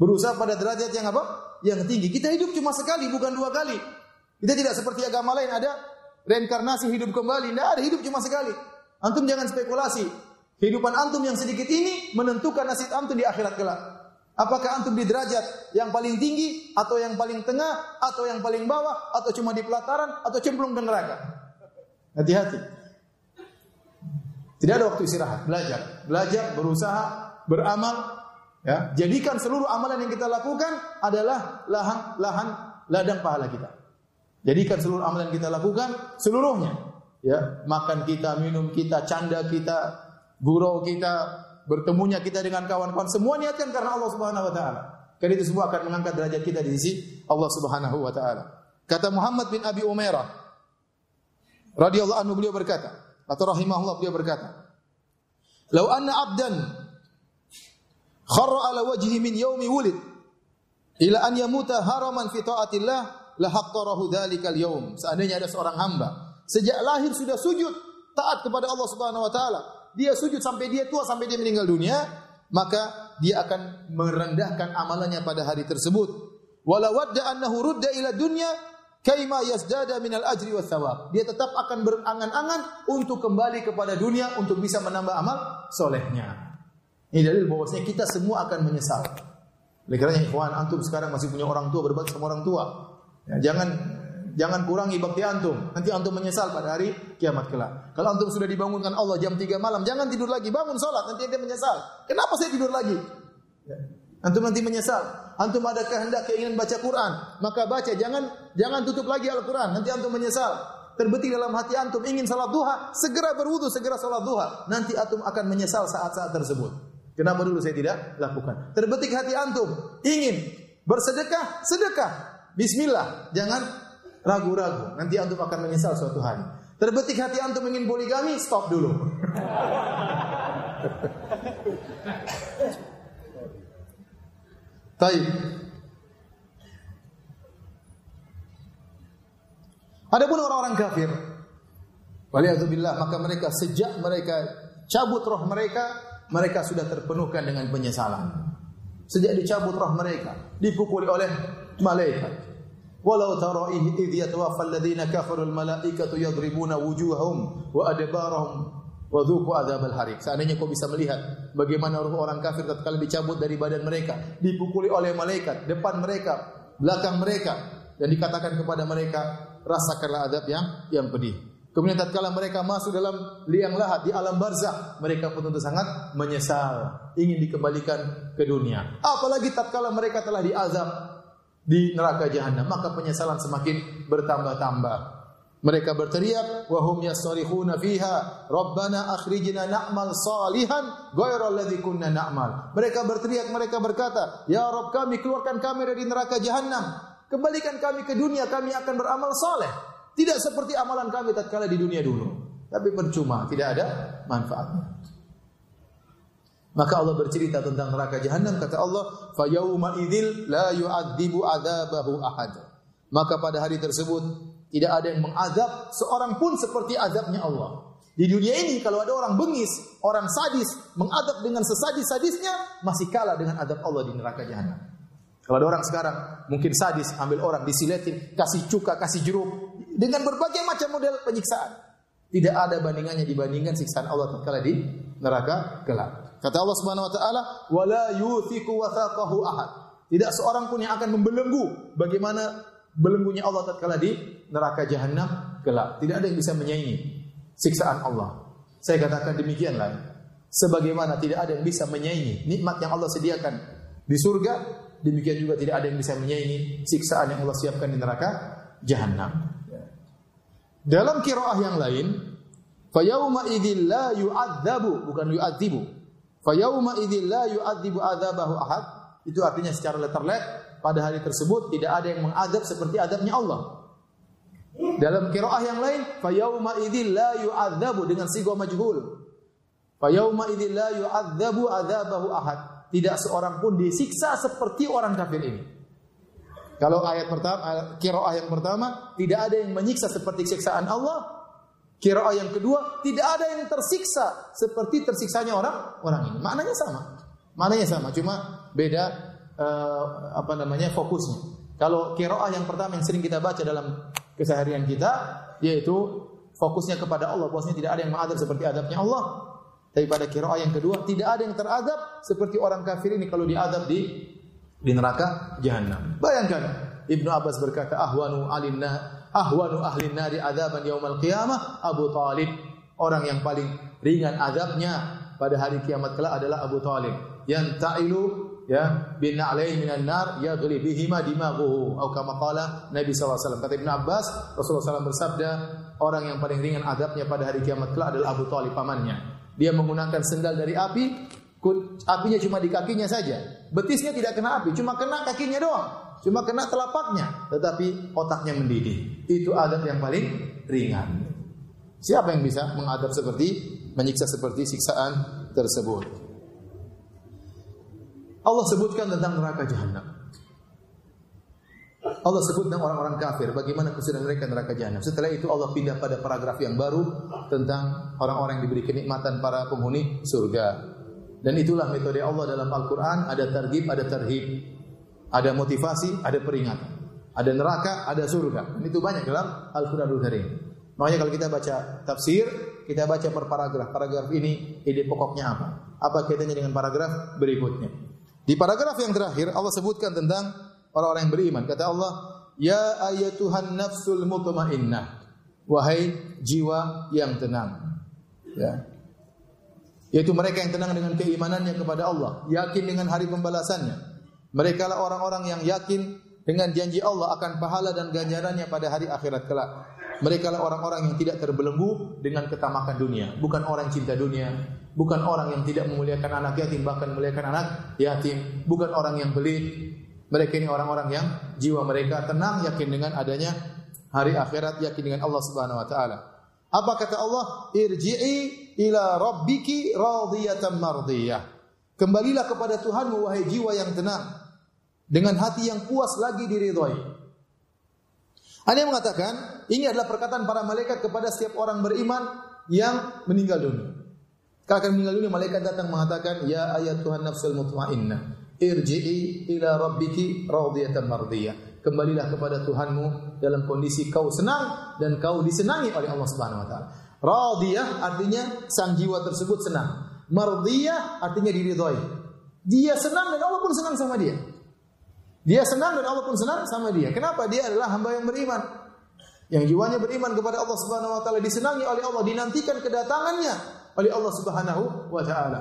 Berusaha pada derajat yang apa? Yang tinggi. Kita hidup cuma sekali, bukan dua kali. Kita tidak seperti agama lain ada reinkarnasi hidup kembali. Tidak ada hidup cuma sekali. Antum jangan spekulasi. Kehidupan antum yang sedikit ini menentukan nasib antum di akhirat kelak. Apakah antum di derajat yang paling tinggi atau yang paling tengah atau yang paling bawah atau cuma di pelataran atau cemplung ke neraka? Hati-hati. Tidak ada waktu istirahat, belajar, belajar, berusaha, beramal, ya. Jadikan seluruh amalan yang kita lakukan adalah lahan lahan ladang pahala kita. Jadikan seluruh amalan kita lakukan seluruhnya. Ya, makan kita, minum kita, canda kita, gurau kita, bertemunya kita dengan kawan-kawan semua niatkan karena Allah Subhanahu wa taala. Karena itu semua akan mengangkat derajat kita di sisi Allah Subhanahu wa taala. Kata Muhammad bin Abi Umairah radhiyallahu anhu beliau berkata, atau rahimahullah beliau berkata, "Lau anna 'abdan kharra ala wajhi min yaumi wulid ila an yamuta haraman fi taatillah lahaqqarahu dzalikal yaum. Seandainya ada seorang hamba sejak lahir sudah sujud taat kepada Allah Subhanahu wa taala, dia sujud sampai dia tua sampai dia meninggal dunia, maka dia akan merendahkan amalannya pada hari tersebut. Wala wadda annahu rudda ila dunya kaima yasdada minal ajri was thawab. Dia tetap akan berangan-angan untuk kembali kepada dunia untuk bisa menambah amal solehnya. Ini dalil bahwasanya kita semua akan menyesal. Oleh karena ikhwan, antum sekarang masih punya orang tua berbakti sama orang tua. Ya, jangan jangan kurangi bakti antum. Nanti antum menyesal pada hari kiamat kelak. Kalau antum sudah dibangunkan Allah jam 3 malam, jangan tidur lagi, bangun salat, nanti anda menyesal. Kenapa saya tidur lagi? Ya. Antum nanti menyesal. Antum ada kehendak keinginan baca Quran, maka baca, jangan jangan tutup lagi Al-Quran, nanti antum menyesal. Terbetik dalam hati antum ingin salat duha, segera berwudu, segera salat duha. Nanti antum akan menyesal saat-saat tersebut. Kenapa dulu saya tidak lakukan? Terbetik hati antum ingin bersedekah, sedekah. Bismillah, jangan ragu-ragu. Nanti antum akan menyesal suatu hari. Terbetik hati antum ingin poligami, stop dulu. *laughs* Taib. Adapun orang-orang kafir, waliyadzubillah, maka mereka sejak mereka cabut roh mereka, mereka sudah terpenuhkan dengan penyesalan. Sejak dicabut roh mereka, dipukuli oleh malaikat. Walau tara idh yatawaffa alladhina kafaru al-malaikatu yadribuna wujuhahum wa adbarahum Wadhuku adzabal harik. Seandainya kau bisa melihat bagaimana ruh orang kafir tatkala dicabut dari badan mereka, dipukuli oleh malaikat, depan mereka, belakang mereka dan dikatakan kepada mereka, rasakanlah adab yang yang pedih. Kemudian tatkala mereka masuk dalam liang lahat di alam barzah, mereka pun tentu sangat menyesal, ingin dikembalikan ke dunia. Apalagi tatkala mereka telah diazab di neraka jahanam, maka penyesalan semakin bertambah-tambah. Mereka berteriak wa hum yasrihuna fiha rabbana akhrijna na'mal salihan ghayra alladhi kunna na'mal. Mereka berteriak mereka berkata, "Ya Rabb kami keluarkan kami dari neraka jahanam. Kembalikan kami ke dunia kami akan beramal saleh." Tidak seperti amalan kami tatkala di dunia dulu. Tapi percuma, tidak ada manfaatnya. Maka Allah bercerita tentang neraka jahanam kata Allah, "Fa yauma idzil la yu'adzibu adzabahu ahad." Maka pada hari tersebut tidak ada yang mengazab seorang pun seperti azabnya Allah. Di dunia ini kalau ada orang bengis, orang sadis, mengadab dengan sesadis-sadisnya, masih kalah dengan adab Allah di neraka jahanam. Kalau ada orang sekarang mungkin sadis, ambil orang disiletin, kasih cuka, kasih jeruk, dengan berbagai macam model penyiksaan. Tidak ada bandingannya dibandingkan siksaan Allah tatkala di neraka kelak. Kata Allah Subhanahu wa taala, "Wala yuthiqu wathaqahu ahad." Tidak seorang pun yang akan membelenggu bagaimana belenggunya Allah tatkala di neraka jahanam kelak. Tidak ada yang bisa menyaingi siksaan Allah. Saya katakan demikianlah. Sebagaimana tidak ada yang bisa menyaingi nikmat yang Allah sediakan di surga, demikian juga tidak ada yang bisa menyaingi siksaan yang Allah siapkan di neraka jahanam. Dalam kiroah yang lain, fayauma idzil la yu'adzabu bukan yu'adzibu. Fayauma idzil la yu'adzibu adzabahu ahad. Itu artinya secara letterlet pada hari tersebut tidak ada yang mengadab seperti adabnya Allah. Dalam kiroah yang lain, fayauma idzil la yu'adzabu dengan sigo majhul. Fayauma idzil la yu'adzabu adzabahu ahad. Tidak seorang pun disiksa seperti orang kafir ini. Kalau ayat pertama, kiroah yang pertama, tidak ada yang menyiksa seperti siksaan Allah. Kiroah yang kedua, tidak ada yang tersiksa seperti tersiksanya orang orang ini. Maknanya sama. Maknanya sama, cuma beda uh, apa namanya fokusnya. Kalau kiroah yang pertama yang sering kita baca dalam keseharian kita yaitu fokusnya kepada Allah, bahwasanya tidak ada yang mengadab seperti adabnya Allah. Tapi pada kiroah yang kedua tidak ada yang teradab seperti orang kafir ini kalau diadab di di neraka jahanam. Bayangkan Ibnu Abbas berkata ahwanu alinna ahwanu ahli nari adaban yaumal qiyamah Abu Talib. Orang yang paling ringan adabnya pada hari kiamat kelak adalah Abu Talib. Yang ta'ilu ya bin alaihi minan nar yaghli bihima dimaghuhu atau kama qala Nabi SAW kata Ibnu Abbas Rasulullah SAW bersabda orang yang paling ringan adabnya pada hari kiamat kelak adalah Abu Thalib pamannya. Dia menggunakan sendal dari api apinya cuma di kakinya saja. Betisnya tidak kena api cuma kena kakinya doang cuma kena telapaknya tetapi otaknya mendidih itu adab yang paling ringan siapa yang bisa mengadab seperti menyiksa seperti siksaan tersebut Allah sebutkan tentang neraka jahanam. Allah sebut tentang orang-orang kafir, bagaimana kesudahan mereka neraka jahanam. Setelah itu Allah pindah pada paragraf yang baru tentang orang-orang yang diberi kenikmatan para penghuni surga. Dan itulah metode Allah dalam Al-Quran, ada targib, ada terhib. Ada motivasi, ada peringatan. Ada neraka, ada surga. Dan itu banyak dalam Al-Quranul Karim. Makanya kalau kita baca tafsir, kita baca per paragraf. Paragraf ini ide pokoknya apa? Apa kaitannya dengan paragraf berikutnya? Di paragraf yang terakhir Allah sebutkan tentang orang-orang yang beriman. Kata Allah, "Ya ayatuhan nafsul mutmainnah." Wahai jiwa yang tenang. Ya. Yaitu mereka yang tenang dengan keimanannya kepada Allah, yakin dengan hari pembalasannya. Mereka lah orang-orang yang yakin dengan janji Allah akan pahala dan ganjarannya pada hari akhirat kelak. Mereka lah orang-orang yang tidak terbelenggu dengan ketamakan dunia, bukan orang yang cinta dunia, bukan orang yang tidak memuliakan anak yatim bahkan memuliakan anak yatim, bukan orang yang pelit. Mereka ini orang-orang yang jiwa mereka tenang yakin dengan adanya hari akhirat, yakin dengan Allah Subhanahu wa taala. Apa kata Allah? Irji'i ila rabbiki radiyatan mardiyah. Kembalilah kepada Tuhanmu wahai jiwa yang tenang dengan hati yang puas lagi diridhoi. Ada yang mengatakan ini adalah perkataan para malaikat kepada setiap orang beriman yang meninggal dunia. Kalau akan meninggal dunia, malaikat datang mengatakan, Ya ayat Tuhan nafsul mutmainnah, irji'i ila rabbiki radiyatan mardiyah. Kembalilah kepada Tuhanmu dalam kondisi kau senang dan kau disenangi oleh Allah Subhanahu wa taala. Radiyah artinya sang jiwa tersebut senang. Mardiyah artinya diridhoi. Dia senang dan Allah pun senang sama dia. Dia senang dan Allah pun senang sama dia. Kenapa? Dia adalah hamba yang beriman. Yang jiwanya beriman kepada Allah Subhanahu wa taala disenangi oleh Allah, dinantikan kedatangannya oleh Allah Subhanahu wa taala.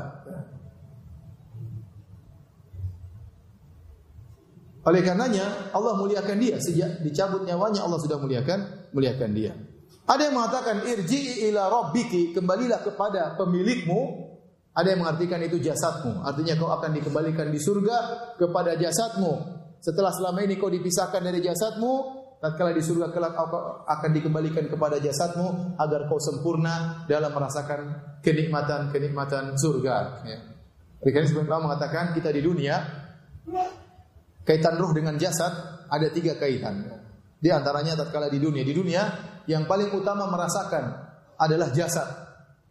Oleh karenanya Allah muliakan dia sejak dicabut nyawanya Allah sudah muliakan muliakan dia. Ada yang mengatakan irji'i ila rabbiki, kembalilah kepada pemilikmu. Ada yang mengartikan itu jasadmu, artinya kau akan dikembalikan di surga kepada jasadmu. Setelah selama ini kau dipisahkan dari jasadmu, tatkala di surga kelak akan dikembalikan kepada jasadmu agar kau sempurna dalam merasakan kenikmatan-kenikmatan surga. Ya. Sebelum Allah mengatakan kita di dunia kaitan ruh dengan jasad ada tiga kaitan. Di antaranya tatkala di dunia, di dunia yang paling utama merasakan adalah jasad.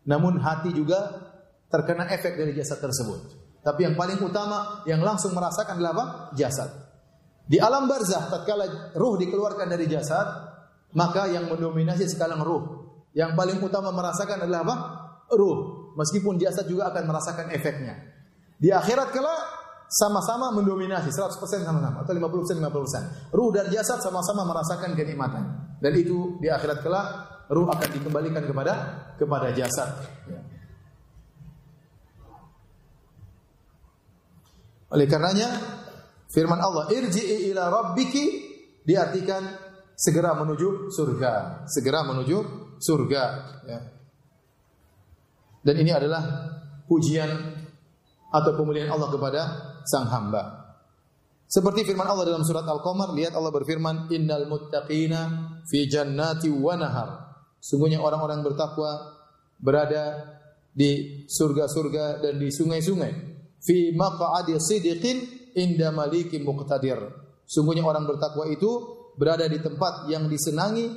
Namun hati juga terkena efek dari jasad tersebut. Tapi yang paling utama yang langsung merasakan adalah apa? Jasad. Di alam barzah tatkala ruh dikeluarkan dari jasad, maka yang mendominasi sekarang ruh. Yang paling utama merasakan adalah apa? Ruh. Meskipun jasad juga akan merasakan efeknya. Di akhirat kala sama-sama mendominasi 100% sama-sama atau 50% 50%. Ruh dan jasad sama-sama merasakan kenikmatan. Dan itu di akhirat kala ruh akan dikembalikan kepada kepada jasad. Oleh karenanya Firman Allah, "Irji'i ila rabbiki" diartikan segera menuju surga, segera menuju surga, ya. Dan ini adalah pujian atau pemulihan Allah kepada sang hamba. Seperti firman Allah dalam surat Al-Qamar, lihat Allah berfirman, "Innal muttaqina fi jannati wa nahar." Sungguhnya orang-orang bertakwa berada di surga-surga dan di sungai-sungai. Fi maq'adi sidqin inda maliki muqtadir. Sungguhnya orang bertakwa itu berada di tempat yang disenangi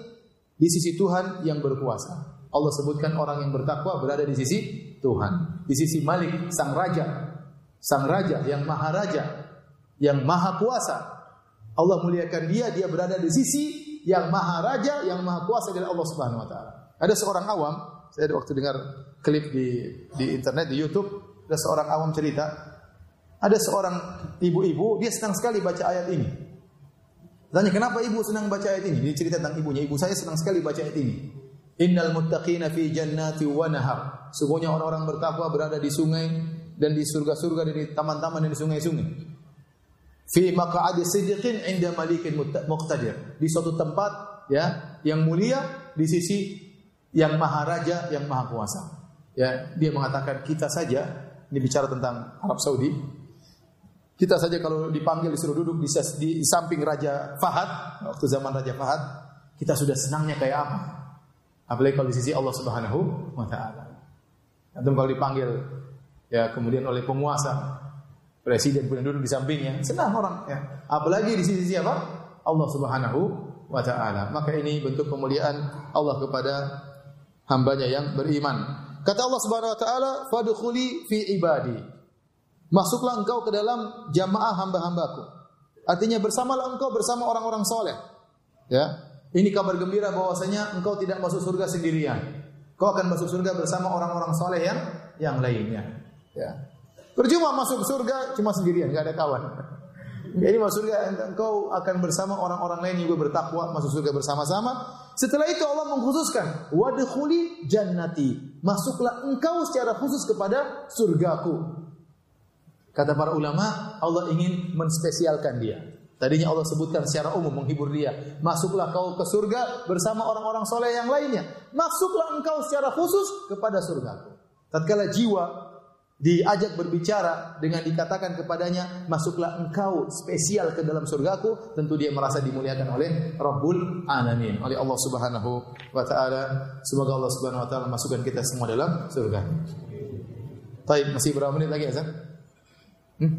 di sisi Tuhan yang berkuasa. Allah sebutkan orang yang bertakwa berada di sisi Tuhan, di sisi Malik, sang raja, sang raja yang maha raja, yang maha kuasa. Allah muliakan dia, dia berada di sisi yang maha raja, yang maha kuasa dari Allah Subhanahu wa taala. Ada seorang awam, saya waktu dengar klip di di internet di YouTube, ada seorang awam cerita, ada seorang ibu-ibu, dia senang sekali baca ayat ini. Tanya, kenapa ibu senang baca ayat ini? Dia cerita tentang ibunya. Ibu saya senang sekali baca ayat ini. Innal muttaqina fi jannati wa nahar. Sungguhnya orang-orang bertakwa berada di sungai dan di surga-surga dan di taman-taman dan di sungai-sungai. Fi maq'adi sidqin inda malikin muqtadir. Di suatu tempat ya yang mulia di sisi yang maha raja, yang maha kuasa. Ya, dia mengatakan kita saja ini bicara tentang Arab Saudi kita saja kalau dipanggil disuruh duduk di, di samping Raja Fahad, waktu zaman Raja Fahad, kita sudah senangnya kayak apa? Apalagi kalau di sisi Allah Subhanahu wa taala. Atau kalau dipanggil ya kemudian oleh penguasa, presiden pun duduk di sampingnya, senang orang ya. Apalagi di sisi siapa? Allah Subhanahu wa taala. Maka ini bentuk kemuliaan Allah kepada hambanya yang beriman. Kata Allah Subhanahu wa taala, "Fadkhuli fi ibadi." Masuklah engkau ke dalam jamaah hamba-hambaku. Artinya bersamalah engkau bersama orang-orang soleh. Ya, ini kabar gembira bahwasanya engkau tidak masuk surga sendirian. Kau akan masuk surga bersama orang-orang soleh yang yang lainnya. Ya. Percuma masuk surga cuma sendirian, nggak ada kawan. Jadi masuk surga engkau akan bersama orang-orang lain juga bertakwa masuk surga bersama-sama. Setelah itu Allah mengkhususkan, wadkhuli jannati. Masuklah engkau secara khusus kepada surgaku. Kata para ulama, Allah ingin menspesialkan dia. Tadinya Allah sebutkan secara umum menghibur dia. Masuklah kau ke surga bersama orang-orang soleh yang lainnya. Masuklah engkau secara khusus kepada surgaku. Tatkala jiwa diajak berbicara dengan dikatakan kepadanya masuklah engkau spesial ke dalam surgaku tentu dia merasa dimuliakan oleh Rabbul Alamin oleh Allah Subhanahu wa taala semoga Allah Subhanahu wa taala masukkan kita semua dalam surga. Baik, masih berapa menit lagi Azan? Hmm?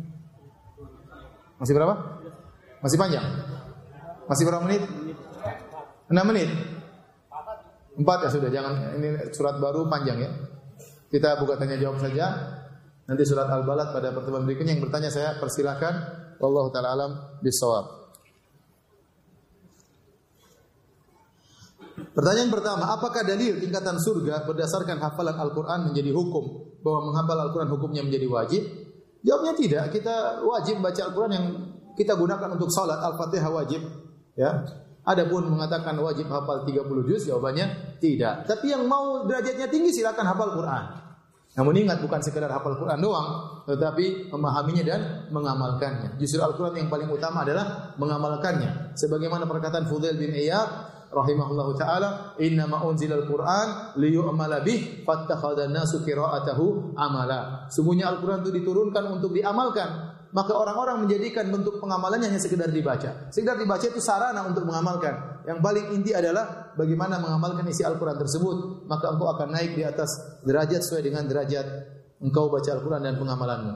Masih berapa? Masih panjang? Masih berapa menit? 6 menit? 4 ya sudah, jangan ini surat baru panjang ya. Kita buka tanya jawab saja. Nanti surat Al-Balad pada pertemuan berikutnya yang bertanya saya persilakan. Wallahu taala alam bisawab. Pertanyaan pertama, apakah dalil tingkatan surga berdasarkan hafalan Al-Quran menjadi hukum? Bahwa menghafal Al-Quran hukumnya menjadi wajib? Jawabnya tidak. Kita wajib baca Al-Quran yang kita gunakan untuk salat. Al-Fatihah wajib. Ya. Adapun mengatakan wajib hafal 30 juz, jawabannya tidak. Tapi yang mau derajatnya tinggi silakan hafal Quran. Namun ingat bukan sekedar hafal Quran doang, tetapi memahaminya dan mengamalkannya. Justru Al-Quran yang paling utama adalah mengamalkannya. Sebagaimana perkataan Fudail bin Iyad rahimahullahu taala, "Inna ma unzilal Qur'an liyu'mala bih fattakhadha an-nasu qira'atahu amala." Sungguhnya Al-Quran itu diturunkan untuk diamalkan, maka orang-orang menjadikan bentuk pengamalannya hanya sekedar dibaca. Sekedar dibaca itu sarana untuk mengamalkan. Yang paling inti adalah bagaimana mengamalkan isi Al-Quran tersebut. Maka engkau akan naik di atas derajat sesuai dengan derajat engkau baca Al-Quran dan pengamalanmu.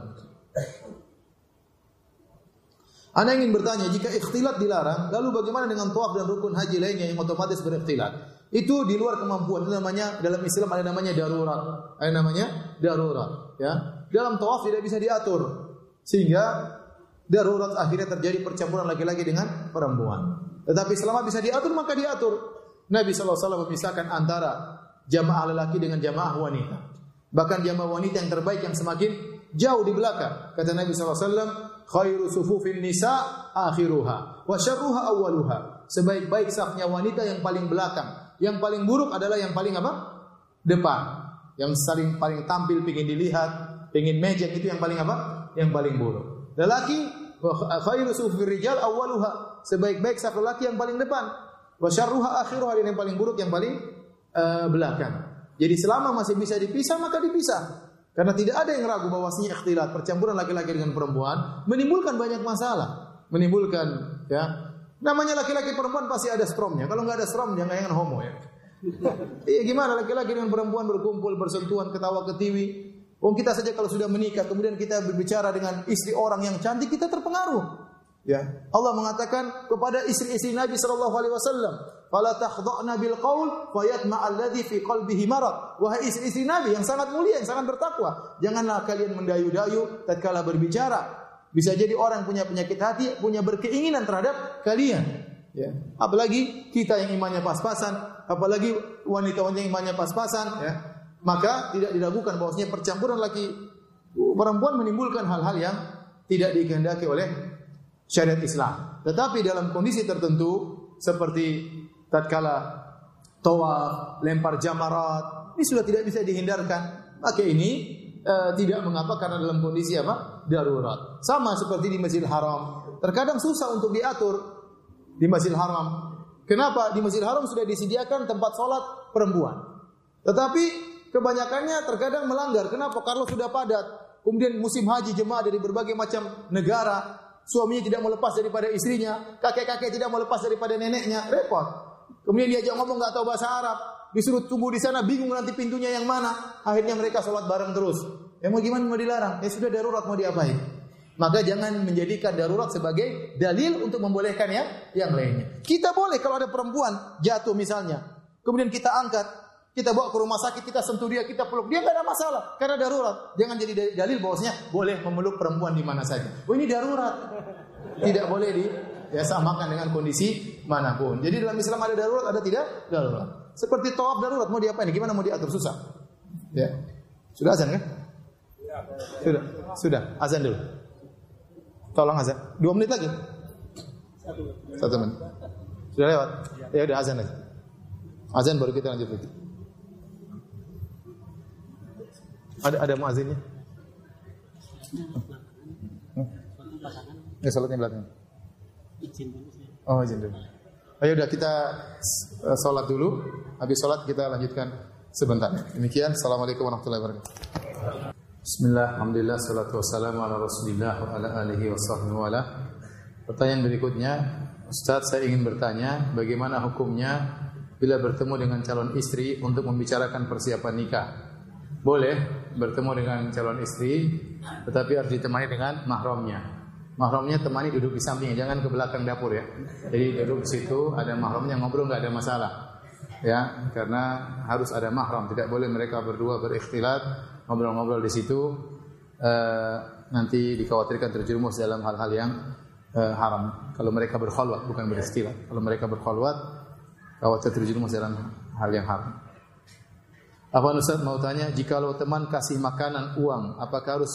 Anda ingin bertanya, jika ikhtilat dilarang, lalu bagaimana dengan tawaf dan rukun haji lainnya yang otomatis berikhtilat? Itu di luar kemampuan. Itu namanya dalam Islam ada namanya darurat. Ada namanya darurat. Ya, dalam tawaf tidak bisa diatur. Sehingga darurat akhirnya terjadi percampuran laki-laki dengan perempuan. Tetapi selama bisa diatur maka diatur. Nabi SAW memisahkan antara jamaah lelaki dengan jamaah wanita. Bahkan jamaah wanita yang terbaik yang semakin jauh di belakang. Kata Nabi SAW, khairu sufufin nisa akhiruha wa syarruha awwaluha. Sebaik-baik safnya wanita yang paling belakang. Yang paling buruk adalah yang paling apa? Depan. Yang saling paling tampil, pingin dilihat, pingin mejek itu yang paling apa? yang paling buruk. Lelaki khairu sufir rijal awwaluha. Sebaik-baik saf lelaki yang paling depan. Wa syarruha akhiruha yang paling buruk yang paling uh, belakang. Jadi selama masih bisa dipisah maka dipisah. Karena tidak ada yang ragu bahwasanya ikhtilat percampuran laki-laki dengan perempuan menimbulkan banyak masalah, menimbulkan ya. Namanya laki-laki perempuan pasti ada stromnya. Kalau nggak ada strom jangan jangan homo ya. *laughs* Iya gimana laki-laki dengan perempuan berkumpul bersentuhan ketawa ketiwi Oh kita saja kalau sudah menikah kemudian kita berbicara dengan istri orang yang cantik kita terpengaruh. Ya, Allah mengatakan kepada istri-istri Nabi sallallahu alaihi wasallam, "Fala takhdha'na bil qaul fayatma alladhi fi qalbihi marad." Wahai istri-istri Nabi yang sangat mulia, yang sangat bertakwa, janganlah kalian mendayu-dayu tatkala berbicara. Bisa jadi orang punya penyakit hati, punya berkeinginan terhadap kalian. Ya. Apalagi kita yang imannya pas-pasan, apalagi wanita-wanita yang imannya pas-pasan, ya maka tidak diragukan bahwasanya percampuran laki perempuan menimbulkan hal-hal yang tidak dikehendaki oleh syariat Islam. Tetapi dalam kondisi tertentu seperti tatkala tawaf, lempar jamarat, ini sudah tidak bisa dihindarkan. Maka ini e, tidak mengapa karena dalam kondisi apa? darurat. Sama seperti di Masjidil Haram. Terkadang susah untuk diatur di Masjidil Haram. Kenapa? Di Masjidil Haram sudah disediakan tempat sholat perempuan. Tetapi kebanyakannya terkadang melanggar. Kenapa? Karena sudah padat. Kemudian musim haji jemaah dari berbagai macam negara, suaminya tidak mau lepas daripada istrinya, kakek-kakek tidak mau lepas daripada neneknya, repot. Kemudian diajak ngomong nggak tahu bahasa Arab, disuruh tunggu di sana, bingung nanti pintunya yang mana. Akhirnya mereka sholat bareng terus. Ya mau gimana mau dilarang? Ya sudah darurat mau diapain? Maka jangan menjadikan darurat sebagai dalil untuk membolehkan yang yang lainnya. Kita boleh kalau ada perempuan jatuh misalnya, kemudian kita angkat, kita bawa ke rumah sakit, kita sentuh dia, kita peluk dia nggak ada masalah karena darurat. Jangan jadi dalil bahwasanya boleh memeluk perempuan di mana saja. Oh ini darurat. Tidak boleh di ya samakan dengan kondisi mana pun. Jadi dalam Islam ada darurat, ada tidak darurat. Seperti tawaf darurat mau diapain? Gimana mau diatur susah? Ya. Sudah azan kan? Sudah, sudah. Azan dulu. Tolong azan. Dua menit lagi. Satu menit. Sudah lewat. Ya udah azan aja. Azan baru kita lanjut lagi. Ada ada muazinnya? Hmm. Ya salatnya belakang. Oh izin dulu. Ayo udah kita sholat dulu. Habis sholat kita lanjutkan sebentar. Demikian. Assalamualaikum warahmatullahi wabarakatuh. Bismillah, Alhamdulillah, salatu wassalamu ala rasulillah wa ala alihi wa sahbihi wa ala. Pertanyaan berikutnya, Ustaz saya ingin bertanya, bagaimana hukumnya bila bertemu dengan calon istri untuk membicarakan persiapan nikah? Boleh bertemu dengan calon istri, tetapi harus ditemani dengan mahramnya. Mahramnya temani duduk di sampingnya, jangan ke belakang dapur ya. Jadi duduk di situ ada mahramnya ngobrol nggak ada masalah. Ya, karena harus ada mahram, tidak boleh mereka berdua berikhtilat ngobrol-ngobrol di situ uh, nanti dikhawatirkan terjerumus dalam hal-hal yang uh, haram. Kalau mereka berkhalwat bukan berikhtilat. Kalau mereka berkhalwat khawatir terjerumus dalam hal yang haram. Apa Ustaz mau tanya, jikalau teman kasih makanan uang, apakah harus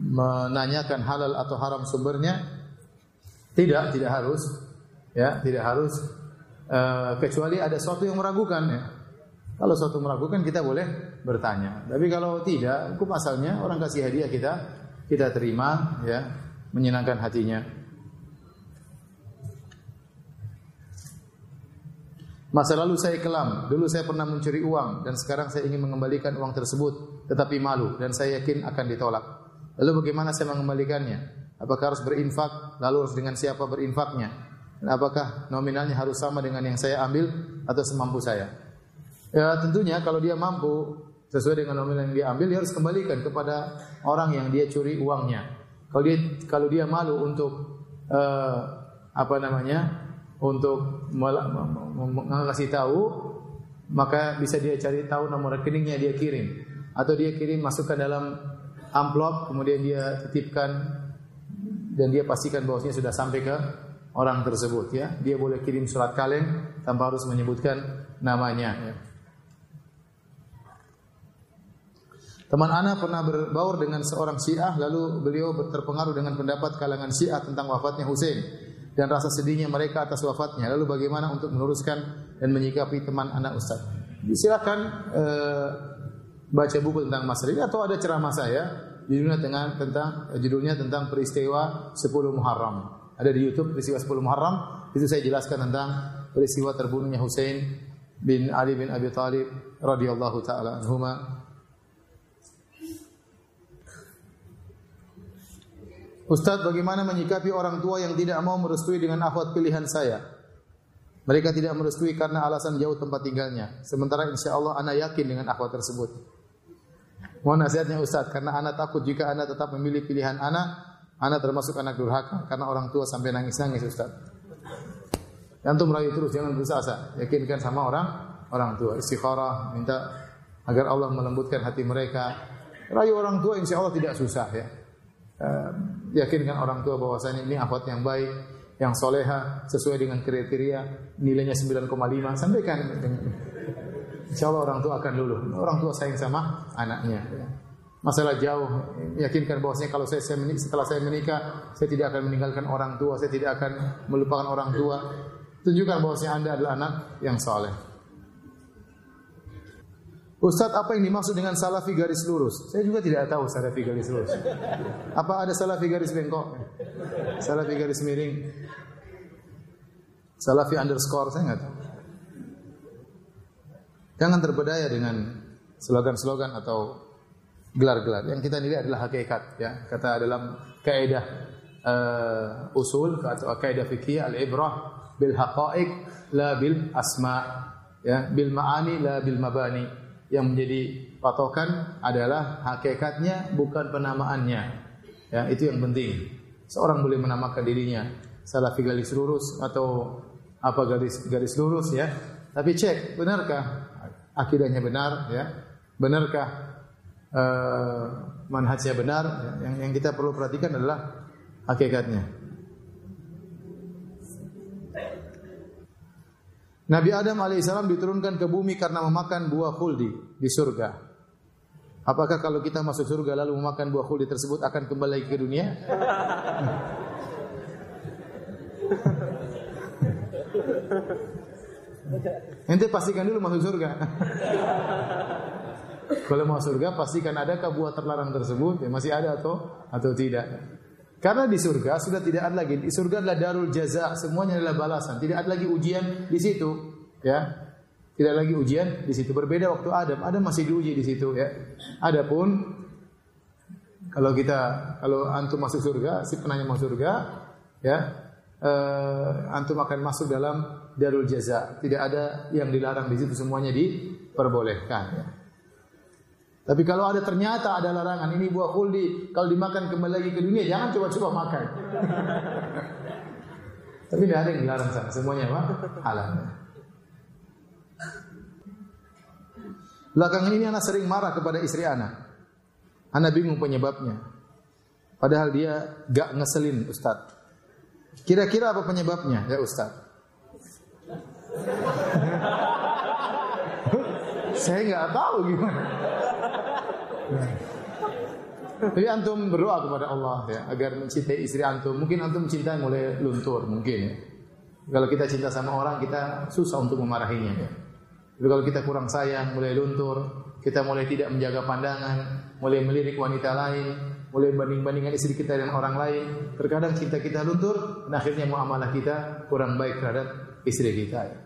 menanyakan halal atau haram sumbernya? Tidak, tidak harus. Ya, tidak harus. E, kecuali ada sesuatu yang meragukan ya. Kalau sesuatu meragukan kita boleh bertanya. Tapi kalau tidak, hukum asalnya orang kasih hadiah kita kita terima ya, menyenangkan hatinya. Masa lalu saya kelam, dulu saya pernah mencuri uang dan sekarang saya ingin mengembalikan uang tersebut tetapi malu dan saya yakin akan ditolak. Lalu bagaimana saya mengembalikannya? Apakah harus berinfak? Lalu harus dengan siapa berinfaknya? Dan apakah nominalnya harus sama dengan yang saya ambil atau semampu saya? Ya tentunya kalau dia mampu sesuai dengan nominal yang dia ambil, dia harus kembalikan kepada orang yang dia curi uangnya. Kalau dia kalau dia malu untuk uh, apa namanya? Untuk mengasih tahu, maka bisa dia cari tahu nomor rekeningnya dia kirim atau dia kirim masukkan dalam amplop kemudian dia titipkan dan dia pastikan bahwasanya sudah sampai ke orang tersebut ya. Dia boleh kirim surat kaleng tanpa harus menyebutkan namanya ya. Teman Ana pernah berbaur dengan seorang Syiah lalu beliau terpengaruh dengan pendapat kalangan Syiah tentang wafatnya Husain dan rasa sedihnya mereka atas wafatnya. Lalu bagaimana untuk meluruskan dan menyikapi teman anak Ustaz? Silakan eh, baca buku tentang masalah ini atau ada ceramah saya judulnya tentang tentang judulnya tentang peristiwa 10 Muharram. Ada di YouTube peristiwa 10 Muharram, itu saya jelaskan tentang peristiwa terbunuhnya Husain bin Ali bin Abi Thalib radhiyallahu taala anhuma. Ustaz, bagaimana menyikapi orang tua yang tidak mau merestui dengan akhwat pilihan saya? Mereka tidak merestui karena alasan jauh tempat tinggalnya. Sementara insya Allah anak yakin dengan akhwat tersebut. Mohon nasihatnya Ustaz, karena anak takut jika anak tetap memilih pilihan anak, anak termasuk anak durhaka karena orang tua sampai nangis-nangis Ustaz. Antum merayu terus, jangan berusaha. Yakinkan sama orang orang tua. Istikharah, minta agar Allah melembutkan hati mereka. Rayu orang tua insya Allah tidak susah ya. Uh, yakinkan orang tua bahwasanya ini akhwat yang baik, yang soleha sesuai dengan kriteria nilainya 9,5 sampaikan Insya Allah orang tua akan luluh. Orang tua sayang sama anaknya. Masalah jauh, yakinkan bahwasanya kalau saya, saya setelah saya menikah, saya tidak akan meninggalkan orang tua, saya tidak akan melupakan orang tua. Tunjukkan bahwasanya anda adalah anak yang soleh. Ustadz, apa yang dimaksud dengan salafi garis lurus? Saya juga tidak tahu salafi garis lurus. Apa ada salafi garis bengkok? Salafi garis miring? Salafi underscore? Saya nggak tahu. Jangan terpedaya dengan slogan-slogan atau gelar-gelar. Yang kita nilai adalah hakikat ya. Kata dalam kaidah uh, usul atau kaidah fikih al-ibrah bil haqa'iq la bil asma ya, bil ma'ani la bil mabani. Yang menjadi patokan adalah hakikatnya bukan penamaannya. Ya, itu yang penting. Seorang boleh menamakan dirinya salafi garis lurus atau apa garis garis lurus ya. Tapi cek benarkah akidahnya benar ya benarkah uh, manhajnya benar ya? yang yang kita perlu perhatikan adalah hakikatnya Nabi Adam alaihissalam diturunkan ke bumi karena memakan buah khuldi di surga. Apakah kalau kita masuk surga lalu memakan buah khuldi tersebut akan kembali ke dunia? Ente pastikan dulu masuk surga. Kalau mau surga pastikan adakah buah terlarang tersebut ya masih ada atau atau tidak. Karena di surga sudah tidak ada lagi. Di surga adalah darul jaza, semuanya adalah balasan. Tidak ada lagi ujian di situ, ya. Tidak lagi ujian di situ. Berbeda waktu Adam, Adam masih diuji di situ, ya. Adapun kalau kita kalau antum masuk surga, si penanya masuk surga, ya, uh, antum akan masuk dalam darul jaza. Tidak ada yang dilarang di situ, semuanya diperbolehkan. Ya. Tapi kalau ada ternyata ada larangan ini buah khuldi, kalau dimakan kembali lagi ke dunia jangan coba-coba makan. *laughs* Tapi tidak ada yang dilarang sana, semuanya apa? Halal. Belakangan ini anak sering marah kepada istri anak. Anak bingung penyebabnya. Padahal dia gak ngeselin Ustaz. Kira-kira apa penyebabnya ya Ustaz? *laughs* Saya nggak tahu gimana. Jadi antum berdoa kepada Allah ya agar mencintai istri antum. Mungkin antum mencintai mulai luntur mungkin ya. Kalau kita cinta sama orang kita susah untuk memarahinya ya. Tapi kalau kita kurang sayang, mulai luntur, kita mulai tidak menjaga pandangan, mulai melirik wanita lain, mulai banding-bandingkan istri kita dengan orang lain. Terkadang cinta kita luntur, dan akhirnya muamalah kita kurang baik terhadap istri kita. Ya.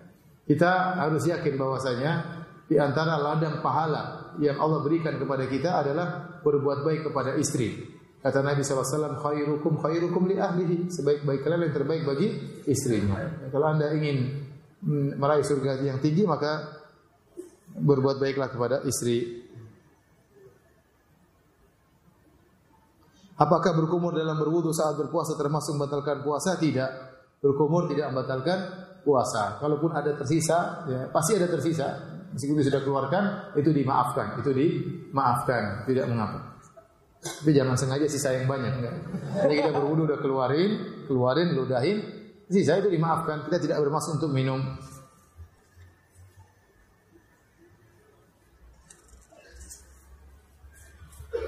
Kita harus yakin bahwasanya di antara ladang pahala yang Allah berikan kepada kita adalah berbuat baik kepada istri. Kata Nabi SAW, khairukum khairukum li ahlihi. Sebaik-baik kalian yang terbaik bagi istrinya. Kalau anda ingin meraih surga yang tinggi, maka berbuat baiklah kepada istri. Apakah berkumur dalam berwudu saat berpuasa termasuk membatalkan puasa? Tidak. Berkumur tidak membatalkan puasa. Kalaupun ada tersisa, ya, pasti ada tersisa. Meskipun sudah keluarkan, itu dimaafkan, itu dimaafkan, tidak mengapa. Tapi jangan sengaja sisa yang banyak. Enggak. Kita berwudu udah keluarin, keluarin, ludahin, sisa itu dimaafkan. Kita tidak bermaksud untuk minum.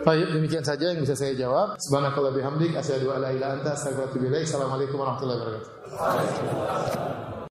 Baik, demikian saja yang bisa saya jawab. Subhanakallah bihamdik, asyhadu an la ilaha anta astaghfiruka wa atubu ilaik. Assalamualaikum warahmatullahi wabarakatuh.